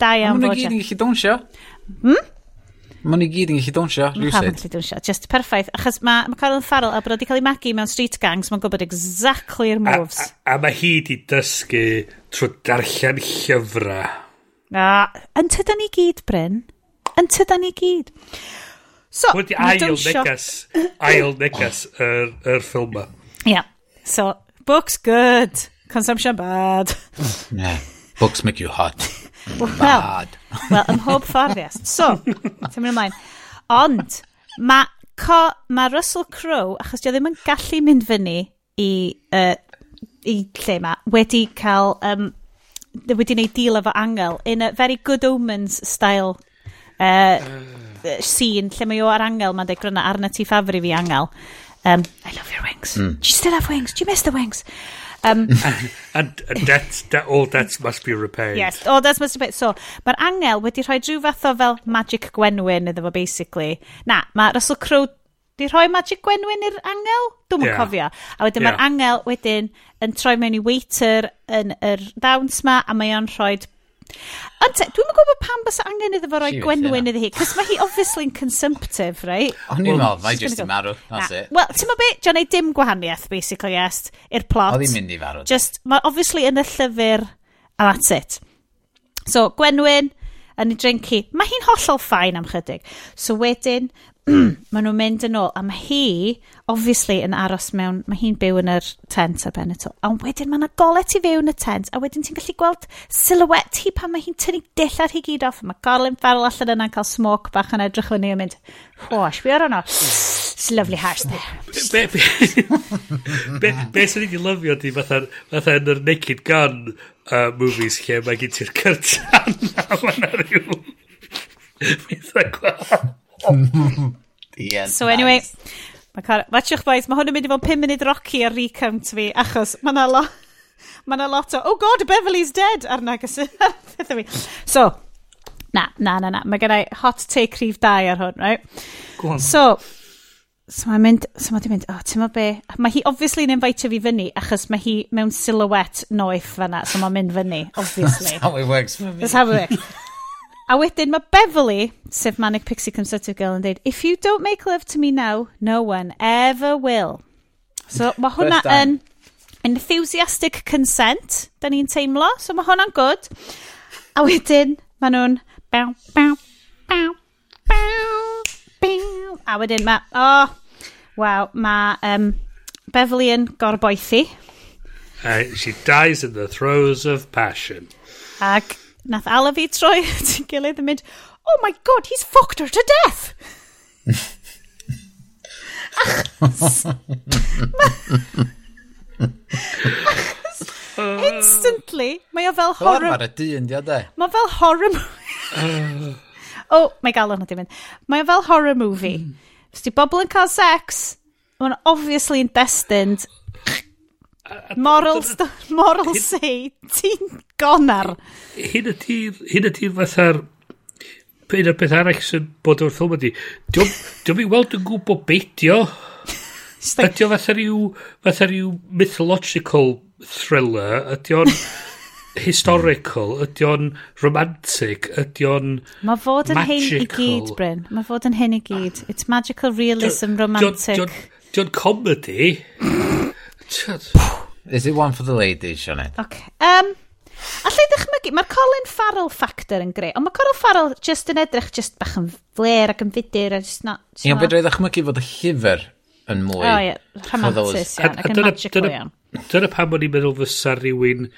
Da iawn, Roger. Mae'n gyd yn gallu dwnsio. Hmm? Mae'n nhw gyd yn gallu dawnsio, rhywsyd. Mae gallu dawnsio, just perffaith. Achos mae ma Colin Farrell, a bod wedi cael ei magu mewn street gangs, mae'n gwybod exactly'r moves. A, a, a mae hi wedi dysgu trwy darllen llyfrau. Na. Yn tyda ni gyd, Bryn. Yn tyda ni gyd. So, Wedi ail negas, ail negas yr, yr ffilm ma. Yeah. So, books good, consumption bad. yeah, books make you hot. bad. Well, well ym mhob ffordd, yes. So, ti'n mynd ymlaen. Ond, mae ma Russell Crowe, achos dio ddim yn gallu mynd fyny i, uh, i lle ma, wedi cael um, wedi gwneud deal efo angel in a very good omens style uh, uh. scene lle mae o ar angel mae'n dweud gryna arna ti ffafri fi angel. Um, I love your wings. Mm. do you still have wings? Do you miss the wings? Um, and, and, and that, that, all that must be repaid. Yes all that must be so mae'r angel wedi rhoi rhyw fath o fel magic gwenwyn iddo fo basically. Na mae Russell Crowe Di rhoi Magic Gwenwyn i'r angel? Dwi'n yeah. cofio. A wedyn yeah. mae'r angel wedyn yn troi mewn i waiter yn yr dawns ma, a mae o'n rhoi... Ond dwi'n mynd gwybod pam bys angen iddo fo roi She Gwenwyn iddo hi, cos mae hi obviously yn consumptive, right? O'n i'n meddwl, mae jyst yn marw, that's it. Wel, ti'n meddwl beth, John ei dim gwahaniaeth, basically, yes, i'r plot. Oedd hi'n mynd i farw. Just, mae obviously yn y llyfr, and that's it. So, Gwenwyn, yn ei drinki, mae hi'n hollol ffain am chydig. So wedyn, maen nhw'n mynd yn ôl, a mae hi, obviously, yn aros mewn, mae hi'n byw yn yr tent ar ben y to. A wedyn mae yna golet i fewn y tent, a wedyn ti'n gallu gweld silhouette hi pan mae hi'n tynnu dill ar hi gyd off. Mae Colin Farrell allan yna'n cael smoke bach yn edrych fyny yn mynd, hosh, fi ar hwnna. It's a lovely house there. Be, be, be be sy'n ni'n lyfio di fatha, fatha yn yr Naked Gun uh, movies lle mae gen ti'r cyrtan a mae yna rhyw... Fydd gweld yeah, so nice. anyway, Watchwch boys, mae hwn yn mynd i fod 5 munud rocky ar recount fi, achos mae yna lo, mae yna lot o, oh god, Beverly's dead, arna gysi, pethau fi. So, na, na, na, na, mae gennau hot take rhif 2 ar hwn, right? Go on. So, so mae'n mynd, so mae'n mynd, oh, ti'n be, mae hi obviously yn invite fi fyny, achos mae hi mewn silhouette noeth fanna, so mae'n mynd fyny, obviously. That's how it works for me. That's how it works. A wedyn mae Beverly, sef Manic Pixie Conservative Girl, yn dweud, If you don't make love to me now, no one ever will. So mae hwnna yn enthusiastic consent, da ni'n teimlo, so mae hwnna'n good. A wedyn, mae nhw'n baw, baw, baw, baw, baw. A wedyn mae, oh, waw, mae um, Beverly yn gorboethi. Uh, she dies in the throes of passion. Ac nath ala fi troi at ei gilydd yn mynd, oh my god, he's fucked her to death! Achos... instantly, mae o fel horror... Mae'r dyn, di o de. Mae fel horror... oh, mae galon ydi mynd. Mae o fel horror movie. Os di bobl yn cael sex, mae'n obviously yn destined Moral, st moral say, ti'n gonar. Hyn ydy'r fatha'r un o'r peth arall sy'n bod o'r ffilm ydy. Dwi'n i weld yn gwybod beidio. Ydy o fatha rhyw, fatha rhyw mythological thriller. Ydy o'n historical. Ydy o'n romantic. Ydy o'n Mae fod yn hyn i gyd, Bryn. Mae fod yn hyn i gyd. It's magical realism, romantic. Dwi'n comedy. Ti'n... Is it one for the ladies, Sionet? Okay. Um, Alla i ddechmygu, mae'r Colin Farrell factor yn greu, ond mae Colin Farrell just yn edrych just bach yn fler ac yn fudur. Ie, beth rhaid ddechmygu fod y llyfr yn mwy. O ie, rhamantus iawn, ac yn magical iawn. Dyna pam o'n i'n meddwl fysa rhywun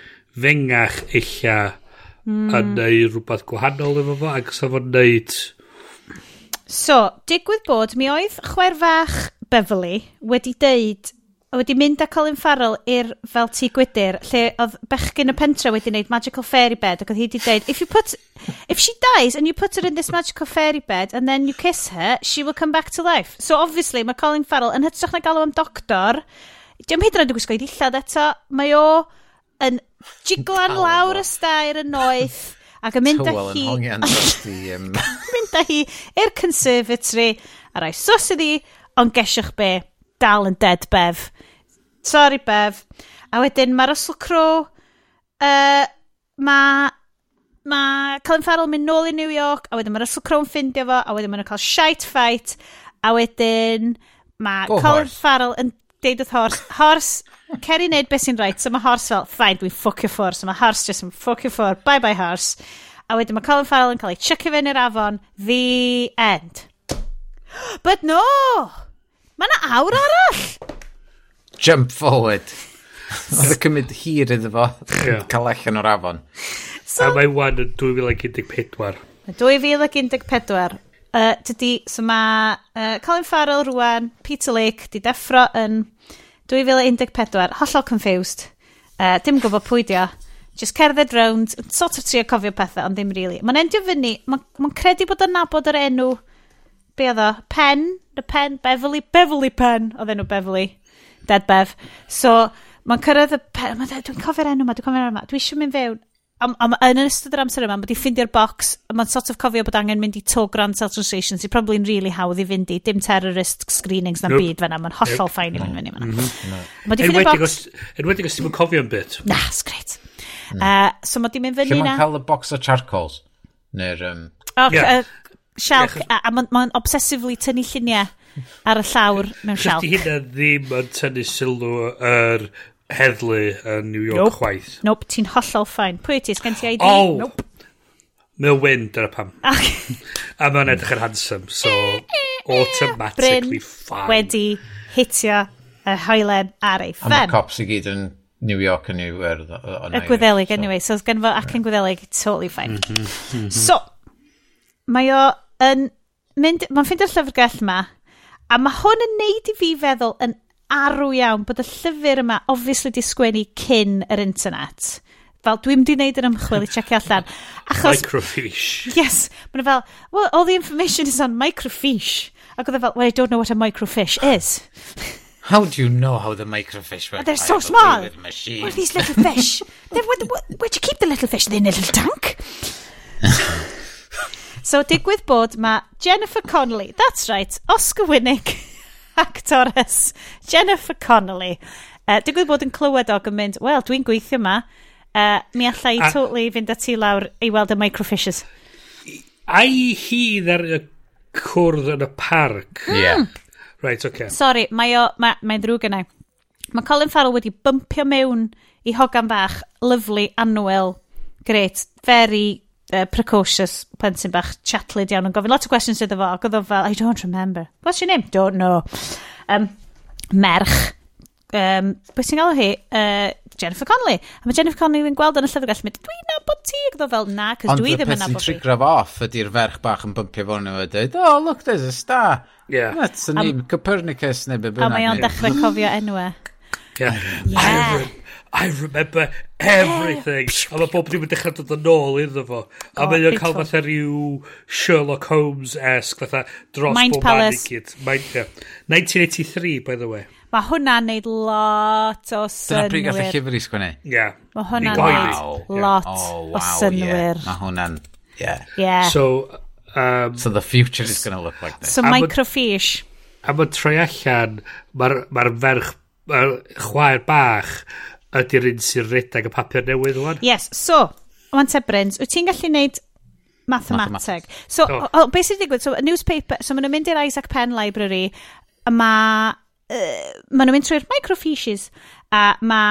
fengach illa mm. yn neud rhywbeth gwahanol efo fo, ac sa fo'n neud... So, digwydd bod, mi oedd chwer fach Beverly wedi deud a wedi mynd â Colin Farrell i'r fel tŷ gwydyr, lle oedd bechgyn y pentre wedi wneud magical fairy bed, ac oedd hi wedi dweud, if, you put, if she dies and you put her in this magical fairy bed and then you kiss her, she will come back to life. So obviously mae Colin Farrell yn hytrach na galw am doctor, diolch hyd yn oed yn gwisgo i ddillad eto, mae o yn jiglan lawr y stair yn noeth, ac yn mynd â hi... Mynd â hi i'r conservatory, a rai sos iddi, ond gesiwch be, dal yn dead bef. Sorry, Bev. A wedyn mae Russell Crowe, uh, mae ma Colin Farrell mynd nôl i New York, a wedyn mae Russell Crowe'n ffindio fo, a wedyn maen nhw'n cael shite fight, a wedyn mae Go Colin horse. Farrell yn deud wrth Horse, Horse, cer i wneud beth sy'n rhaid, so mae Horse fel, fine, dwi'n ffocio ffwr, so mae Horse just yn ffocio ffwr, bye bye Horse. A wedyn mae Colin Farrell yn cael ei chycio fe'n i'r afon, the end. But no! Mae yna awr arall! jump forward. Oedd y cymryd hir iddo fo, yeah. cael allan o'r afon. So, a mae wan yn 2014. 2014. Uh, dydy, so mae uh, Colin Farrell rwan, Peter Lake, di deffro yn 2014, hollol confused. Uh, dim gwybod pwy di o. Just cerdded round, sort of trio cofio pethau, ond ddim really. Mae'n endio fyny, mae'n ma credu bod yn nabod yr enw, be oedd o, Pen, the Pen, Beverly, Beverly Pen, oedd enw Beverly. Dedbef. So, mae'n cyrraedd y... Ma dwi'n cofio'r enw yma, dwi'n cofio'r enw yma. Dwi eisiau mynd fewn. Am, am, yn ystod yr amser yma, mae di ffindio'r box, mae'n sort of cofio bod angen mynd i to Grand Central Station, sy'n probably yn really hawdd i fynd i, dim terrorist screenings na nope. byd fanna, mae'n hollol nope. ffain i mm-hmm. fynd fyny fanna. Mm -hmm. Mae di ffindio'r box... Enwedig os ti'n cofio'n bit. Na, sgret. Mm. Uh, so mae di mynd fyny na... Cael y box o charcoals? Neu'r... Um... Oh, yeah. uh, Sialc, yeah, a, a mae'n ma obsessively tynnu lluniau ar y llawr mewn sialc. Chos hynna ddim yn tynnu sylw yr heddlu yn New York nope. chwaith. Nope, ti'n hollol ffain. Pwy ti, sgan ti ID? Oh! Nope. Mae wyn, dyna pam. a mae'n edrych yn handsome, so automatically Bryn fine. wedi hitio y hoelen ar ei ffen. A mae cops i gyd yn New York yn yw er, Y gwyddelig, so. anyway. So, gan fo ac yn gwyddelig, totally fine. Mm -hmm. So, mae o yn mynd... Mae'n ffeindio'r llyfrgell yma A mae hwn yn neud i fi feddwl yn arw iawn bod y llyfr yma obviously di sgwennu cyn yr internet. Fel dwi'n di wneud yr ymchwil i checio allan. Achos, microfiche. Yes. Mae'n fel, well, all the information is on microfiche. Ac oedd e fel, well, I don't know what a microfiche is. How do you know how the microfish work? They're so small. What are these little fish? where, where, where'd you keep the little fish? They're in a little tank? So digwydd bod mae Jennifer Connolly, that's right, Oscar Winnick, actores Jennifer Connolly. Uh, digwydd bod yn clywed og yn mynd, wel, dwi'n gweithio yma, uh, mi allai a, totally fynd ati lawr i weld y microfishes. Ai hi ddar y cwrdd yn y parc? Hmm. Yeah. Right, okay. Sorry, mae o, mae, mae'n ddrwg yna. Mae Colin Farrell wedi bympio mewn i hogan bach, lyflu, annwyl, great, very uh, precocious plentyn bach chatlid iawn. Yn gofyn lot o questions iddo fo ac oedd o fel I don't remember. What's your name? Don't know. Um, merch. Um, beth sy'n galw hi? Uh, Jennifer Connelly. A mae Jennifer Connelly yn gweld yn y llyfrgell mynd dwi'n nabod ti. Ac oedd o fel na cos dwi ddim yn nabod ti. ond y peth sy'n trigraf off ydy'r ferch bach yn bympio fo'n nhw a dweud oh look there's a star. Yeah. that's a name Copernicus neu beth bynnag a mae o'n dechrau cofio enwau. Yeah, yeah. I remember everything. a mae bob ddim yn dechrau dod yn ôl iddo fo. A oh, mae o'n cael fatha rhyw Sherlock Holmes-esg, fatha dros Mind bob man i gyd. Mind, yeah. 1983, by the way. Mae hwnna'n neud lot o synwyr. Dyna pryd gath y llyfr i sgwynnu. Yeah. Mae hwnna'n wow. neud lot yeah. oh, wow, o synwyr. Yeah. Mae hwnna'n, yeah. yeah. So, um, so the future is going to look like this. So microfiche. A mae'n troi allan, mae'r ma ferch, mae'r chwaer bach, ydy'r un sy'n redag y papur newydd o'n. Yes, so, o'n Tebrins, wyt ti'n gallu neud mathemateg? So, oh. oh, beth sy'n digwydd? So, a newspaper, so maen nhw'n mynd i'r Isaac Penn Library, a ma, uh, maen nhw'n mynd trwy'r microfiches, a ma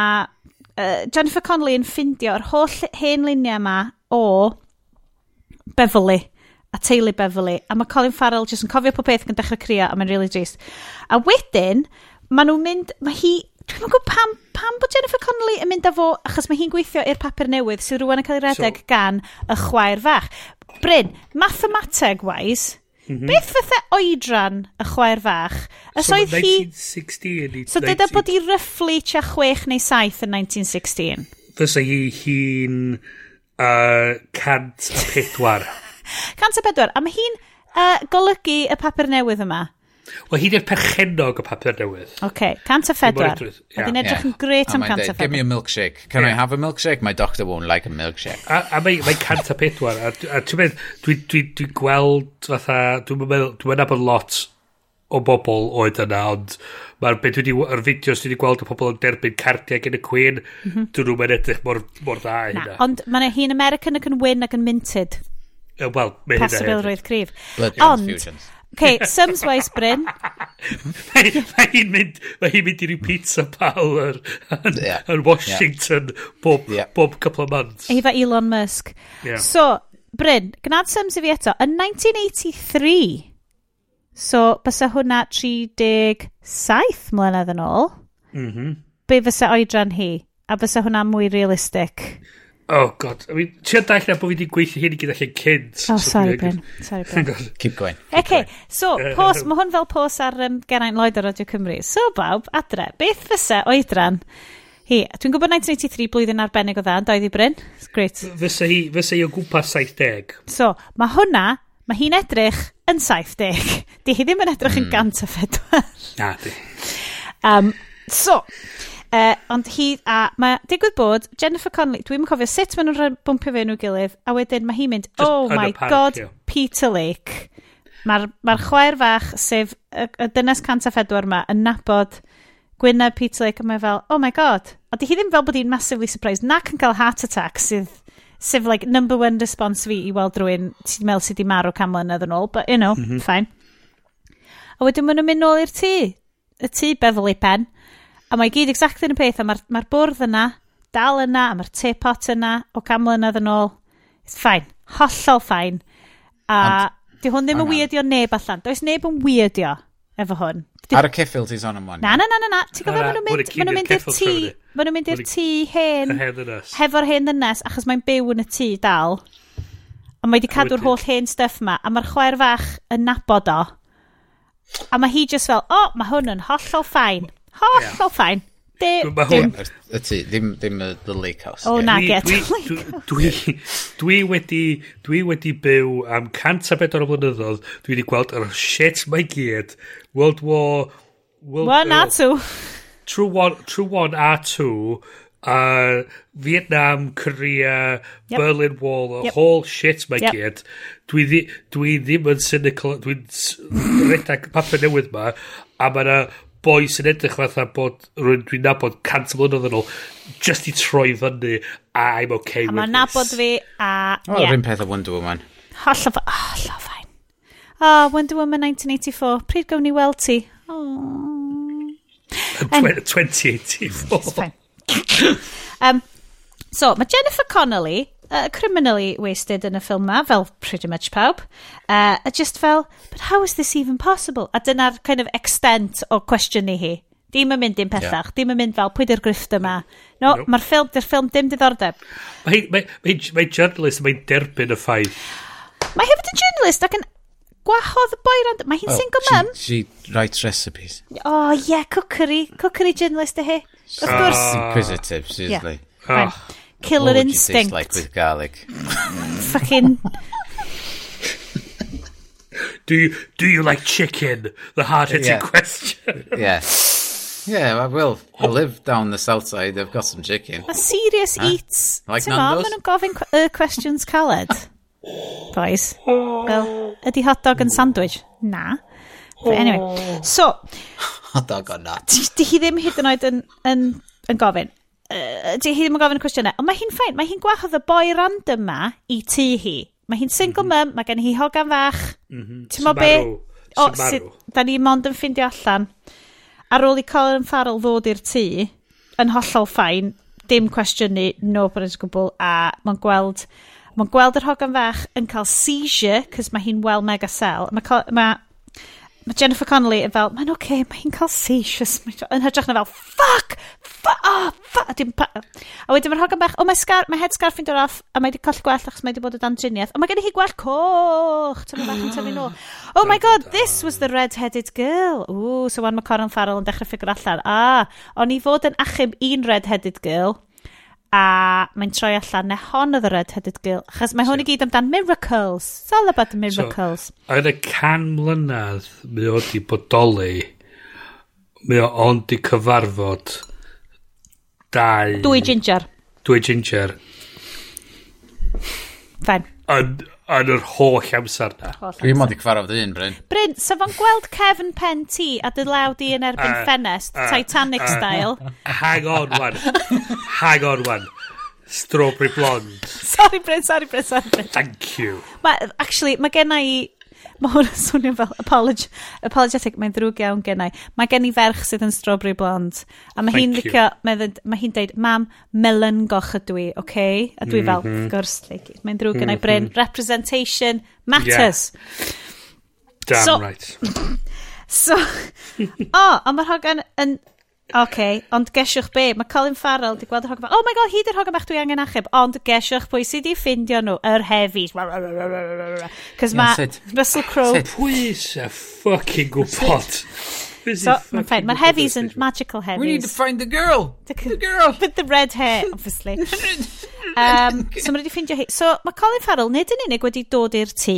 uh, Jennifer Connelly yn ffindio'r holl hen luniau yma o Beverly a teulu Beverly, a mae Colin Farrell jyst yn cofio pob peth yn dechrau crio, a mae'n really drist. A wedyn, maen nhw'n mynd, mae hi Dwi'n gwybod pam, pam bod Jennifer Connelly yn mynd â fo, achos mae hi'n gweithio i'r papur newydd sydd rwan yn cael ei redeg so, gan y chwaer fach. Bryn, mathemateg-wise, Mm -hmm. Beth fytha oedran y chwaer fach? Ys so oedd hi... 1916 So dyda bod hi ryfflu tua 6 neu 7 yn 1916? Fysa hi hi'n uh, 104. 104. A mae hi'n uh, golygu y papur newydd yma. Wel, hi di'r perchenog y papur newydd. Oce, okay. cant a phedwar. Oedd yn edrych yn gret am cant a phedwar. Give me a milkshake. Can yeah. I have a milkshake? My doctor won't like a milkshake. A, a mae, mae cant a pedwar. A, a ti'n meddwl, dwi'n dwi, dwi gweld fatha, dwi'n meddwl, dwi'n meddwl lot o bobl oed yna, ond mae'r beth dwi wedi, yr fideos dwi wedi gweld o pobl yn derbyn cardiau gen y Queen, mm -hmm. dyn nhw'n mynd edrych mor, mor dda hynna. Na, ond mae hi'n American ac yn wyn ac yn minted. Uh, Wel, mae hynna hefyd. Posibilrwydd cryf. Blood ond, Ok, Sums Wise Bryn. mae hi'n mynd, mae hi'n mynd i ryw pizza power yn, yeah. yn Washington yeah. bob, yeah. bob couple of months. Efo Elon Musk. Yeah. So, Bryn, gnad Sums i fi eto, yn 1983, so bysa hwnna 37 mlynedd yn ôl, mm -hmm. be fysa oedran hi? A fysa hwnna mwy realistig? Oh god, I mean, ti'n dall na bod fi wedi gweithio hyn i gyd allan cynt. Oh, so sorry Bryn, sorry Bryn. Keep going. OK, so, pos, mae hwn fel pos ar um, Geraint Lloyd o Radio Cymru. So, bawb, adre, beth fysa oedran hi? Dwi'n gwybod 1983 blwyddyn arbennig o dda, yn doedd i Bryn? It's great. Fysa hi, fysa hi o gwmpas 70. So, mae hwnna, mae hi'n edrych yn 70. Di hi ddim yn edrych mm. yn hmm. 104. Na, di. Um, so, Uh, ond hi, a mae digwydd bod Jennifer Connelly, dwi'n cofio sut maen nhw'n bwmpio fe nhw gilydd, a wedyn mae hi'n mynd, Just oh my park, god, yeah. Peter Lake. Mae'r ma chwaer fach, sef y, y dynes cant a phedwar yma, yn nabod Gwyneb Peter Lake, a mae fel, oh my god. A di hi ddim fel bod hi'n massively surprised, nac yn cael heart attack sydd sef like number one response fi i weld rhywun sy'n meddwl sydd wedi marw cam mlynedd yn ôl, but you know, mm -hmm. fine. A wedyn maen nhw'n mynd nôl i'r tŷ, y tŷ Beverly Pen, A mae gyd exactly yn y peth, a mae'r ma, bwrdd yna, dal yna, a mae'r teapot yna, o camlynedd yn ôl. It's fine. Hollol fine. A And, di hwn ddim yn weirdio neb allan. Does neb yn weirdio efo hwn. Di... Ar y ceffil ti'n son am hwn. Na, na, na, na, na. Ti'n gofio maen nhw'n mynd, ma mynd i'r tŷ. Maen nhw'n mynd i'r tŷ hen. Hefo'r hen ddynes, achos mae'n byw yn y tŷ dal. A mae wedi cadw'r holl hen stuff ma. A mae'r chwaer fach yn nabod o. A mae hi just fel, o, oh, mae hwn yn hollol ffain. Holl yeah. o ffain. Mae hwn... Y ti, ddim, ddim y The Lake House. Oh, o, na, get dwi, dwi, dwi, wedi, dwi wedi byw am cant a bedwar o blynyddoedd. Dwi wedi gweld yr shit mae gyd. World War... World, one uh, two. True one, true one a two. Uh, Vietnam, Korea, yep. Berlin Wall, the yep. whole shit mae yep. gyd. Dwi, dwi ddim yn cynical, dwi'n redag papur newydd ma, a mae yna boi sy'n edrych fatha bod rwy'n dwi'n nabod cant o mlynedd yn ôl just i troi fyny a I'm okay a with this. A mae'n nabod fi a... O, yeah. rhywun peth o Wonder Woman. Holla fa... Oh, llofain. Oh, Wonder Woman 1984. Pryd gawn ni weld ti? Oh. 2084. um, so, mae Jennifer Connelly uh, criminally wasted yn y ffilm ma, fel pretty much pawb. Uh, a just fel, but how is this even possible? A dyna'r kind of extent o cwestiwn i hi. Dim yn mynd dim pellach, yeah. dim yn mynd fel pwy di'r grifft yma. No, nope. mae'r ffilm, di'r ffilm dim diddordeb. Mae'n mae, mae, mae journalist, mae'n derbyn y ffaith. Mae hefyd yn journalist ac yn gwahodd y boi rand... Mae hi'n oh, single mum. She, she writes recipes. Oh, yeah, cookery. Cookery journalist y hi. Of course. Uh, inquisitive, seriously. Yeah. Oh. Fine. Ah. Killer Ooh, Instinct. like with garlic? Fucking... do you do you like chicken? The hard-hitting yeah. question. yeah. Yeah, I will. I live down the south side. I've got some chicken. A serious huh? eats. Like Ti'n Nando's? maen nhw'n gofyn questions caled. Boys. Well, ydy hot dog yn sandwich? Na. But anyway, oh. so... Hot dog or not. Di hi ddim hyd yn oed yn, yn, yn gofyn uh, di hi ddim yn gofyn y cwestiynau, ond mae hi'n ffain, mae hi'n gwahodd y boi random ma i tŷ hi. Mae hi'n single mhm. mum, mae gen hi hogan fach. Mhm. Ti'n mo be? O, sydd, da ni mond yn ffindio allan. Ar ôl i Colin Farrell ddod i'r tŷ, yn hollol ffain, dim cwestiynu, no bryd gwbl, a mae'n gweld, mae'n gweld yr hogan fach yn cael seizure, cos mae hi'n well mega sel. Mae ma, Mae Jennifer Connelly yn fel, mae'n oce, okay, mae hi'n cael seizures. Yn hytrach na fel, fuck, fuck, oh, fuck. Dim pa... A wedyn mae'r hogan bach, o, mae, scar, mae head scarf yn dod off, a mae wedi colli gwell achos mae wedi bod o dan driniaeth. O, mae gen i hi gwell coch. Tyma bach yn tyfu nôl. Oh my god, this was the red-headed girl. Ooh, so wan mae Coran Farrell yn dechrau ffigur allan. Ah, o'n i fod yn achub un red-headed girl a mae'n troi allan na hon oedd y Red-Headed Girl, achos mae hwn so, i gyd amdan miracles. It's all about the miracles. So, yn y can mlynedd, mae o di bodoli, mae o ond di cyfarfod dau... Dwy ginger. Dwy ginger. Fain. Yn yn yr holl amser na. Dwi'n mod i cyfarfod un, Bryn. Bryn, sa fo'n gweld Kevin Penn ti a dy dylawd i yn erbyn uh, ffenest, uh, Titanic uh, style? Hang on, wan. hang on, wan. Strawberry blonde. sorry, Bryn, sorry, Bryn, sorry, Bryn. Thank you. Ma, actually, mae gen i Mae hwn yn swnio fel apolog apologetic, mae'n ddrwg iawn gennau. Mae gen i ferch sydd yn strawberry blond. A mae hi'n licio, mae hi'n deud, mam, melon goch ydw i, oce? Okay? A dwi fel, mm -hmm. gwrs, like, mae'n ddrwg gennau mm -hmm. bryn. Representation matters. Yeah. Damn so, right. so, o, oh, ond mae'r hogan yn, okay, ond gesiwch be, mae Colin Farrell di gweld y hogan bach. Oh my god, hyd yr hogan bach dwi angen achub. Ond gesiwch pwy sydd wedi ffindio nhw, yr hefis. Cos mae Russell Crowe... Pwy sy'n ffucking gwybod? So, mae'n ffain. Mae'r heavies yn magical heavies. We need to find the girl. The, the girl. With the red hair, obviously. um, so, mae wedi ffindio hi. So, mae Colin Farrell nid yn unig wedi dod i'r tŷ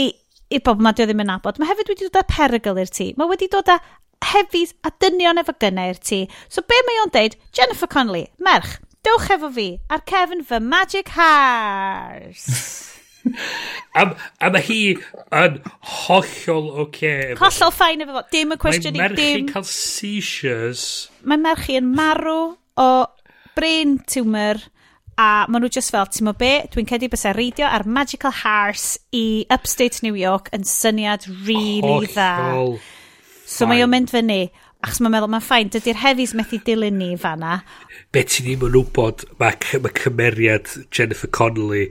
i, i bobl mae dwi ddim yn nabod. Mae hefyd wedi dod â perygl i'r tŷ. Mae wedi dod â hefis a dynion efo gynnau i'r tŷ. So be mae o'n deud? Jennifer Connelly, merch, dewch efo fi ar cefn fy Magic Hearts. a, a mae hi yn hollol oce. Okay, hollol ffain efo fo. Dim y cwestiwn i. Mae merch dim... cael seizures. Mae merch yn marw o brain tumour a maen nhw just fel, ti'n mwyn be, dwi'n cedi bys reidio ar Magical Hearts i Upstate New York yn syniad really hollol. dda. So mae o'n mynd fyny, achos mae'n meddwl, mae'n ffain, dydy'r hefis methu dilyn ni fanna. Be ti ddim yn wybod, mae mae cymeriad Jennifer Connelly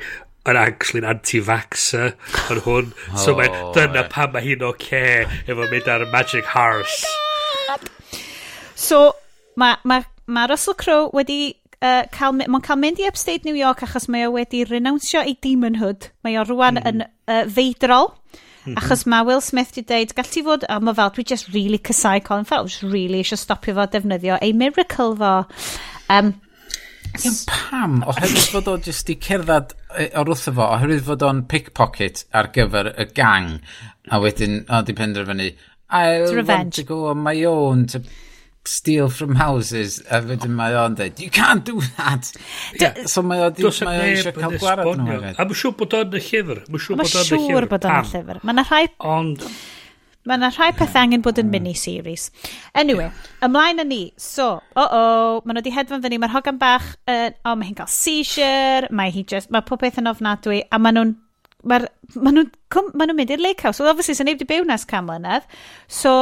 yn actually'n anti-vaxxer yn hwn. Oh, so mae, oh, dyna pam mae hi'n oce okay efo mynd ar Magic Horse. So, mae ma, ma Russell Crowe wedi uh, cael, mae'n cael mynd i upstate New York achos mae o wedi renawnsio ei demonhood. Mae o rwan mm. yn uh, feidrol. Mhm. Achos mae Will Smith wedi dweud, gall ti fod, a mae fel, dwi just really cysau Colin Farrell, just really eisiau stopio fo defnyddio ei miracle fo. Um, Ia'n pam, oherwydd fod o jyst i cerdded o'r wrth fo, oherwydd fod o'n pickpocket ar gyfer y gang, a wedyn, o, di penderfynu, I want to go on my own to steal from houses a fydyn mae o'n dweud you can't do that yeah. so mae o di mae o eisiau cael gwarad nhw a mae'n siŵr bod o'n y llyfr mae'n siŵr bod o'n y llyfr mae'n rhai ond Mae yna rhai pethau angen bod yn mm. mini-series. Anyway, ymlaen â ni. So, o-o, maen nhw wedi hedfan fyny. Mae'r hogan bach, uh, o, mae hi'n cael seizure, mae hi just, mae pob beth yn ofnadwy, a maen nhw'n mae'r, maen nhw'n ma nhw mynd i'r lake house. Well, obviously, sy'n neb di byw nes cam mlynedd. So,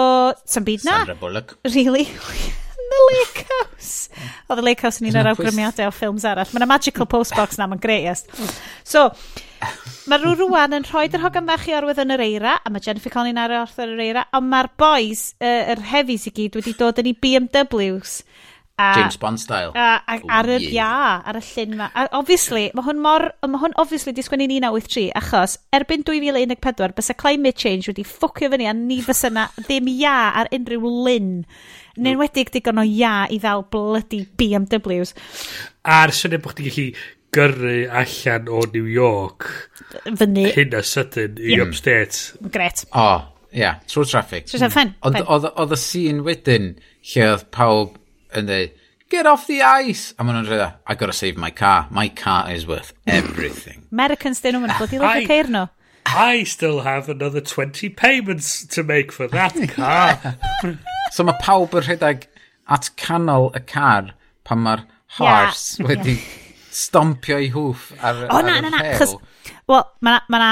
sy'n byd na. Sandra Bullock. Really? the lake house. Oedd y lake house yn un o'r awgrymiadau o ffilms arall. Mae'n magical postbox na, mae'n greiest. So, mae rhyw rwan yn rhoi yr hogan bach i arwydd yn yr eira, a mae Jennifer Connelly ar Arthur yr eira, ond mae'r boys, yr uh, er hefis i gyd, wedi dod yn ei BMWs A, James Bond style. A, a, oh, ar yr yeah. ia, ar y llyn ma. A, obviously, mae hwn mor, mae hwn obviously di sgwennu 1983, achos erbyn 2014, bys y climate change wedi ffwcio fyny a ni fysa na ddim ia ar unrhyw lyn. Neu'n enwedig digon o ia i ddal bloody BMWs. A'r syniad bod chdi'n gallu gyrru allan o New York fyny hyn a sydyn i yeah. upstate. Gret. O, oh, ia, yeah, true traffic. True traffic, mm. Oedd y scene wedyn lle oedd pawb yn dweud, get off the ice! A maen nhw'n dweud, I gotta save my car. My car is worth everything. Americans dyn nhw'n bod i lyfio ceir nhw. I still have another 20 payments to make for that car. so mae pawb yn rhedeg at canol y car pan mae'r horse yeah. wedi stompio i hwff ar, oh, ar na, na, na, Wel, mae na, ma na,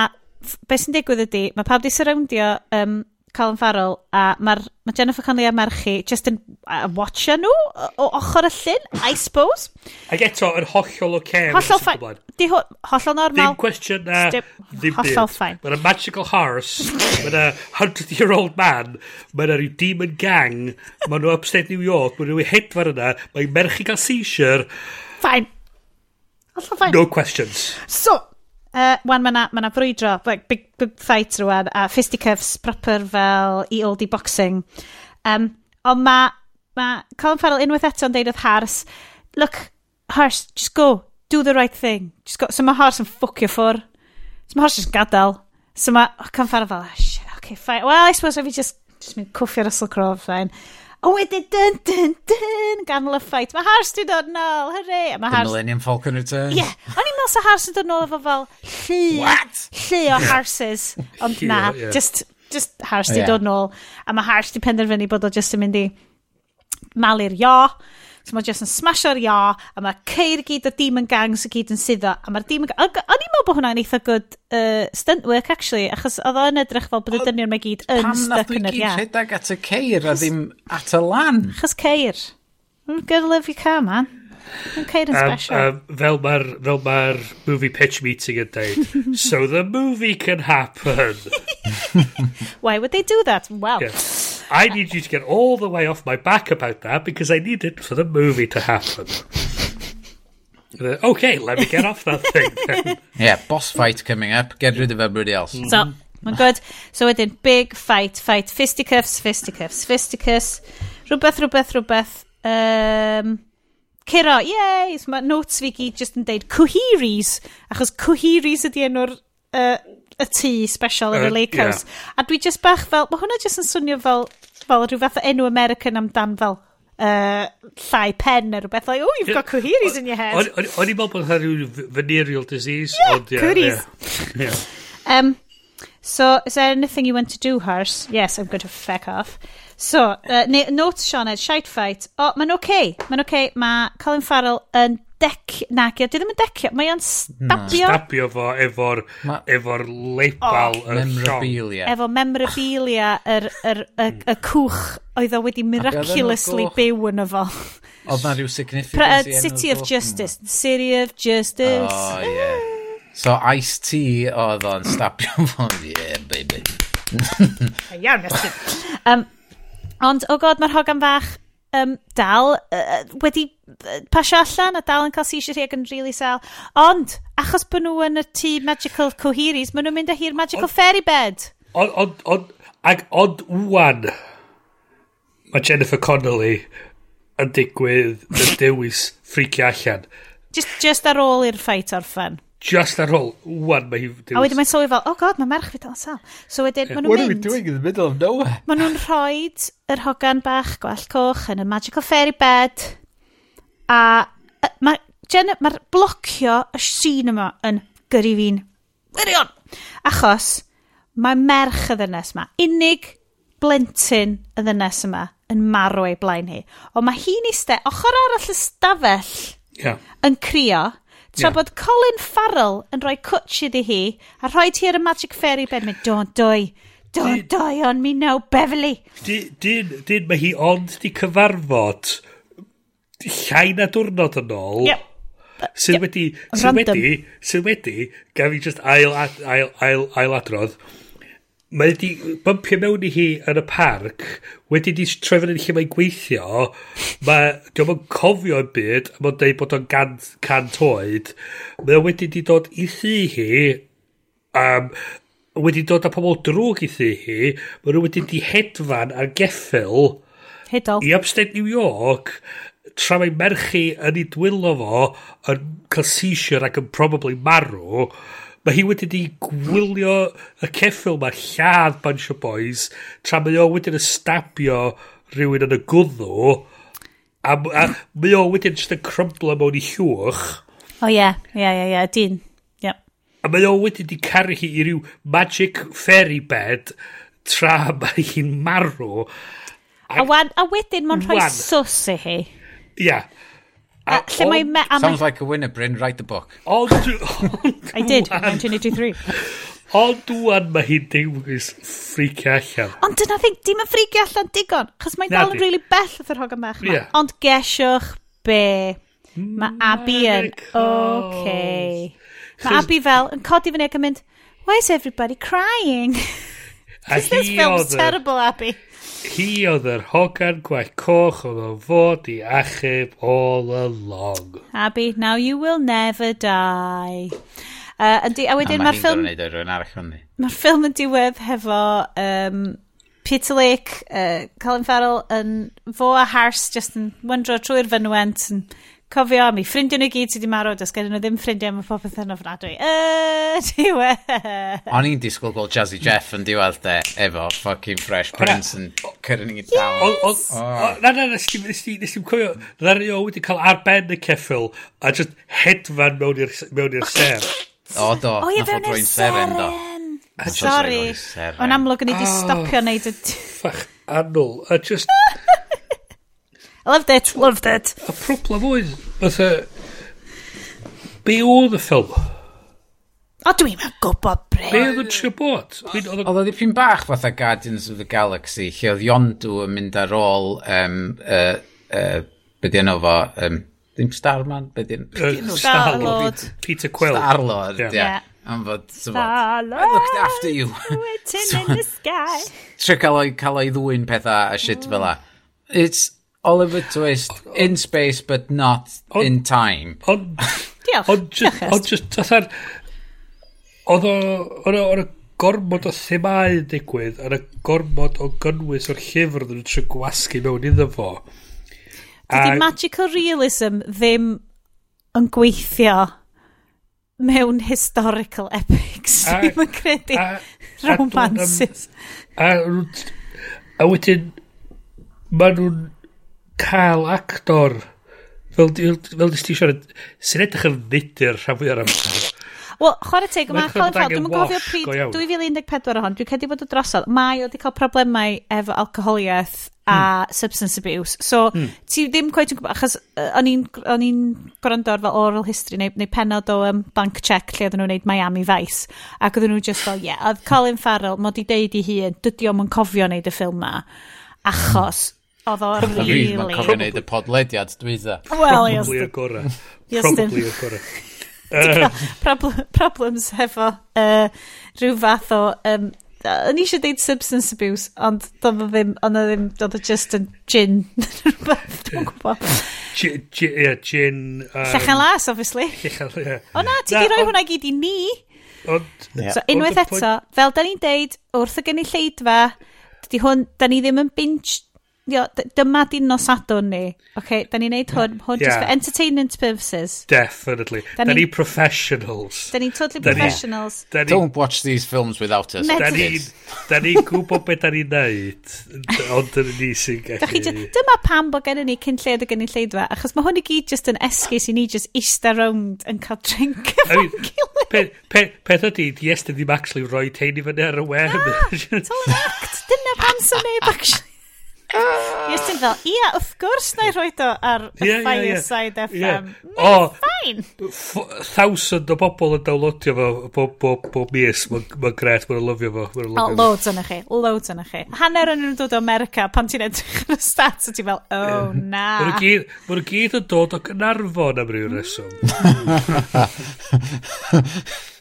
beth sy'n digwydd ydy, mae pawb di surroundio um, Colin Farrell, a mae'r ma Jennifer Connelly a Merchi just yn uh, watcha nhw o o ochr y llyn, I suppose. Ac eto, yn hollol o care. Hollol ffain. Di ho hollol normal. Ddim cwestiwn na, ddim Hollol byd. ffain. Mae'n a magical horse, mae'n a hundred year old man, mae'n a rhyw demon gang, mae'n nhw upstate New York, mae'n nhw hedfar yna, mae'n merch i gael seizure. Fine. Hollol fine. No questions. So, Uh, wan, mae yna ma, ma like, big, big fight rwan, a fisticuffs proper fel i oldie boxing. Um, ond mae ma Colin Farrell unwaith eto'n deud oedd Hars, look, Hars, just go, do the right thing. Just go. So mae Hars yn ffwcio ffwr. So mae Hars yn gadael. So mae oh, Colin Farrell fel, oh, shit, okay, fine. Well, I suppose if you just, just mynd cwffio Russell Crowe, fine. A wedyn, dyn, dyn, dyn, ganol y ffait. Mae Hars di dod nôl, hyrru. Mae Hars... Millennium Falcon Returns. Ie, yeah. o'n i'n meddwl sa Hars di dod nôl efo fel llu, What? llu o Harses. Ond na, yeah. just, just Hars di oh, yeah. dod nôl. A mae Hars di penderfynu bod o just yn mynd i malu'r io. So mae jyst yn smasho'r ia, a mae ceir gyd o Demon Gangs y gyd yn suddo. A mae'r Demon Gangs... O'n i'n meddwl bod hwnna'n eitha good uh, stunt work, actually, achos oedd o'n edrych fel bod y dynion mae gyd yn stuck yn yr ia. Pam nath rhedeg at y ceir a ddim at y lan? Achos ceir. Hmm, good love your car, man. Mae'n ceir yn um, special. Um, um, fel mae'r ma, fel ma movie pitch meeting yn dweud, so the movie can happen. Why would they do that? Well... Yeah. I need you to get all the way off my back about that because I need it for the movie to happen. Uh, okay, let me get off that thing then. Yeah, boss fight coming up. Get rid of everybody else. So, mae'n good. So wedyn, big fight, fight, fisticuffs, fisticuffs, fisticuffs, rhywbeth, rhywbeth, rhywbeth. Um, Ciro, yay! So mae notes fi gyd just yn deud Coheries, achos Coheries ydi enw'r uh, y tŷ special yn Yy, y Lake ie. House. A dwi just bach fel, mae hwnna just yn swnio fel, fel rhyw fath o enw American amdan fel uh, llai pen neu rhywbeth. Like, oh, you've got Coheries in your head. O'n i'n meddwl bod hynny rhyw venereal disease. Yeah, ond, yeah coheres. Yeah. yeah. um, so, is there anything you want to do, Hars? Yes, I'm going to feck off. So, uh, neu, notes Sean Ed, Shite Fight. O, oh, mae'n oce. Okay. Mae'n oce. Okay. Mae Colin Farrell yn dec... Nag, dwi ddim yn decio. Mae o'n hmm. stabio... Na. Stabio fo efo'r ma... efo label oh. y Memorabilia. Efo memorabilia yr, yr, y, y cwch oedd o wedi miraculously byw yn y fo. Oedd na rhyw significance uh, City of Justice. City of Justice. Oh, yeah. So Ice-T oedd o'n stabio fo. Yeah, baby. Iawn, um, Ond, o oh god, mae'r hogan fach um, dal uh, wedi uh, pasio allan a dal yn cael seizure ag yn really sel. Ond, achos bod nhw yn y tŷ Magical Coheries, maen nhw'n mynd â hi'r Magical on, Fairy Bed. Ond, ond, ond, ag ond wwan, mae Jennifer Connelly yn digwydd y dewis ffricio allan. Just, just ar ôl i'r ffait orffen just ar ôl, wan mae hi... A wedyn mae'n sylwi fel, oh god, mae merch fi dal sal. So wedyn, yeah. maen nhw'n mynd... What are we doing in the middle of nowhere? Maen nhw'n rhoi yr hogan bach gwell coch yn y magical fairy bed. A mae ma blocio y sîn yma yn gyrru fi'n wirion. Achos mae merch y ddynes yma, unig blentyn y ddynes yma yn marw ei blaen hi. Ond mae hi'n eistedd ochr arall y stafell yeah. yn crio Tra yeah. bod Colin Farrell yn rhoi cwtsh iddi hi, a rhoi ti ar y Magic Fairy bed, mynd, don't doi, don't did, on me now, Beverly. Dyn, dyn, dyn mae hi ond di cyfarfod llai na diwrnod yn ôl. Yep. Sydd yep. wedi, sydd wedi, sydd wedi, gaf i just ail, ail, ail, ail adrodd, mae wedi bumpio mewn i hi yn y parc, wedi di troi fan lle mae'n gweithio, mae, diolch yn cofio yn byd, a mae'n dweud bod o'n gan, can toed, mae o wedi di dod i thi hi, um, wedi dod â pobl drwg i thi hi, mae nhw wedi di hedfan ar geffil, Hedol. i upstate New York, tra mae merchu yn ei dwylo fo yn cael seizure ac yn probably marw, Mae hi wedi di gwylio y ceffil mae lladd bunch o boys, tra mae o wedyn y stabio rhywun yn y gwddw, a, a mae o wedyn just yn crumblo mewn i llwch. O ie, ie, ie, ie, dyn. A mae o wedyn di caru hi i ryw magic fairy bed tra mae hi'n marw. A, a, wan, a wedyn mae'n rhoi sws i hi. Ia. Yeah. Uh, lle mae... Me, Sounds like a winner, Bryn. Write the book. Ond... I did, in 1983. Ond dwan mae hi'n dewis ffricio allan. Ond dyna thing, dim yn ffricio allan digon, chos mae'n dal yn really bell oedd yr hogan bach yma. Yeah. Ond gesiwch be. Mae Abby yn, okay. Mae Abby fel yn codi fyny ac yn mynd, why is everybody crying? Because this film's terrible, Abby. Hi oedd yr hogan gwaith coch oedd o'n fod i achub all along. Abby, now you will never die. Uh, yndi, a wedyn no, mae'r ffilm... Mae'r ffilm yn diwedd hefo um, Peter Lake, uh, Colin Farrell, yn fo a Hars just yn wyndro trwy'r fynwent yn Cofio, mi ffrindiau nhw gyd sydd wedi marw, does gen nhw ddim ffrindiau, mae popeth yn ofnadwy. Yy, diwedd! O'n i'n disgwyl gweld Jazzy Jeff yn diwedd de, efo fucking Fresh Prince yn cyrnig i dal. Na, na, nes ti'n cofio, ddari o wedi cael arben y ceffil a just hedfan mewn i'r ser. O, do, nath o droi'n seren, do. Sorry, o'n amlwg o'n i wedi ah. stopio wneud y... Ffach, anwl, a just... Loved it, loved it. A problem oedd, fatha, be oedd y ffilm? O, dwi'n mewn gwybod bre. Be oedd yn trio bod? Oedd o ddipyn bach fatha Guardians of the Galaxy, lle oedd Yondu yn mynd ar ôl, um, uh, uh, be di enw fo, um, ddim Starman, be di enw? Star-Lord. Peter Quill. Star-Lord, ie. Yeah. Am fod, I looked after you. so, in the sky. Trio cael o'i ddwy'n pethau a shit mm. fel la. It's, Oliver Twist, oh, in space but not on, in time. Ond... Diolch. Ond just, on just fatha'r... Oedd o... Oedd o gormod o themau digwydd ar y gormod o gynnwys o'r llyfr ddyn nhw'n trio gwasgu mewn iddo fo. Dydy a... magical realism ddim yn gweithio mewn historical epics. A, Ddim yn credu romances. A, a, a, a wedyn, maen nhw'n cael actor fel, fel nes ti siarad sy'n edrych yn fudur rhan fwy ar amser Wel, chwarae teg, mae Colin Farrell, dwi'n cofio pryd 2014 ohon, dwi'n cedi bod y drosodd, mae o wedi cael problemau efo alcoholiaeth a hmm. substance abuse. So, mm. ti ddim gweud yn gwybod, achos uh, o'n i'n gwrando ar fel oral history neu, neu penod o um, bank check lle oedden nhw'n gwneud Miami Vice. Ac oedden nhw just fel, ie, yeah, oedd Colin Farrell, mod i deud i hun, dydy o'm yn cofio wneud y ffilm ma. Hmm. Achos, Oedd o rili... Really... Fi'n cofio wneud y podlediad, dwi dda. Wel, yes. Probably y gorau. Probably y gorau. Problem, problems hefo uh, rhyw fath o... Um, o'n i eisiau deud substance abuse, ond doedd o ddim, ond o ddim, doedd o just yn gin, rhywbeth, dwi'n gwybod. Ie, gin... Um, Llechen las, obviously. Llechen, ie. O na, ti di roi hwnna gyd i ni. Ond... So, unwaith eto, fel da ni'n deud, wrth y gynulleidfa, dydy hwn, da ni ddim yn binge Dio, dyma di nosadwn ni. Okay, da ni'n neud hwn, hwn yeah. just for entertainment purposes. Definitely. Da da ni professionals. Da ni'n totally da professionals. Da ni, Don't watch these films without us. Da ni, da ni gwybod beth da ni'n neud, ond yn ni sy'n gallu... Dyma pam bod gen ni cyn lled o gen i lleidfa, achos mae hwn i gyd just yn esgus i ni just eista round yn cael drink efo'n gilydd. Peth ydy, di estyn ddim actually rhoi teini fyny ar y web. Ah, it's all an act. Dyna pam sy'n neb actually Ys ti'n fel, ia, wrth gwrs na i rhoi do ar yeah, Fireside yeah, yeah. FM. Yeah. O, ffain. Thousand o bobl yn downloadio fo bob bo, bo mis. Mae'n ma gret, mae'n lyfio fo. Ma o, loads yna chi, loads yna chi. Hanner yn nhw'n dod o America pan ti'n edrych ar y stats a ti'n fel, oh yeah. na. Mae'n gyd yn dod o Gynarfon am ryw reswm.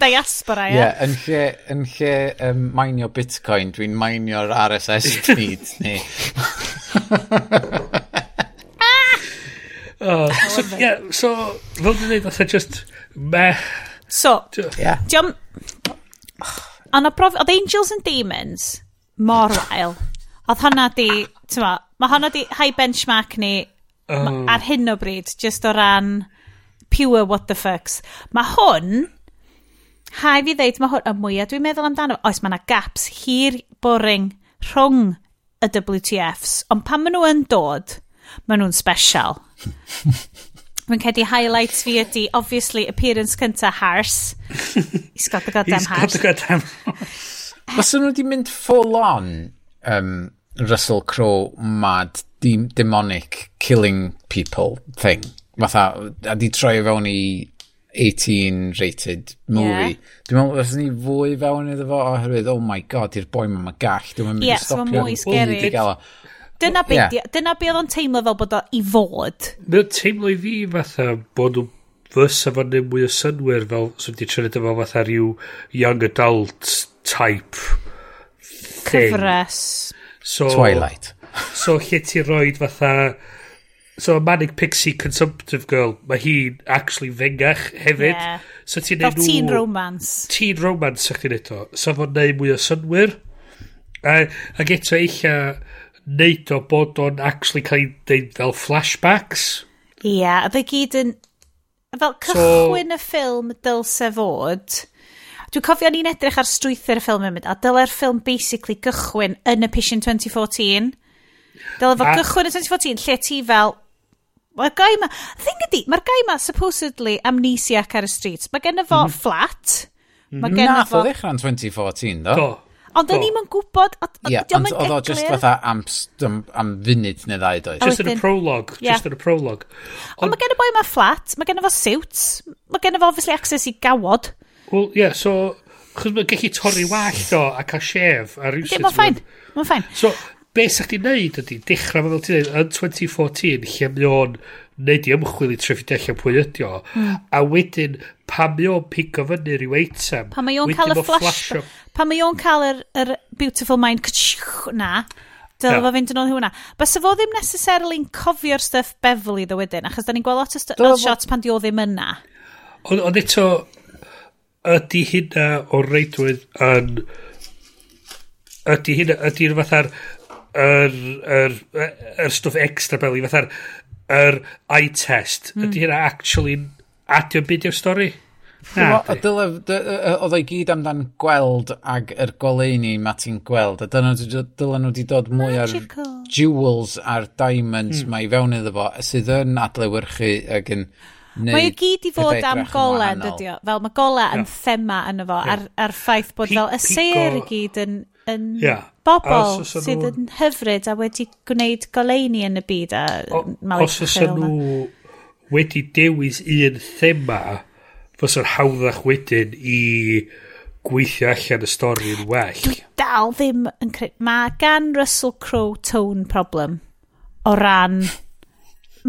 diaspora, ie. Yeah, yn lle, yn lle um, mainio bitcoin, dwi'n mainio'r RSS feed ni. oh, so, yeah, so, fel dwi'n dweud, oedd just meh. So, yeah. diom... Oedd Angels and Demons mor wael. Oedd hwnna di, ti'n ma, mae hwnna di high benchmark ni oh. ar hyn o bryd, just o ran pure what the fucks. Mae hwn Hai fi ddeud, mae hwn y mwyaf dwi'n meddwl amdano. Oes, mae yna gaps hir boring rhwng y WTFs, ond pan maen nhw yn dod, maen nhw'n special. Mae'n cedi highlights fi ydy, obviously, appearance cynta Hars. He's got the goddamn Hars. He's got the goddamn Hars. Os nhw wedi mynd full on um, Russell Crowe mad dem demonic killing people thing, fatha, a di troi fewn i 18 rated movie. Yeah. Dwi'n meddwl, os ni fwy fewn iddo fo, oherwydd, oh my god, i'r boi mae'n gall, dwi'n mynd yeah, i stopio. Ie, so mwy scary. Dyna be, yeah. dyna be oedd o'n teimlo fel bod o i fod. Mae'n teimlo i fi fatha bod nhw fysa fo'n neud mwy o synwyr fel sy'n wedi trynu dyma fatha rhyw young adult type thing. Cyfres. So, Twilight. so lle ti roed fatha So a Manic Pixie Consumptive Girl, mae hi'n actually fengach hefyd. Yeah. So ti'n neud... Fel teen romance. Teen romance a'ch ti'n eto. So fo'n neud mwy o synwyr. A, ac eto eich neud o bod o'n actually cael ei deud fel flashbacks. Ie, yeah, a fe gyd yn... Fel cychwyn so, y ffilm dylse fod... Dwi'n cofio ni'n edrych ar strwythyr y ffilm yn mynd, a dyle'r ffilm basically gychwyn yn y Pision 2014. Dyle fo a, gychwyn yn 2014, lle ti fel, Mae'r gai ma... Thing ydi, mae'r gai ma supposedly amnesiac ar y street. Mae gen fo mm -hmm. flat. Mae gen Nath o ddechrau'n 2014, do? Do. Ond o'n i'n gwybod... Ie, ond oedd o just fatha am, am, am funud neu ddau doedd. Just yn y prologue. Yeah. Just yn y prologue. Ond mae gen y boi yma flat, mae gen y fo suits, mae gen y fo obviously access i gawod. Wel, ie, yeah, so... Chos mae'n gallu torri wallt o a cael shef a rhywbeth. Ie, mae'n ffain. Mae'n ffain. So, be sa chdi'n neud ydy, dechrau fel ti'n neud, yn 2014, lle mi o'n neud i ymchwil i treffi allan pwy ydi o, hmm. a wedyn pa mi o'n pigo fyny rhyw eitem, pan mi o'n cael y flash, pan mi o'n cael yr, yr beautiful mind, na, Dyle fo fynd yn ôl hwnna. Bys fo ddim necessarily'n cofio'r stuff Beverly ddo wedyn, achos da ni'n gweld lot o shots pan di o ddim yna. Ond eto, ydy hynna o reidwydd yn... Ydy hynna, ydy'n fatha'r yr, yr, yr, stwff extra fel i fatha'r yr eye test mm. ydy hynna actually adio'n byd i'r stori? Oedd o'i gyd amdan gweld ag yr goleini ma ti'n gweld a dyna dylen nhw wedi dod mwy ar jewels a'r diamonds mm. mae i fewn iddo fo sydd yn adlewyrchu ag yn neud... Mae o gyd i fod am gola, dydy o. Fel mae gola yn yeah. thema yno fo, a'r, ar ffaith bod P fel y seir i gyd yn... yn yeah bobl os sydd nhw... yn hyfryd a wedi gwneud goleini yn y byd a Os oes nhw wedi dewis un thema fysa'r hawddach wedyn i gweithio allan y stori yn well. Dwi dal ddim yn creu... Mae gan Russell Crowe tone problem o ran...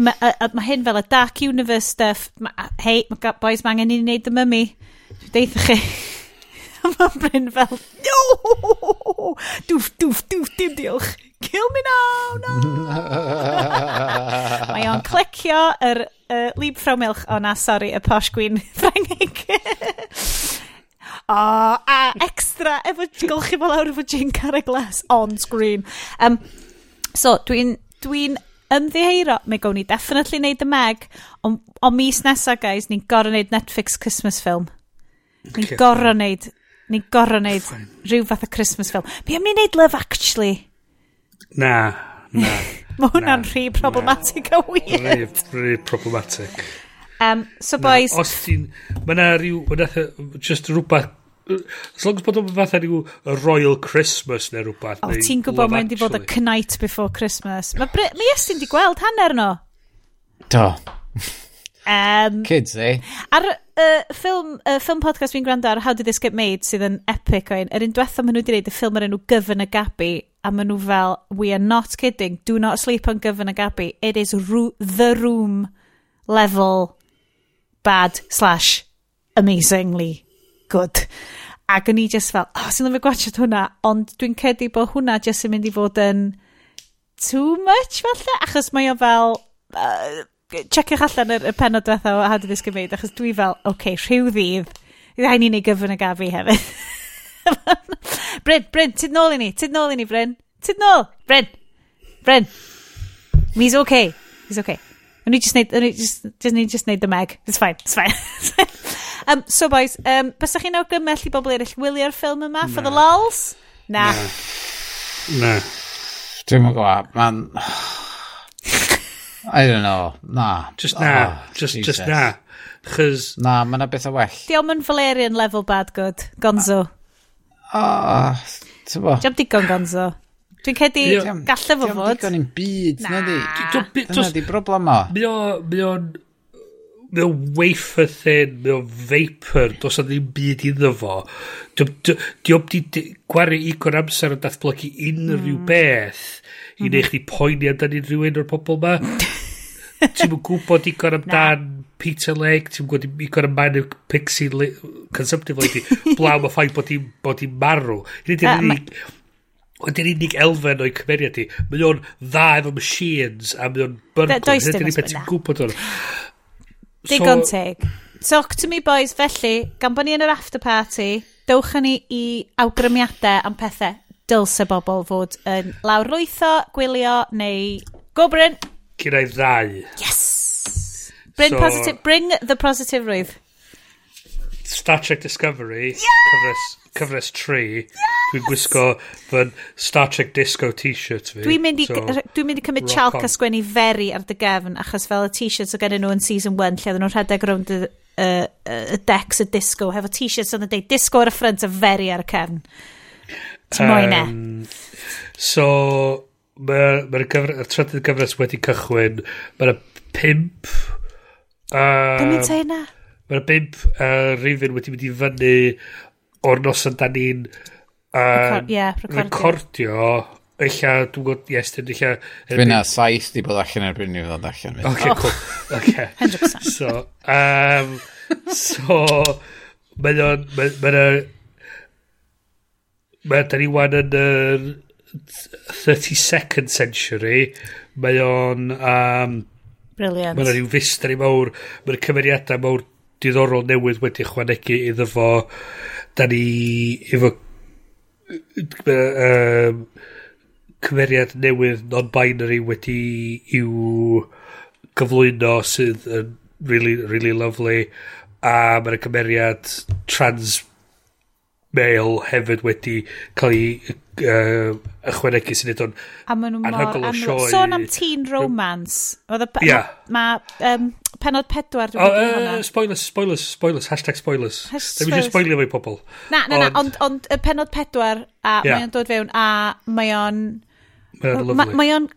Mae ma hyn fel y Dark Universe stuff. Ma, Hei, ma, boys, mae angen i ni wneud y mymi. Dwi'n deitha chi. mae Bryn fel, no! Dwf, dwf, dwf, dim diolch. Kill me now, no! mae o'n clicio yr uh, lib ffrawmilch, o na, sori, y posh gwyn Ffrangig. o, a extra, efo golchi fel awr efo Jane Cara Glass on screen. Um, so, dwi'n dwi, ymddiheiro, mae gawn ni definitely wneud y meg, ond on mis nesaf, guys, ni'n gorau wneud Netflix Christmas film. Ni'n gorau wneud Ni'n gorau wneud rhyw fath o Christmas film. Be am ni wneud Love Actually? Na, na. Mae hwnna'n rhy problematic a weird. Rhy, problematic. Um, so na, boys... Os ti'n... Mae yna rhyw... Just rhywbeth... As long as bod o'n fatha rhyw Royal Christmas neu rhywbeth. O, ti'n gwybod mae'n di bod y Knight Before Christmas. Mae Bri... ma Iestyn di gweld hanner no. Do. Um, Kids, eh? Ar, uh, ffilm, uh, ffilm podcast fi'n gwrando ar How Did This Get Made sydd yn epic o. Yr un diwethaf maen nhw wedi gwneud y ffilm ar enw Gyfyn y Gabi a maen nhw fel, we are not kidding, do not sleep on Gyfyn y Gabi. It is ro the room level bad slash amazingly good. Ac o'n i just fel, oh, sy'n lyfio gwachod hwnna, ond dwi'n cedi bod hwnna just yn mynd i fod yn too much falle, achos mae o fel... Uh, checiwch allan y, y penod diwetha o How Did This Get Made, achos dwi fel, oce, okay, rhyw ddydd, rhaid ni wneud gyfyn y gafi hefyd. Bryn, Bryn, tyd nôl i ni, tyd nôl i ni, Bryn. Tyd nôl, Bryn. Bryn. He's okay. He's okay. O'n i just neud, o'n i just, just, ni just neud the meg. It's fine, it's fine. um, so boys, um, bys chi'n awgrymmell i bobl eraill wylio'r ffilm yma for the lols? Na. Na. Dwi'n gwybod, man... I don't know. Na. Just na. Oh, just, Jesus. just na. Chys... Na, mae yna beth o well. Diolch yn Valerian level bad good. Gonzo. Ah, tyfo. Diolch digon gonzo. Dwi'n cedi gallai fo fod. Diolch digon i'n byd, na di. Dyna di broblem o. Mi o, mi o'n... Mae o'n wafer thin, mae o'n vapor, dos o ddim byd iddo fo. Diolch di gwario igon amser yn datblygu unrhyw mm. beth i mhm. neu chdi poeni amdani rhywun o'r pobol ma. ti'n mwyn gwybod digon amdan Peter Lake, ti'n gwybod digon amdan y Pixie li, Consumptive Lady, blaw mae ffaith bod hi'n bod hi marw. Ydy'r unig elfen o'i cymeriad i. Mae o'n dda efo machines a mae o'n byrgwr. Does dim ysbryd. Ti'n gwybod o'n. Digon teg. Talk to me boys, felly, gan bod ni yn yr after party, dewch ni i awgrymiadau am pethau dylse bobl fod yn lawrlwytho, gwylio neu... Go Bryn! Gyda'i ddau. Yes! Bryn so, positive, bring the positive rwydd. Star Trek Discovery, yes! cyfres, cyfres 3, yes! dwi'n gwisgo fy Star Trek Disco t-shirt fi. Dwi'n mynd i, so, dwi mynd i cymryd chalk a sgwennu feri ar dy gefn, achos fel y t-shirts o gen nhw yn season 1, lle oedden nhw'n rhedeg rownd y, y, y decks y disco, hefo t-shirts o'n yn deud disco ar y ffrynt a feri ar y cefn. Ti'n moyn um, So, mae'r ma, ma gyfres, trydydd gyfres wedi cychwyn. Mae'r pimp... Uh, Dwi'n mynd Mae'r pimp uh, rifin wedi mynd i fyny o'r nos yn dan ni'n uh, Record, yeah, recordio. Ella, dwi'n gwybod, yes, dwi'n ella... Dwi'n na, saith di bod allan erbyn ni fod allan. Ok, oh. cool. Ok. 100%. So, um, so, mae'n o'n, mae'n Mae da ni wan yn yr 32nd century. Mae o'n... Um, Brilliant. Mae'n rhyw fistri mawr. Mae'n cymeriadau mawr diddorol newydd wedi chwanegu iddo fo. Da ni efo... Um, cymeriad newydd non-binary wedi i'w gyflwyno sydd yn really, really lovely a mae'n cymeriad trans mail hefyd wedi cael ei uh, ychwanegu sy'n edrych yn anhygol o sioe. Sôn am teen romance. Oedd Yeah. Mae ma, um, penod pedwar dwi'n oh, uh, Spoilers, spoilers, spoilers, hashtag spoilers. Hashtag spoilers. just spoilio fe pobl. Na, na, na, ond, ond ond penod pedwar a yeah. mae o'n dod fewn a mae o'n... Mae o'n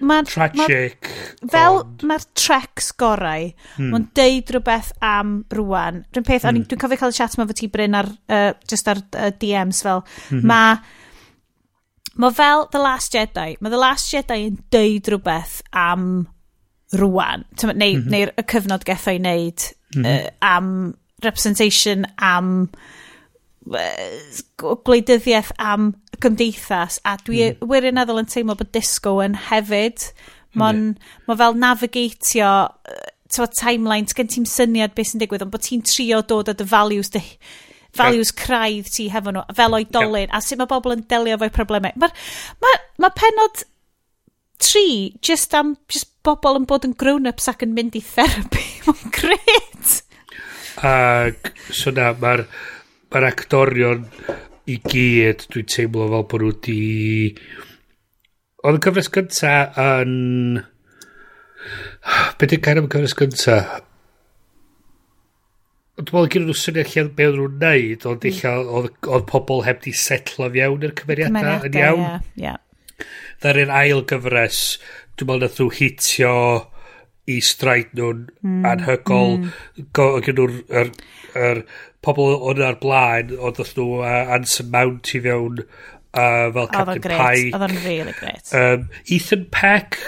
ma Tragic. Ma fel ond... mae'r trecs gorau, hmm. mae'n deud rhywbeth am rwan. Rwy'n peth, hmm. dwi'n cofio cael y chat yma fo ti Bryn ar, uh, just ar uh, DMs fel, mm -hmm. mae Mae fel The Last Jedi, mae The Last Jedi yn deud rhywbeth am rwan, neu, mm -hmm. neu'r y cyfnod gethau i wneud -hmm. uh, am representation, am gwleidyddiaeth am gymdeithas a dwi mm. wirioneddol yn teimlo bod disco yn hefyd mae'n mm. ma fel navigatio tywa, timeline gen ti'n syniad beth sy'n digwydd ond bod ti'n trio dod â dy values dy values yeah. craidd ti hefo nhw fel oedolyn yeah. a sut mae bobl yn delio efo'i problemau mae ma, ma penod tri just am just bobl yn bod yn grown-ups ac yn mynd i therapy mae'n gret ac so na mae'r mae'r actorion i gyd, dwi'n teimlo fel bod nhw wedi... Oedd y cyfres gynta yn... Be dwi'n gair am y cyfres gynta? Dwi'n meddwl gyda nhw syniad lle be oedd nhw'n neud, ond mm. oedd pobl heb di setlo fiewn i'r cymeriadau yn iawn. Yeah, yeah. Dda'r un ail gyfres, dwi'n meddwl nath nhw hitio i straid nhw'n mm, anhygol. Mm. Gyda nhw'r er, er, pobl o'n ar blaen, oedd ddos nhw uh, Anson Mount i fewn uh, fel Captain Pike. Oedd o'n really great. Um, Ethan Peck,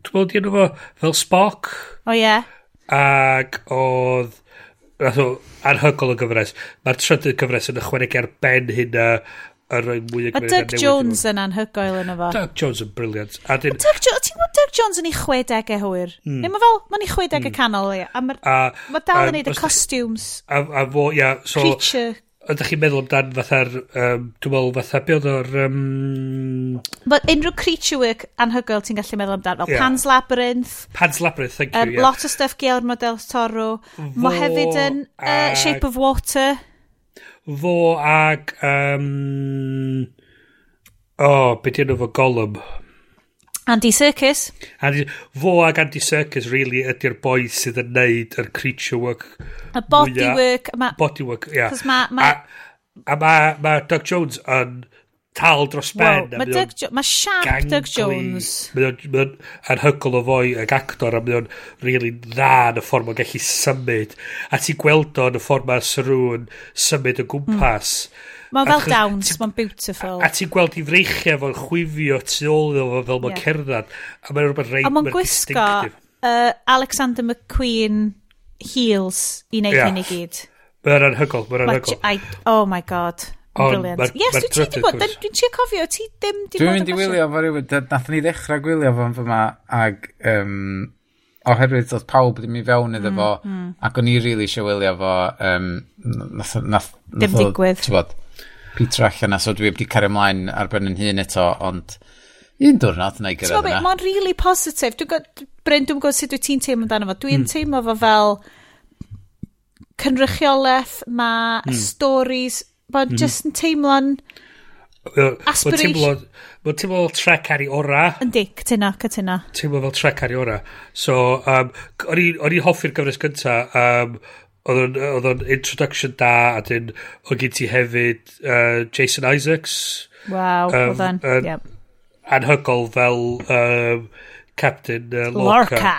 dwi'n meddwl di enw fo, fel Spock. O oh, ie. Yeah. Ac oedd nath o anhygol o gyfres. Mae'r trydydd gyfres yn ychwanegu ar ben hynna a rhoi mwy o Mae Doug Jones yn anhygoel yn efo. Doug Jones yn briliant. A Dyn... Doug Jones, ti'n gwybod Doug Jones yn ei 60au hwyr? Mm. Neu mae fel, mae'n ei 60au mm. canol ia. A mae dal yn neud y costumes. A, a fo, ia, so... Creature. Ydych chi'n meddwl amdan fatha'r, um, dwi'n meddwl fatha, be oedd o'r... Um... But unrhyw creature work anhygoel ti'n gallu meddwl amdan, fel yeah. Pan's Labyrinth. Pan's Labyrinth, thank you, um, yeah. Lot o stuff Guillermo del Toro. Fo... Mae hefyd yn uh, Shape of Water fo ag... Um, o, oh, beth yna fo Gollum? Andy Serkis. Andy, fo ag Andy Serkis, really, ydy'r boi sydd yn neud yr creature work. Y body mwya, work. Ma, body work, ia. Yeah. Ma, ma, a, a mae ma Doug Jones yn... Uh, tal dros ben. Wow, mae Doug Jones, mae siarp Doug Jones. Mae o'n anhygol o foi ag actor a mae o'n really dda yn y ffordd mae'n gallu symud. A ti gweld o'n y ffordd mae Sarwn symud o gwmpas. Mm. Mae'n fel dawns, mae'n beautiful. A, a ti'n gweld i freichiau fo'n chwifio tu ôl iddo fo fel mae'n yeah. cerdded. A mae'n rhywbeth reit. A mae'n gwisgo uh, Alexander McQueen heels i wneud yeah. hyn i gyd. Mae'n anhygol, mae'n anhygol. Oh my god. Brilliant. Yes, dwi'n ti di bod, dwi'n trio cofio, ti ddim di bod Dwi'n mynd i wylio fo rhywun, nath ni ddechrau gwylio fo'n fyma, ag um, oherwydd oedd pawb ddim i fewn iddo mm, fo, mm, mm. ac o'n i really eisiau wylio fo, um, nath, nath, nath, digwydd. Bod, Peter allan, so dwi wedi cario ymlaen ar ben yn hun eto, ond un diwrnod na i gyrraedd yna. Mae'n really positive. positif. Bryn, dwi'n gwybod sut wyt ti'n teimlo amdano fo. Dwi'n mm. teimlo fo fel cynrychiolaeth, mae mm. stories Mae'n mm. just yn teimlo'n aspiration. Mae'n teimlo fel trec ar ei ora. Yndi, cytuna, cytuna. Teimlo fel trec ar ei ora. So, um, o'n i'n hoffi'r gyfres gynta, um, oedd o'n introduction da, a dyn, o'n gyd ti hefyd uh, Jason Isaacs. Waw, um, oedd o'n, an, yep. Anhygol fel um, Captain uh, Lorca. Lorca.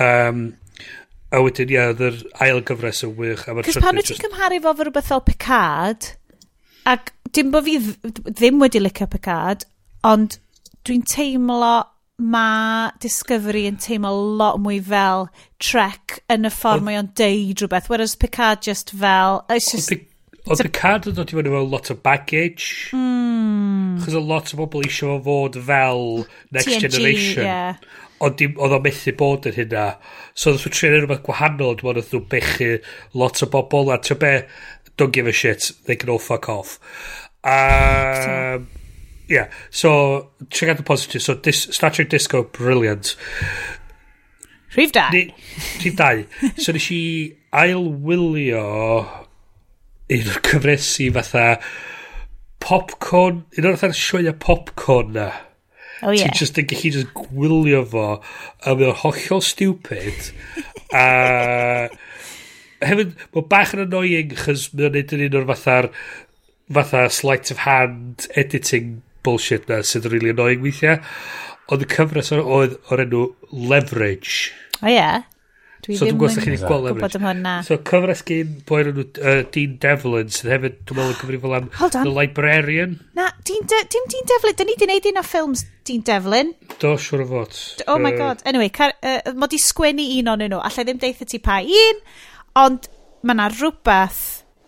Um, A wedyn, ie, yeah, yr ail gyfres yn wych. Cys pan wyt ti'n cymharu fo fy rhywbeth fel Picard, ac dim bod fi ddim wedi licio Picard, ond dwi'n teimlo mae Discovery yn teimlo lot mwy fel Trek yn y ffordd mae o'n deud rhywbeth, whereas Picard just fel... It's just, Oedd Picard yn dod i fyny efo lot o baggage. Mm. Chos a lot o bobl eisiau fo fod fel Next TNG, Generation. Yeah ond dim, oedd o methu bod yn hynna. So oedd nhw'n trin rhywbeth gwahanol, dwi'n meddwl, nhw'n bechu lot o bobl, a ti'n be, don't give a shit, they can all fuck off. Um, yeah, so, check out the positive. So, dis, Star Trek Disco, brilliant. Rhif da. Rhif da. so, nes i ailwylio un o'r cyfresu fatha popcorn, un o'r fatha sioia popcorn na. Oh, yeah. Ti'n just yn gallu just gwylio fo, a mae o'n hollol stupid, a... Hefyd, mae bach yn annoying, chys mae o'n neud yn un o'r fatha'r fatha sleight of hand editing bullshit na sydd yn really annoying weithiau. Ond y cyfres oedd o'r enw Leverage. O oh, ie. Yeah. Dwi so, dwi'n ddim yn gwybod am hwnna. So, cyfres gyn boi'r nhw, uh, Dean Devlin, sydd hefyd, dwi'n meddwl, yn gyfrifol am The Librarian. Na, dim Dean Devlin. Dyn ni di wneud un o ffilms Dean Devlin. Do, siwr o fod. Oh my god. Anyway, car, uh, mod i sgwennu un o'n nhw. Alla ddim deitha ti pa un, ond mae na rhywbeth.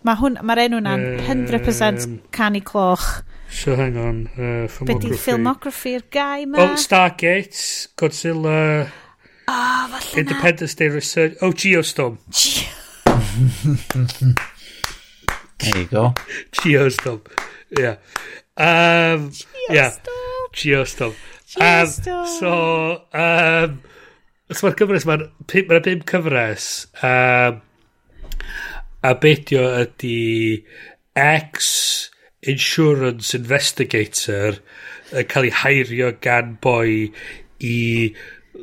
mae hwn, mae'r enw na'n 100% canu cloch. So hang on, uh, filmography. Be di filmography'r gai ma? Oh, Stargate, Godzilla... Ah, oh, falle Independence Day Research... Oh, Geostorm. There you go. Geostorm. Yeah. Um, Geostorm. Yeah. Geostorm. Geostorm. Um, so, um, so mae'r cyfres, mae'n ma bum cyfres. Um, a beidio ydy ex insurance investigator yn cael ei hairio gan boi i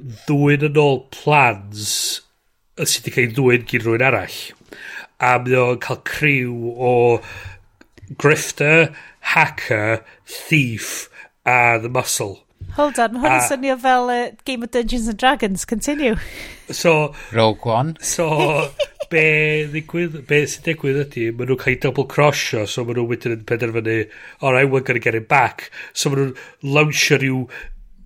ddwy'n yn ôl plans sydd wedi cael ei ddwy'n gyn rhywun arall. A mae o'n cael criw o grifter, hacker, thief a the muscle. Hold on, mae hwn yn swnio fel uh, Game of Dungeons and Dragons, continue. So, Rogue One. So, be ddigwydd, be sy'n digwydd ydy, maen nhw'n cael double crossio, so maen nhw wedyn yn penderfynu, alright, we're going to get it back. So maen nhw'n lawnsio rhyw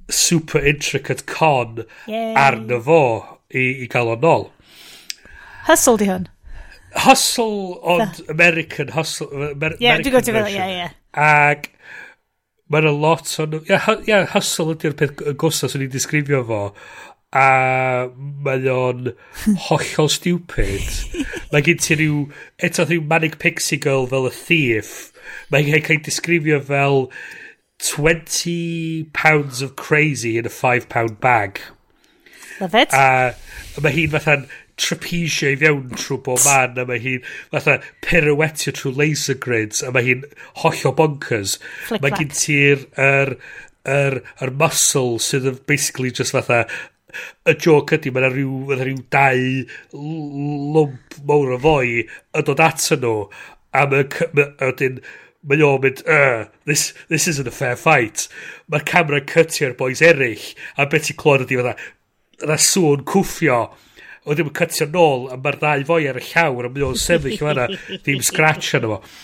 super intricate con Yay. arno fo i, i gael o'n nôl. Hustle di hwn? Hustle, ond the. American hustle. Amer yeah, American dwi'n gwybod, yeah, yeah. Ac mae'n a lot o... Ie, yeah, yeah, hustle ydy'r peth gosa sy'n ni'n disgrifio fo. A mae o'n hollol stupid. mae gen ti rhyw... Eto rhyw manic pixie girl fel y thief. Mae'n cael ei disgrifio fel... 20 pounds of crazy in a 5 pound bag. Love it. A, mae hi'n fatha'n trapesio i fewn trwy bob man, a mae hi'n fatha pirouetio trwy laser grids, a mae hi'n hollio bonkers. Flick Mae gen ti'r er, er, er muscle sydd yn basically just fatha y joke ydy, mae yna rhyw, ma rhyw dau lwmp mawr o foi yn dod ato nhw, a mae'n mae o'n mynd, uh, this, this isn't a fair fight. Mae'r camera cytio'r boys eraill, a beth ti'n clod ydi fydda, yna sŵn cwffio, o ddim yn cytio nôl, a mae'r ddau fwy ar y llawr, a mae o'n sefyll yma, ddim scratch arno fo.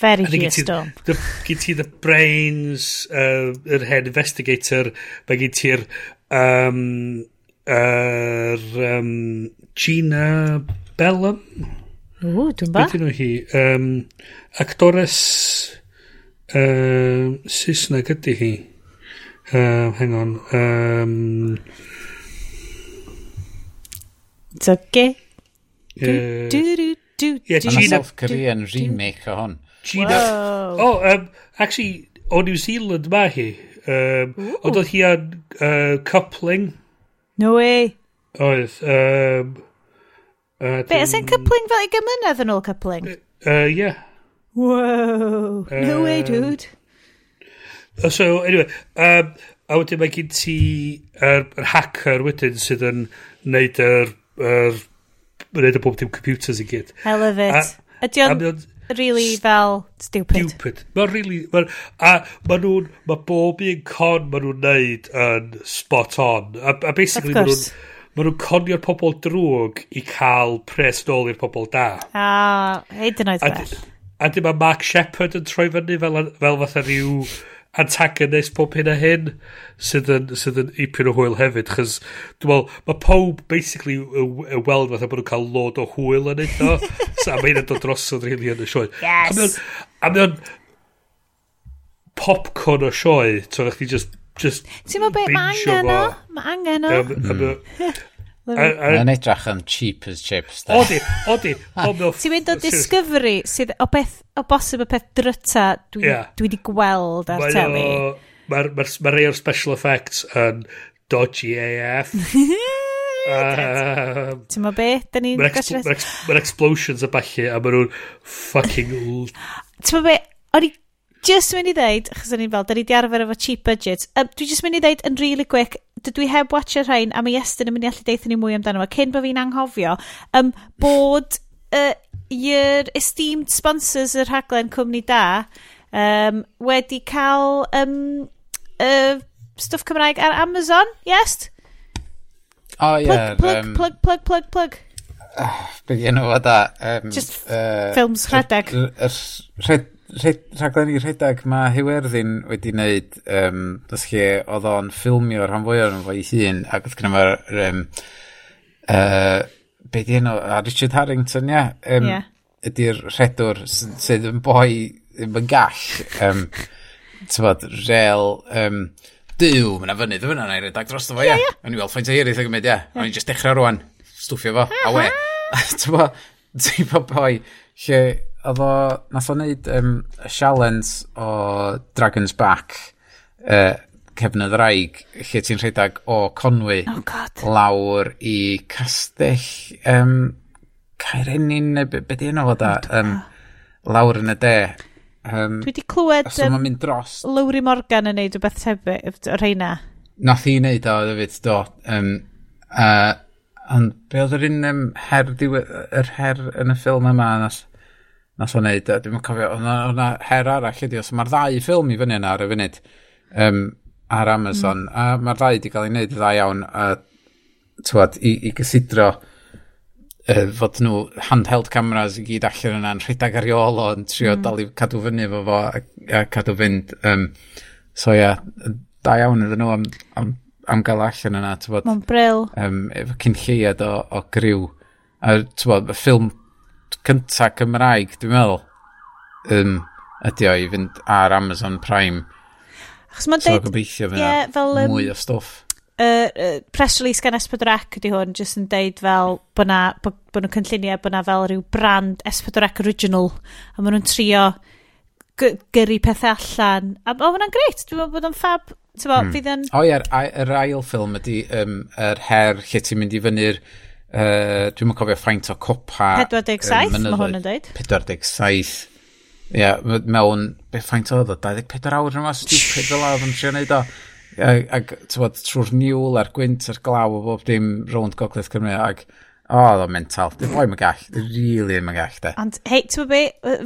Very Gia Storm. Gyd ti the brains, uh, yr head investigator, mae gyd ti'r um, er, um, Gina Bellum? O, dwi'n ba. Beth yno hi? Um, actores um, Saesneg ydy hi. Um, hang on. Um, It's okay. Ie, yeah, Gina... South Korean remake o hon. Gina... Oh, um, actually, o New Zealand ma hi. Um, Ond oedd hi ar uh, coupling. No way. Oedd. Um, Uh, Be, as in cypling fel i gymynedd yn ôl coupling? Ie. Uh, yeah. Wow. Uh, no way, dude. So, anyway, um, a wedyn mae gen ti yr, yr hacker wedyn sydd yn neud yr, yr neud y bob dim computers i gyd. I love it. Ydy o'n really fel stupid? Stupid. Mae'n really... Ma, a mae nhw'n... Mae bob un con mae nhw'n neud yn spot on. A, a basically mae nhw'n Mae nhw'n conio'r pobl drwg i cael pres nôl i'r pobl da. Ah, hyd yn oed fel. A dim mae Mark Shepard yn troi fyny fel, fel fatha rhyw antagonist pob hyn a hyn sydd yn, sydd yn ipyn o hwyl hefyd chys dwi'n meddwl mae pob basically y weld fatha bod nhw'n cael lod o hwyl yn eitho so, a mae hyn yn dod drosodd rili yn y sioe yes. a mae o'n popcorn o sioe so chdi just just Ti'n meddwl beth mae angen o? Mae angen o. Hmm. Mae'n edrych yn cheap as chips. Odi, odi. Ah. Ti'n mynd o Discovery sydd o beth, o bosib o peth dryta dwi wedi gweld ar teli. Mae'r ma, ma rei o'r special effects yn dodgy AF. Ti'n meddwl beth? Da ni'n gosres? Mae'r explosions a balli a maen nhw'n fucking... Ti'n meddwl beth? O'n i just mynd i ddeud, achos o'n i'n fel, da ni di arfer efo cheap budget, um, dwi just mynd i ddeud yn really quick, dydw i heb watcher rhain, a mae Iestyn yn mynd i allu deithio ni mwy amdano fo, cyn bod fi'n anghofio, um, bod uh, your esteemed sponsors yr rhaglen cwmni da um, wedi cael um, uh, stwff Cymraeg ar Amazon, yes? O, oh, ie. Yeah, plug, um, plug, plug, plug, plug. Uh, Be di enw o da? Um, just uh, ffilms rhedeg. Rhed, i rhedeg mae Hiwerddin wedi wneud, um, dys chi, oedd o'n ffilmio rhan fwy o'n fwy hun, ac oedd gynnaf um, uh, be di enw, a Richard Harrington, ia, um, yeah. ydy'r rhedwr sydd yn boi, ddim yn gall, um, tyfod, rel, um, dyw, mae'n fyny, ddim yna, na'i redag dros fo, ia. O'n i weld ffaint o hiraeth o gymryd, ia. O'n i'n just dechrau rwan, stwffio fo, a we. Tyfod, ti'n boi lle oedd o, nath o wneud um, sialens o Dragon's Back, uh, cefnydd raig, lle ti'n rhedeg o Conwy oh God. lawr i castell um, Caerenin, neu be, be di enw o da, um, lawr yn y de. Um, Dwi wedi clywed so um, mynd dros... Lowry Morgan yn neud rhywbeth tebyg, o reina. Nath i wneud o, David, do. Um, uh, ond be oedd yr un um, her, diwedd, yr her yn y ffilm yma, nath nath o'n neud, dwi'n yn cofio, o'na her arall ydi, os mae'r ddau ffilm i fyny yna ar y funud um, ar Amazon, mm. a mae'r ddau wedi cael ei wneud y ddau iawn, a twad, i, i gysidro uh, fod nhw handheld cameras i gyd allan yna'n rhedeg ar iol o'n trio mm. dal i cadw fyny fo fo a, a cadw fynd. Um, so ia, yeah, da iawn iddyn nhw am, am, am gael allan yna. Mae'n bril. Um, efo cyn lleiad o, o griw. A, bod, y ffilm cynta Cymraeg, dwi'n meddwl, um, ydy o i fynd ar Amazon Prime. Achos mae'n so, deud... gobeithio fyna yeah, fel, um, mwy o stwff. Uh, uh, press release gan S4C ydy hwn, jyst yn deud fel bod na, bod, bod nhw'n cynlluniau bod na fel rhyw brand S4C original a maen nhw'n trio gyrru pethau allan a o, maen nhw'n greit, dwi'n meddwl bod o'n fab Bo, hmm. fydd yn... O ie, yr ail ffilm ydy um, yr her lle ti'n mynd i fyny'r Uh, dwi'n cofio ffaint o copa 47 mae hwn yn dweud 47 Ia, yeah, mewn, be ffaint oedd o, 24 awr yma, stupid fel oedd yn trio neud o. Ac, ac trwy'r niwl a'r gwynt a'r glaw o bob dim rownd Gogledd Cymru, ac O, oh, oedd o'n mental. Dwi'n roi mae'n gall. Dwi'n really ddim yn gall, de. Ond, hei, ti'n be,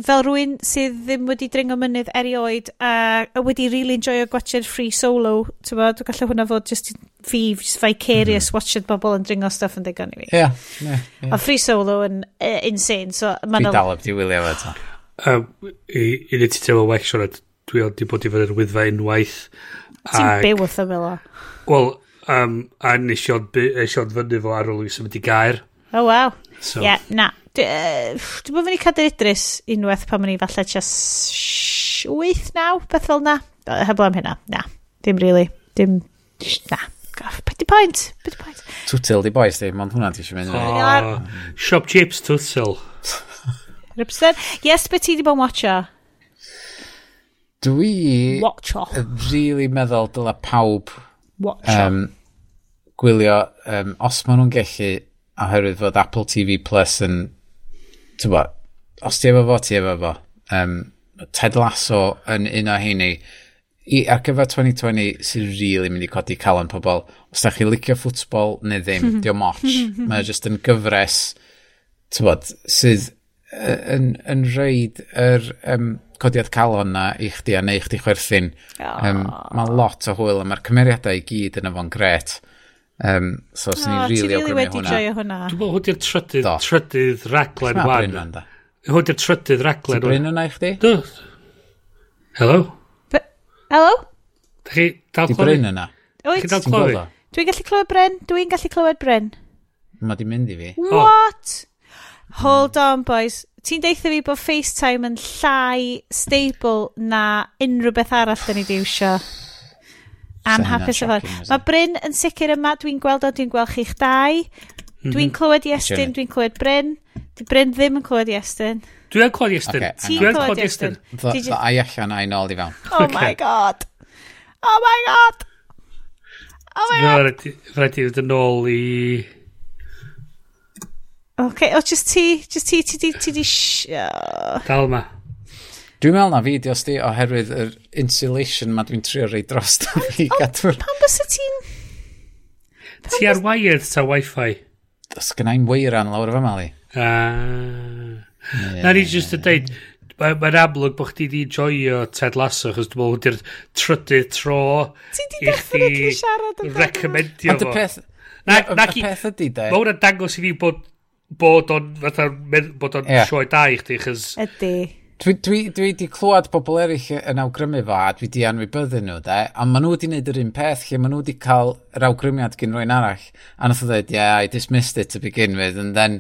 fel rhywun sydd ddim wedi dringo mynydd erioed a uh, wedi rili really enjoyo gwachod free solo, ti'n bod, dwi'n gallu hwnna fod just fi, just vicarious mm. watching bobl yn dringo stuff yn digon i fi. Ie, yeah, yeah, yeah. A free solo yn uh, insane, so... Fi Dwi dal up, di wylio fe ta. Um, I ni ti teimlo well, Sian, dwi ond wedi bod i fyny'r yn wyddfa unwaith. Ti'n byw wrth y Wel, um, a nes i ond fyny fo ar ôl i symud i gair. Oh, wow. So. Yeah, na. Dwi'n dwi bod fi'n cadw Idris unwaith pan o'n i falle just 8-9, beth fel na. Heblaw am hynna, na. Dim really. Dim, na. Gaff, beth di point. Beth di pwynt? Twtil di boes di, ond hwnna ti eisiau mynd. Oh, shop chips twtil. 100%. Yes, beth ti di bod yn watcha? Dwi... Watcha. Really meddwl dyla pawb... Watcha. Um, gwylio, um, os maen nhw'n gallu oherwydd fod Apple TV Plus yn, ti'n bod, os ti efo fo, ti efo fo. Um, Ted Lasso yn un o heini, i, ar gyfer 2020 sy'n rili really mynd i codi calon pobl. Os da chi licio ffwtbol neu ddim, diolch moch. Mae jyst yn gyfres, ti'n bod, sydd yn, yn reid yr um, codiad calon na i chdi a neu chdi chwerthin. Um, mae lot o hwyl a mae'r cymeriadau i gyd yn efo'n gret. Um, so, os ni'n oh, rili awgrymu really hwnna. Joio hwnna. Dwi'n meddwl hwnnw'r trydydd, trydydd raglen wan. Hwnnw'r trydydd raglen wan. Ti'n bryn hwnna i chdi? Do. Hello? B Hello? Da chi dal clywed? Di bryn yna. Wyt? Dal clywed? Dwi'n gallu clywed Bryn. Dwi'n gallu clywed Bryn. Mae di mynd i fi. What? Hold on, boys. Ti'n deitha fi bod FaceTime yn llai stable na unrhyw beth arall da ni di iwsio am hapus efo'r... Mae Bryn yn sicr yma, dwi'n gweld o, dwi'n gweld chi'ch dau. Mhm. Dwi'n clywed Iestyn, dwi'n clywed Bryn. Di Bryn ddim yn clywed Iestyn. Dwi'n clywed Iestyn. Dwi'n clywed Iestyn. Dda i allan a'i nôl i fewn. Oh my god. Oh my god. Oh my god. Rhaid i fynd yn ôl i... Oce, o, just ti, just ti, ti di... Dal yma. Dwi'n meddwl na fideos di oherwydd yr insulation ma dwi'n trio rei dros da fi. Pam bys y ti'n... Ti ar wired ta wifi? Os gynnau'n weiran lawr efo mali. Ah. Na ni jyst yn deud, mae'n amlwg bod chdi di joio Ted Lasso, chos dwi'n meddwl di'r trydydd tro Ti di definitely siarad yn recomendio fo. Ond y peth... Na, na, y peth ydy, de. Mae hwnna'n dangos i fi bod bod o'n fatha bod o'n yeah. sioe da i chdi chys ydy Dwi, dwi, dwi di clywed pobl eraill yn awgrymu fo a dwi di anwybyddu nhw, de? A maen nhw wedi gwneud yr un peth lle maen nhw wedi cael yr awgrymiad gyn rwy'n arall. A nath o dweud, yeah, I dismissed it to begin with, and then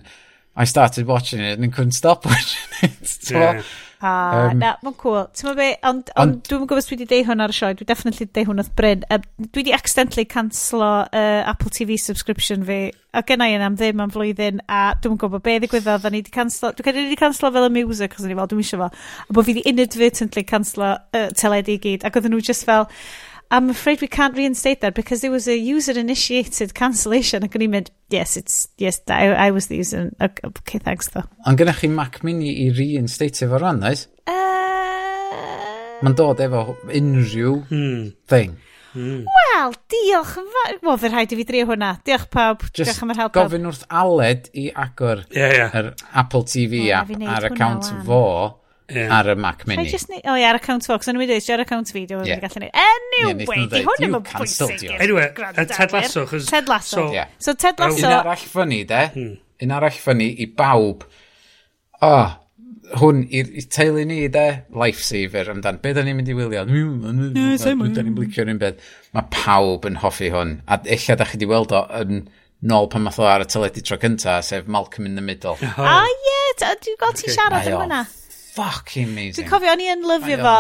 I started watching it and couldn't stop watching it. yeah. Ah, um, na, mae'n cool. Ti'n meddwl be, ond on, on, dwi'n gwybod os dwi wedi deud hwn ar y sioe, dwi definitely deud hwn wrth Bryn. Uh, dwi wedi accidentally cancelo uh, Apple TV subscription fi, a gennau yna am ddim am flwyddyn, a dwi'n gwybod be ddigwyddodd, a ni wedi canslo, dwi'n cael wedi cancelo fel y music, os ni fel, dwi'n eisiau fel, a bod fi wedi inadvertently canslo uh, teledu i gyd, ac oedden nhw just fel, I'm afraid we can't reinstate that because there was a user-initiated cancellation. Ac o'n i'n mynd, yes, it's, yes, I, I was the user. Okay, thanks though. Ond gynnwch chi Mac Mini i reinstate efo rhan, oes? Uh... Mae'n dod efo unrhyw hmm. thing. Mm. Wel, diolch. Wel, fe rhaid i fi drio hwnna. Diolch pawb. Just diolch am yr help. Gofyn wrth Aled i agor yeah, yeah. yr Apple TV oh, app ar account fo yeah. ar y Mac Mini. Ni... O oh, ie, ar account Fox. Yn wedi ar account fi, dwi'n yeah. gallu neud. Anyway, yeah, di hwn ddim yn bwysig. Anyway, uh, Ted Lasso. Chos... Ted Lasso. So, yeah. so Ted Lasso... Un arall fyny, de. Hmm. Un arall fyny i bawb. O, oh, hwn i'r teulu ni, de, lifesaver amdan. Be da ni'n mynd i wylio? Da ni'n blicio rhywun beth. Mae pawb yn hoffi hwn. A eich da chi di weld o yn nôl pan math o ar y teledu tro cynta, sef Malcolm in the Middle. Ah, a ie, dwi'n gweld ti siarad yn hwnna fucking amazing. Dwi'n cofio, o'n i yn lyfio fo...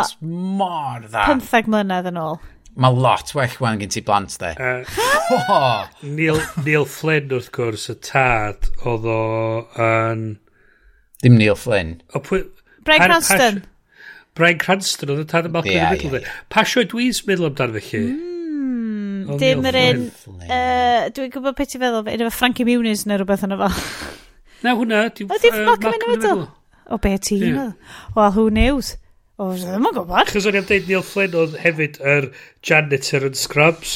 mor dda. 15 mlynedd yn ôl. Mae lot well wan gen ti blant, de. Uh, oh. Neil, Neil Flynn, wrth gwrs, y tad, oedd o yn... Dim Neil Flynn. O, pwy, Brian Cranston. Brian Cranston, oedd y tad yn Malcolm yeah, in the Middle, yeah, yeah. Pa sio dwi'n meddwl amdano felly? Mm. Oh, Dim yr un... Uh, dwi'n gwybod beth i feddwl, un efo Frankie Muniz neu rhywbeth yna fo. Na, hwnna. Oedd hi'n Malcolm in the Middle? O be ti hi'n meddwl? Wel, who knows? O, ddim yn gwybod. Chos o'n i'n dweud Neil Flynn oedd hefyd yr janitor yn Scrubs.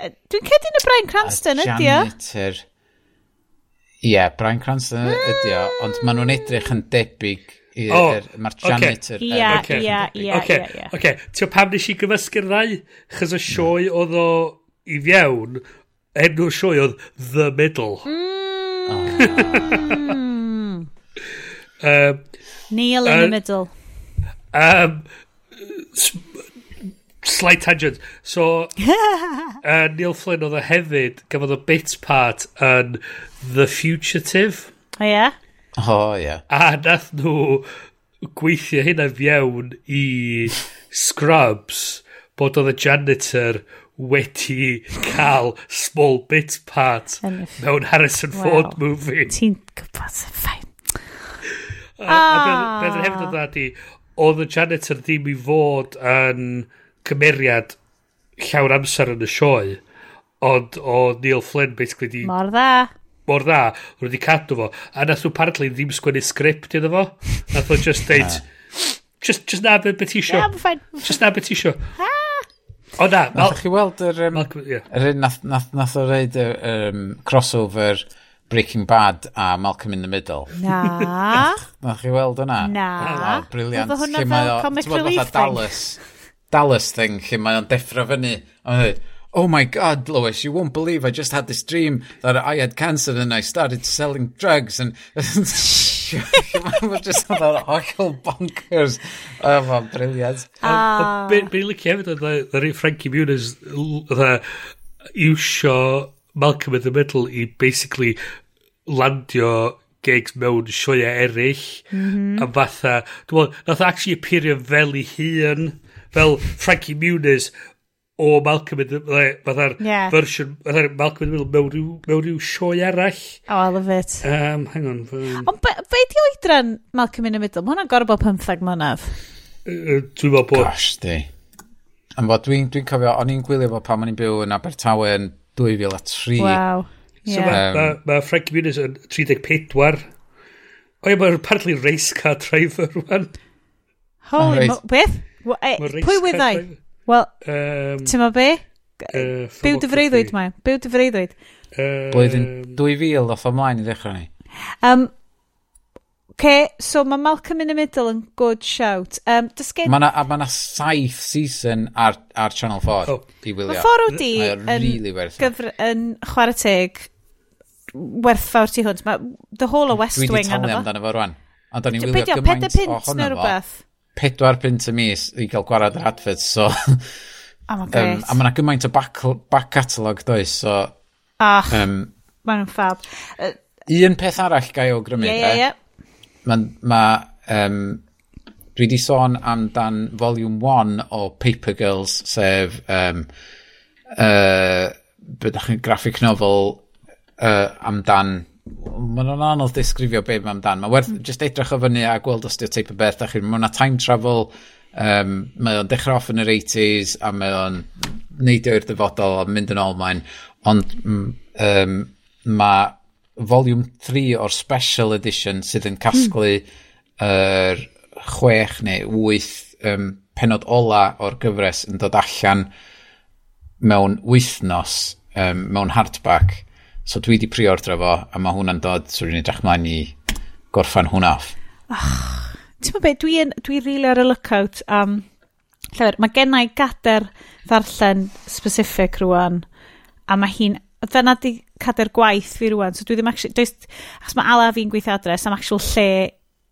E, dwi'n cedi yn y Brian Cranston ydi o. Janitor. Ie, yeah, Brian Cranston ydi o, ond maen nhw'n edrych yn debyg i'r... Oh, Mae'r janitor... Ie, ie, ie, ie. Oce, ti'n pam nes i gyfysgu'r ddau? Chos y sioe oedd o i fiewn, enw sioe oedd The Middle. Mm. Ah. Um, Neil in uh, the middle. Um, slight tangent. So, uh, Neil Flynn oedd o hefyd, gafodd o bit part yn The Fugitive. O, oh, yeah? O, oh, yeah. A nath nhw gweithio hynna fiewn i Scrubs bod oedd y janitor wedi cael small bit part mewn Harrison Ford movie. Ti'n gwybod, ffain. A, a beth yn hefyd o dda di, oedd y janitor ddim i fod yn cymeriad llawer amser yn y sioe, ond o Neil Flynn basically di... Mor dda. Mor dda, rwy'n wedi cadw fo. A nath nhw partly ddim sgwennu sgript iddo fo. Nath o just deud... just, just na beth ti isio. Just na beth ti isio. O na. Mal... Nath chi weld yr... Um, Malcolm, yeah. Yr un nath, nath, nath o reid y um, crossover Breaking Bad a Malcolm in the Middle. Na. Na chi weld hwnna? Na. Oh, briliant. Oedd hwnna fel comic relief thing. Dallas, Dallas thing, lle mae o'n deffro fyny. Ond oh my god, Lois, you won't believe I just had this dream that I had cancer and I started selling drugs and... Mae'n just oedd o'r hollol bonkers. Oh, mae'n briliant. Uh, Be'n licio hefyd oedd yr un Frankie Muniz oedd iwsio Malcolm in the Middle i basically landio gigs mewn sioia eraill mm -hmm. a fatha dwi'n nath actually appeario fel i hun fel Frankie Muniz o Malcolm in the fatha'r yeah. version fatha'r Malcolm in the Middle mewn rhyw, mewn rhyw sioe arall. Oh I love it. Um, hang on um, ond be, be di oedran Malcolm in the Middle? Mae hwnna'n gorau bod 15 mlynedd uh, dwi'n meddwl bod gosh di. Am fod dwi'n dwi cofio o'n i'n gwylio fo pan o'n i'n byw yn Abertawe yn 2003 wow So yeah. mae ma, ma Frankie Muniz yn 34. O ie, mae'n partly race car driver rwan. Holy, right. beth? E, pwy wyddai? Wel, um, ti'n ma be? Uh, Byw dy freuddwyd mae. Byw dy freuddwyd? Blwyddyn 2000 off ymlaen i ddechrau ni. Um, okay, so mae Malcolm in the Middle yn good shout. Um, gen... Mae yna ma saith season ar, ar Channel 4 oh. i wylio. Mae 4 OD yn, really yn, gyfr, yn chwarae teg werthfawr tu hwnt. Mae the whole o West Wing Dwi wedi talu amdano fo rwan. Ond o'n i'n wylio gymaint ohono fo. rhywbeth. Pedwar pint y mis i gael gwarad yr adfyd, so... Oh, um, a mae'na gymaint o back, back catalog does, so... Ach, um, mae'n ffab. Uh, un peth arall gai o grymu, yeah, yeah, yeah. Mae... Ma, um, dwi di sôn amdan volume 1 o Paper Girls, sef... Um, uh, bydach chi'n graphic novel uh, amdan maen nhw'n anodd disgrifio be mae amdan. Mae werth mm. just edrych o fyny a gweld os di'r teip o beth. Mae yna time travel, um, mae o'n dechrau off yn yr 80s a mae o'n neidio i'r dyfodol a mynd yn ôl mae'n. Ond um, mae volume 3 o'r special edition sydd yn casglu mm. yr chwech neu wyth um, penod ola o'r gyfres yn dod allan mewn wythnos, um, mewn hardback So dwi di priordra fo, a mae hwnna'n dod, so rwy'n edrych mlaen i gorffan hwnna off. Oh, Ti'n meddwl beth, dwi'n dwi rili ar y lookout am... Um, llyfr, mae gennau gader ddarllen specific rwan, a mae hi'n... Dyna di cader gwaith fi rwan, so dwi ddim actually... Does, achos mae ala fi'n gweithio adres am actual lle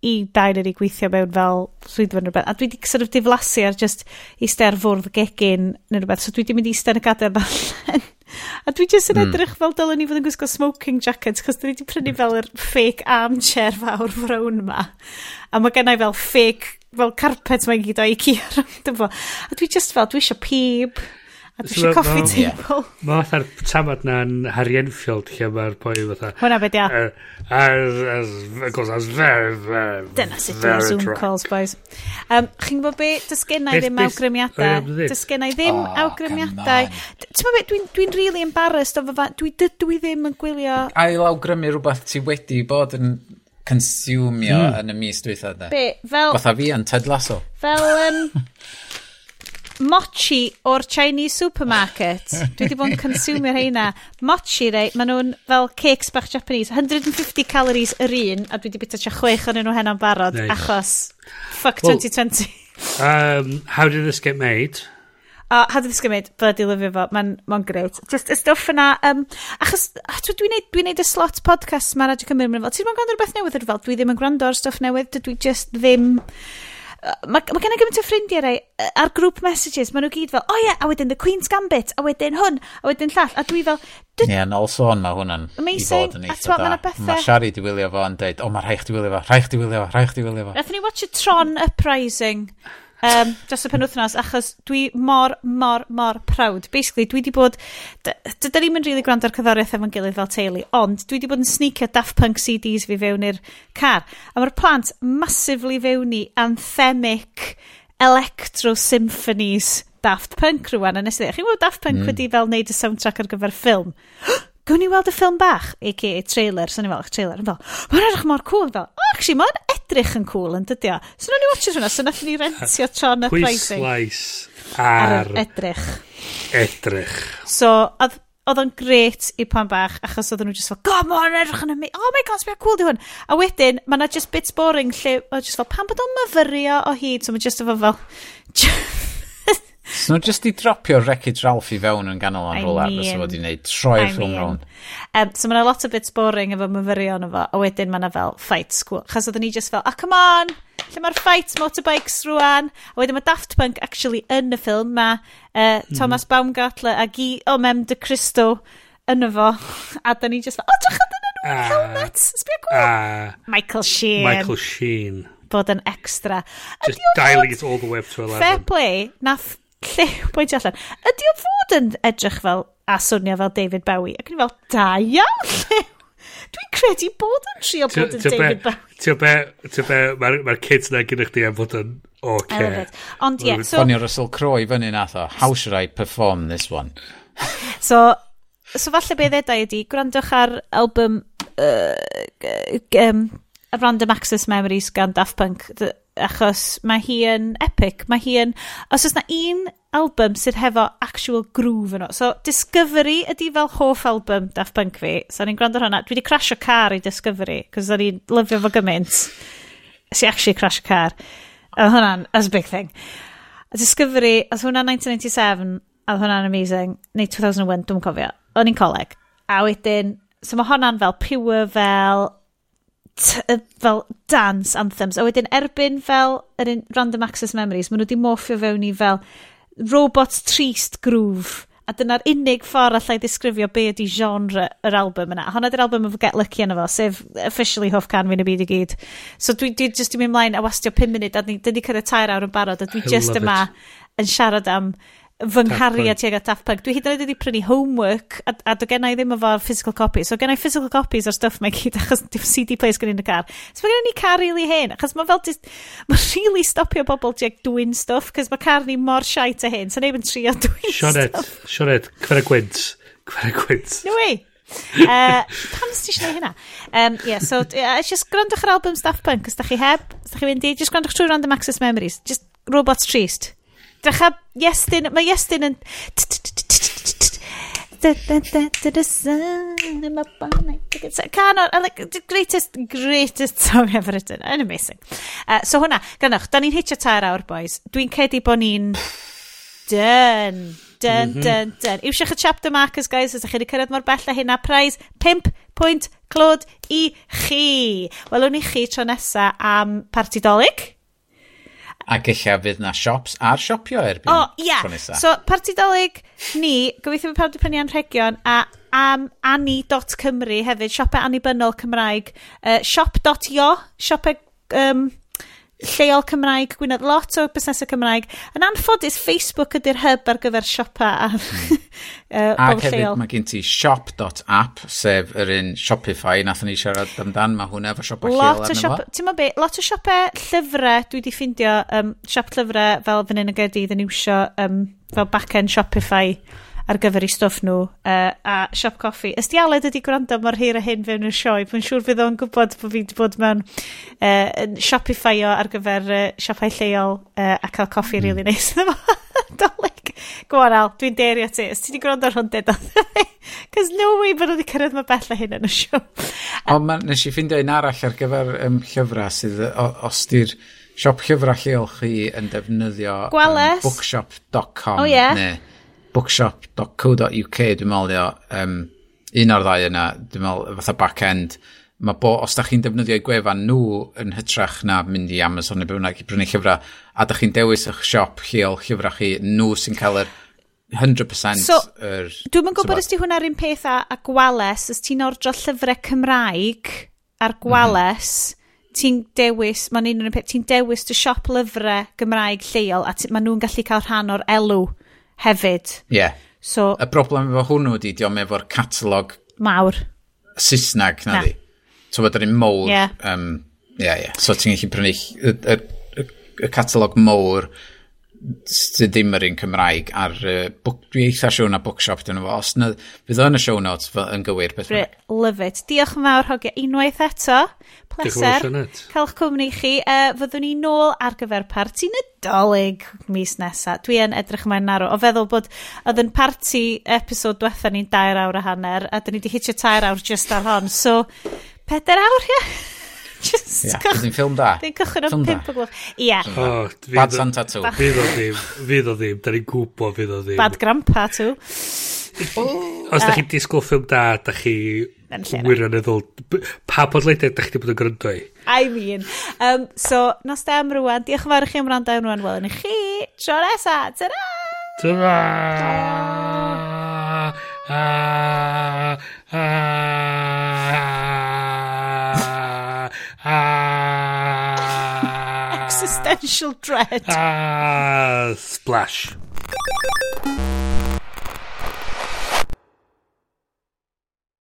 i dair i gweithio mewn fel swyddfa neu rhywbeth. A dwi wedi sort of diflasu ar just eistedd ar fwrdd gegin neu rhywbeth. So dwi wedi mynd i eistedd yn y gadair allan. a dwi jyst yn mm. edrych fel dylen ni fod yn gwisgo smoking jackets, cos dwi wedi prynu fel yr fake armchair fawr frown ma. A mae gennau fel fake, fel carpet mae'n gyd o Ikea. a dwi just fel, dwi eisiau pib. A dwi eisiau coffi table. Mae fatha'r tamad na'n Harry Enfield lle mae'r boi fatha... Hwna beth ia. Goes as very, very, Dyna sut dwi'n Zoom calls, boys. Um, Chi'n gwybod be? dys gennau ddim awgrymiadau. Dys gennau ddim awgrymiadau. Ti'n gwybod be? Dwi'n really embarrassed o fyfa. Dwi dydw i ddim yn gwylio... Ail awgrymu rhywbeth ti wedi bod yn consumio mm. yn y mis dwi'n dweud. Be? Fel... Fatha fi yn Ted Lasso. Fel... Um, mochi o'r Chinese supermarket. Dwi wedi bod yn consumio heina. Mochi, rei, maen nhw'n fel cakes bach Japanese. 150 calories yr un, a dwi wedi bita tia chwech o'n nhw hena'n barod, nice. achos fuck well, 2020. um, how did this get made? Oh, how did this get made? Bloody lyfio fo. Mae'n ma greit. Just y stuff yna. Um, achos, dwi'n dwi neud, dwi neud y slot podcast ma'n Radio Cymru. Fel, ti'n ma'n gwrando rhywbeth newydd? Fel, dwi ddim yn gwrando ar stuff newydd. Dwi just ddim mae ma gen i gymaint o ffrindiau rai, ar grŵp messages, maen nhw gyd fel, o oh, ie, yeah, a wedyn The Queen's Gambit, a wedyn hwn, a wedyn llall, a dwi fel... Ie, yeah, yn nôl sôn mae hwnna'n i fod yn eitha da. Bethau... Mae Shari di wylio fo yn deud, o, oh, mae rhaid i wylio fo, rhaid i wylio fo, rhaid i wylio fo. Nathon ni watch y Tron Uprising um, dros y penwthnos, achos dwi mor, mor, mor proud. Basically, dwi wedi bod... Dydyn ni'n mynd really gwrando ar cyddoriaeth efo'n gilydd fel teulu, ond dwi wedi bod yn sneakio Daft Punk CDs fi fewn i'r car. A mae'r plant massively fewn i anthemic electro symphonies Daft Punk rwan a nes i chi'n gwybod Daft Punk mm. wedi fel wneud y soundtrack ar gyfer ffilm Gwn ni weld y ffilm bach aka trailer so ni fel trailer yn fel mae'n edrych mor cool fel oh, actually mae'n edrych yn cool yn dydio. So nawn ni watches hwnna, so nath ni rentio Tron y pricing. Pwyslais ar... ar edrych. Edrych. So, oedd o'n gret i pan bach, achos oedd nhw just fel, go on, edrych yn ymwneud, oh my god, sbio cool di hwn. A wedyn, mae na just bits boring lle, oedd just fel, pan bod o'n myfyrio o hyd, so mae just efo fel, So nhw just i dropio Wreckage Ralph i fewn yn ganol am rola, mean, fysa wedi wneud troi'r ffilm mean. Um, so mae yna lot o bits boring efo myfyrion efo, a wedyn mae yna fel fight school. Chos oedden ni just fel, oh come on, lle mae'r fight motorbikes rwan. A wedyn mae Daft Punk actually yn y ffilm, mae uh, hmm. Thomas mm. Baumgartler a Gi Omem Mem de Cristo yn efo. A da ni just fel, oh drach ydyn nhw, uh, helmets, sbio cool. Uh, ah. Michael Sheen. Michael Sheen bod yn extra. Just dial it all the way up to 11. Fair play, nath lle pwyntio allan, ydy o fod yn edrych fel a swnio fel David Bowie? Ac yn fel, da iawn lle. Dwi'n credu bod yn trio bod yn David Bowie. Ti'n be, ti'n be, mae'r ma kids na gyda chdi am fod yn oce. Ond ie, so... Bonio Russell Crowe fyny nath o, how should I perform this one? so, so falle be ddedau ydi, gwrandwch ar album uh, um, Random Access Memories gan Daft Punk, achos mae hi yn epic. Mae hi yn... Os oes na un album sydd hefo actual groove yno. So, Discovery ydy fel hoff album Daft Punk fi. So, ni'n gwrando hwnna. Dwi wedi crasio car i Discovery, cos o'n i'n lyfio fo gymaint. Si actually crash car. A hwnna'n, that's a big thing. A Discovery, oedd hwnna 1997, a oedd hwnna'n amazing. Neu 2001, dwi'n cofio. O'n i'n coleg. A wedyn, so mae hwnna'n fel pure fel fel dance anthems. A wedyn erbyn fel yr un Random Access Memories, maen nhw wedi morffio fewn i fel robot trist groove. A dyna'r unig ffordd allai ddisgrifio be ydy genre yr album yna. Honna ydy'r album efo Get Lucky yna fo, sef officially hoff can fi'n y byd i gyd. So dwi, dwi just yn mynd mlaen a wastio 5 munud a dyn ni cyrraedd tair awr yn barod a dwi I just yma it. yn siarad am fy nghariad tuag at Daft Punk. Dwi hyd yn oed wedi prynu homework a, a do gennau ddim efo physical copies. So gennau physical copies o'r stuff mae gyd achos dim CD players gen i yn y car. So mae gen ni car really hen achos mae fel just, mae really stopio bobl tuag dwi'n stuff cos mae car ni mor shite a hen. So neb yn trio dwi'n Sionet, stuff. Sionet, cfer y gwynt. Cfer y gwynt. No way. uh, pam sy'n eisiau hynna? Um, yeah, so, uh, just gwrandwch ar album Daft Punk os da chi heb, os da chi fynd i, just gwrandwch trwy Random Access Memories. Just robots trist. Drycha, Iestyn, mae Iestyn yn... Can o'r greatest, greatest song ever written. Yn amazing. Uh, so hwnna, gannwch, da ni'n hitio tair awr, boys. Dwi'n cedi bod ni'n dyn. Dyn, mhm. dyn, dyn. Iwsiwch y chapter markers, guys, os ydych chi wedi cyrraedd mor bell a hynna. Prize 5 pwynt clod i chi. Welwn ni chi tro nesa am partidolig. Ac eich fydd na siops a'r siopio erbyn. O, oh, ia. Yeah. So, parti dolyg ni, gobeithio bod pawb wedi prynu anrhegion, a am ani.cymru hefyd, siopau annibynnol Cymraeg, uh, siop.io, siopau um, lleol Cymraeg, Gwynedd, lot o busnesau Cymraeg. Yn anffodus, Facebook ydy'r hyb ar gyfer siopa a hmm. uh, Ac hefyd lleol. mae gen ti shop.app, sef yr un Shopify, nath ni siarad amdan, mae hwnna efo siopa lot lleol arno fo. Ti'n be, lot o siopau llyfrau, dwi wedi ffindio um, siop llyfrau fel fan hyn y gydydd yn iwsio um, fel back-end Shopify ar gyfer eu stwff nhw uh, a siop coffi. Ysdi Aled ydi gwrando mor hir a hyn fewn yn sioe, mae'n siŵr fydd o'n gwybod bod fi wedi bod mewn uh, yn shopifio ar gyfer uh, siopau lleol uh, a cael coffi mm. really neis. Dolig. Gwan Al, dwi'n derio ti. Ys ti wedi gwrando ar hwn dedodd? Cos no way bod nhw wedi cyrraedd mae bell a hyn yn y sio. o, ma, nes i ffindio un arall ar gyfer um, llyfrau sydd os di'r siop llyfrau lleol chi yn defnyddio um, bookshop.com. O oh, ie. Yeah bookshop.co.uk dwi'n meddwl um, un o'r ddau yna dwi'n meddwl fatha back-end mae bo, os da chi'n defnyddio i gwefan nhw yn hytrach na mynd i Amazon neu bynnag i brynu llyfrau a da chi'n dewis eich siop lleol llyfrau chi nhw sy'n cael yr 100% so, yr... Dwi'n mynd gwybod os di hwnna'r un peth a, a gwales, os ti'n ordro llyfrau Cymraeg ar gwales, mm -hmm. ti'n dewis, mae'n un o'r un peth, ti'n dewis dy siop lyfrau Gymraeg lleol a mae nhw'n gallu cael rhan o'r elw hefyd. Ie. Yeah. So, y broblem efo hwnnw di, diom efo'r catalog... Mawr. Saesneg, na, na. di. So, bod yr un mowr... Ie. Yeah. Um, yeah, yeah. So, ti'n gallu prynu y, y, y, y catalog mowr sydd ddim yr un Cymraeg ar uh, book, dwi eitha siw na bookshop dyn nhw. Os na, fydd o'n y show notes yn gywir beth Brit, Love it. Diolch yn fawr hogia unwaith eto. Pleser. Calch cwmni chi. Uh, fyddwn ni nôl ar gyfer parti nadolig mis nesa. Dwi yn edrych yma'n narw. O feddwl bod oedd yn parti episod diwetha ni'n dair awr a hanner a dyn ni wedi hitio tair awr just ar hon. So, peder awr, ie? Yeah? Just yeah. cych... Dwi'n ffilm da. Dwi'n cychwyn o'n pimp o gloch. Ie. Bad Santa 2. Fydd o ddim, fydd o ddim. Da ni'n gwybod fydd o ddim. Bad Grandpa 2. Os da chi'n disgwyl ffilm da, da chi wirioneddol... Pa podleidiad da chi wedi bod yn gryndo i? I mean. Um, so, nos da am rwan. Diolch yn fawr i chi am rando am rwan. Wel, yn i chi. Tro nesa. Ta-ra! Ta-ra! Ah, ah, ah. Existential dread. ah, splash.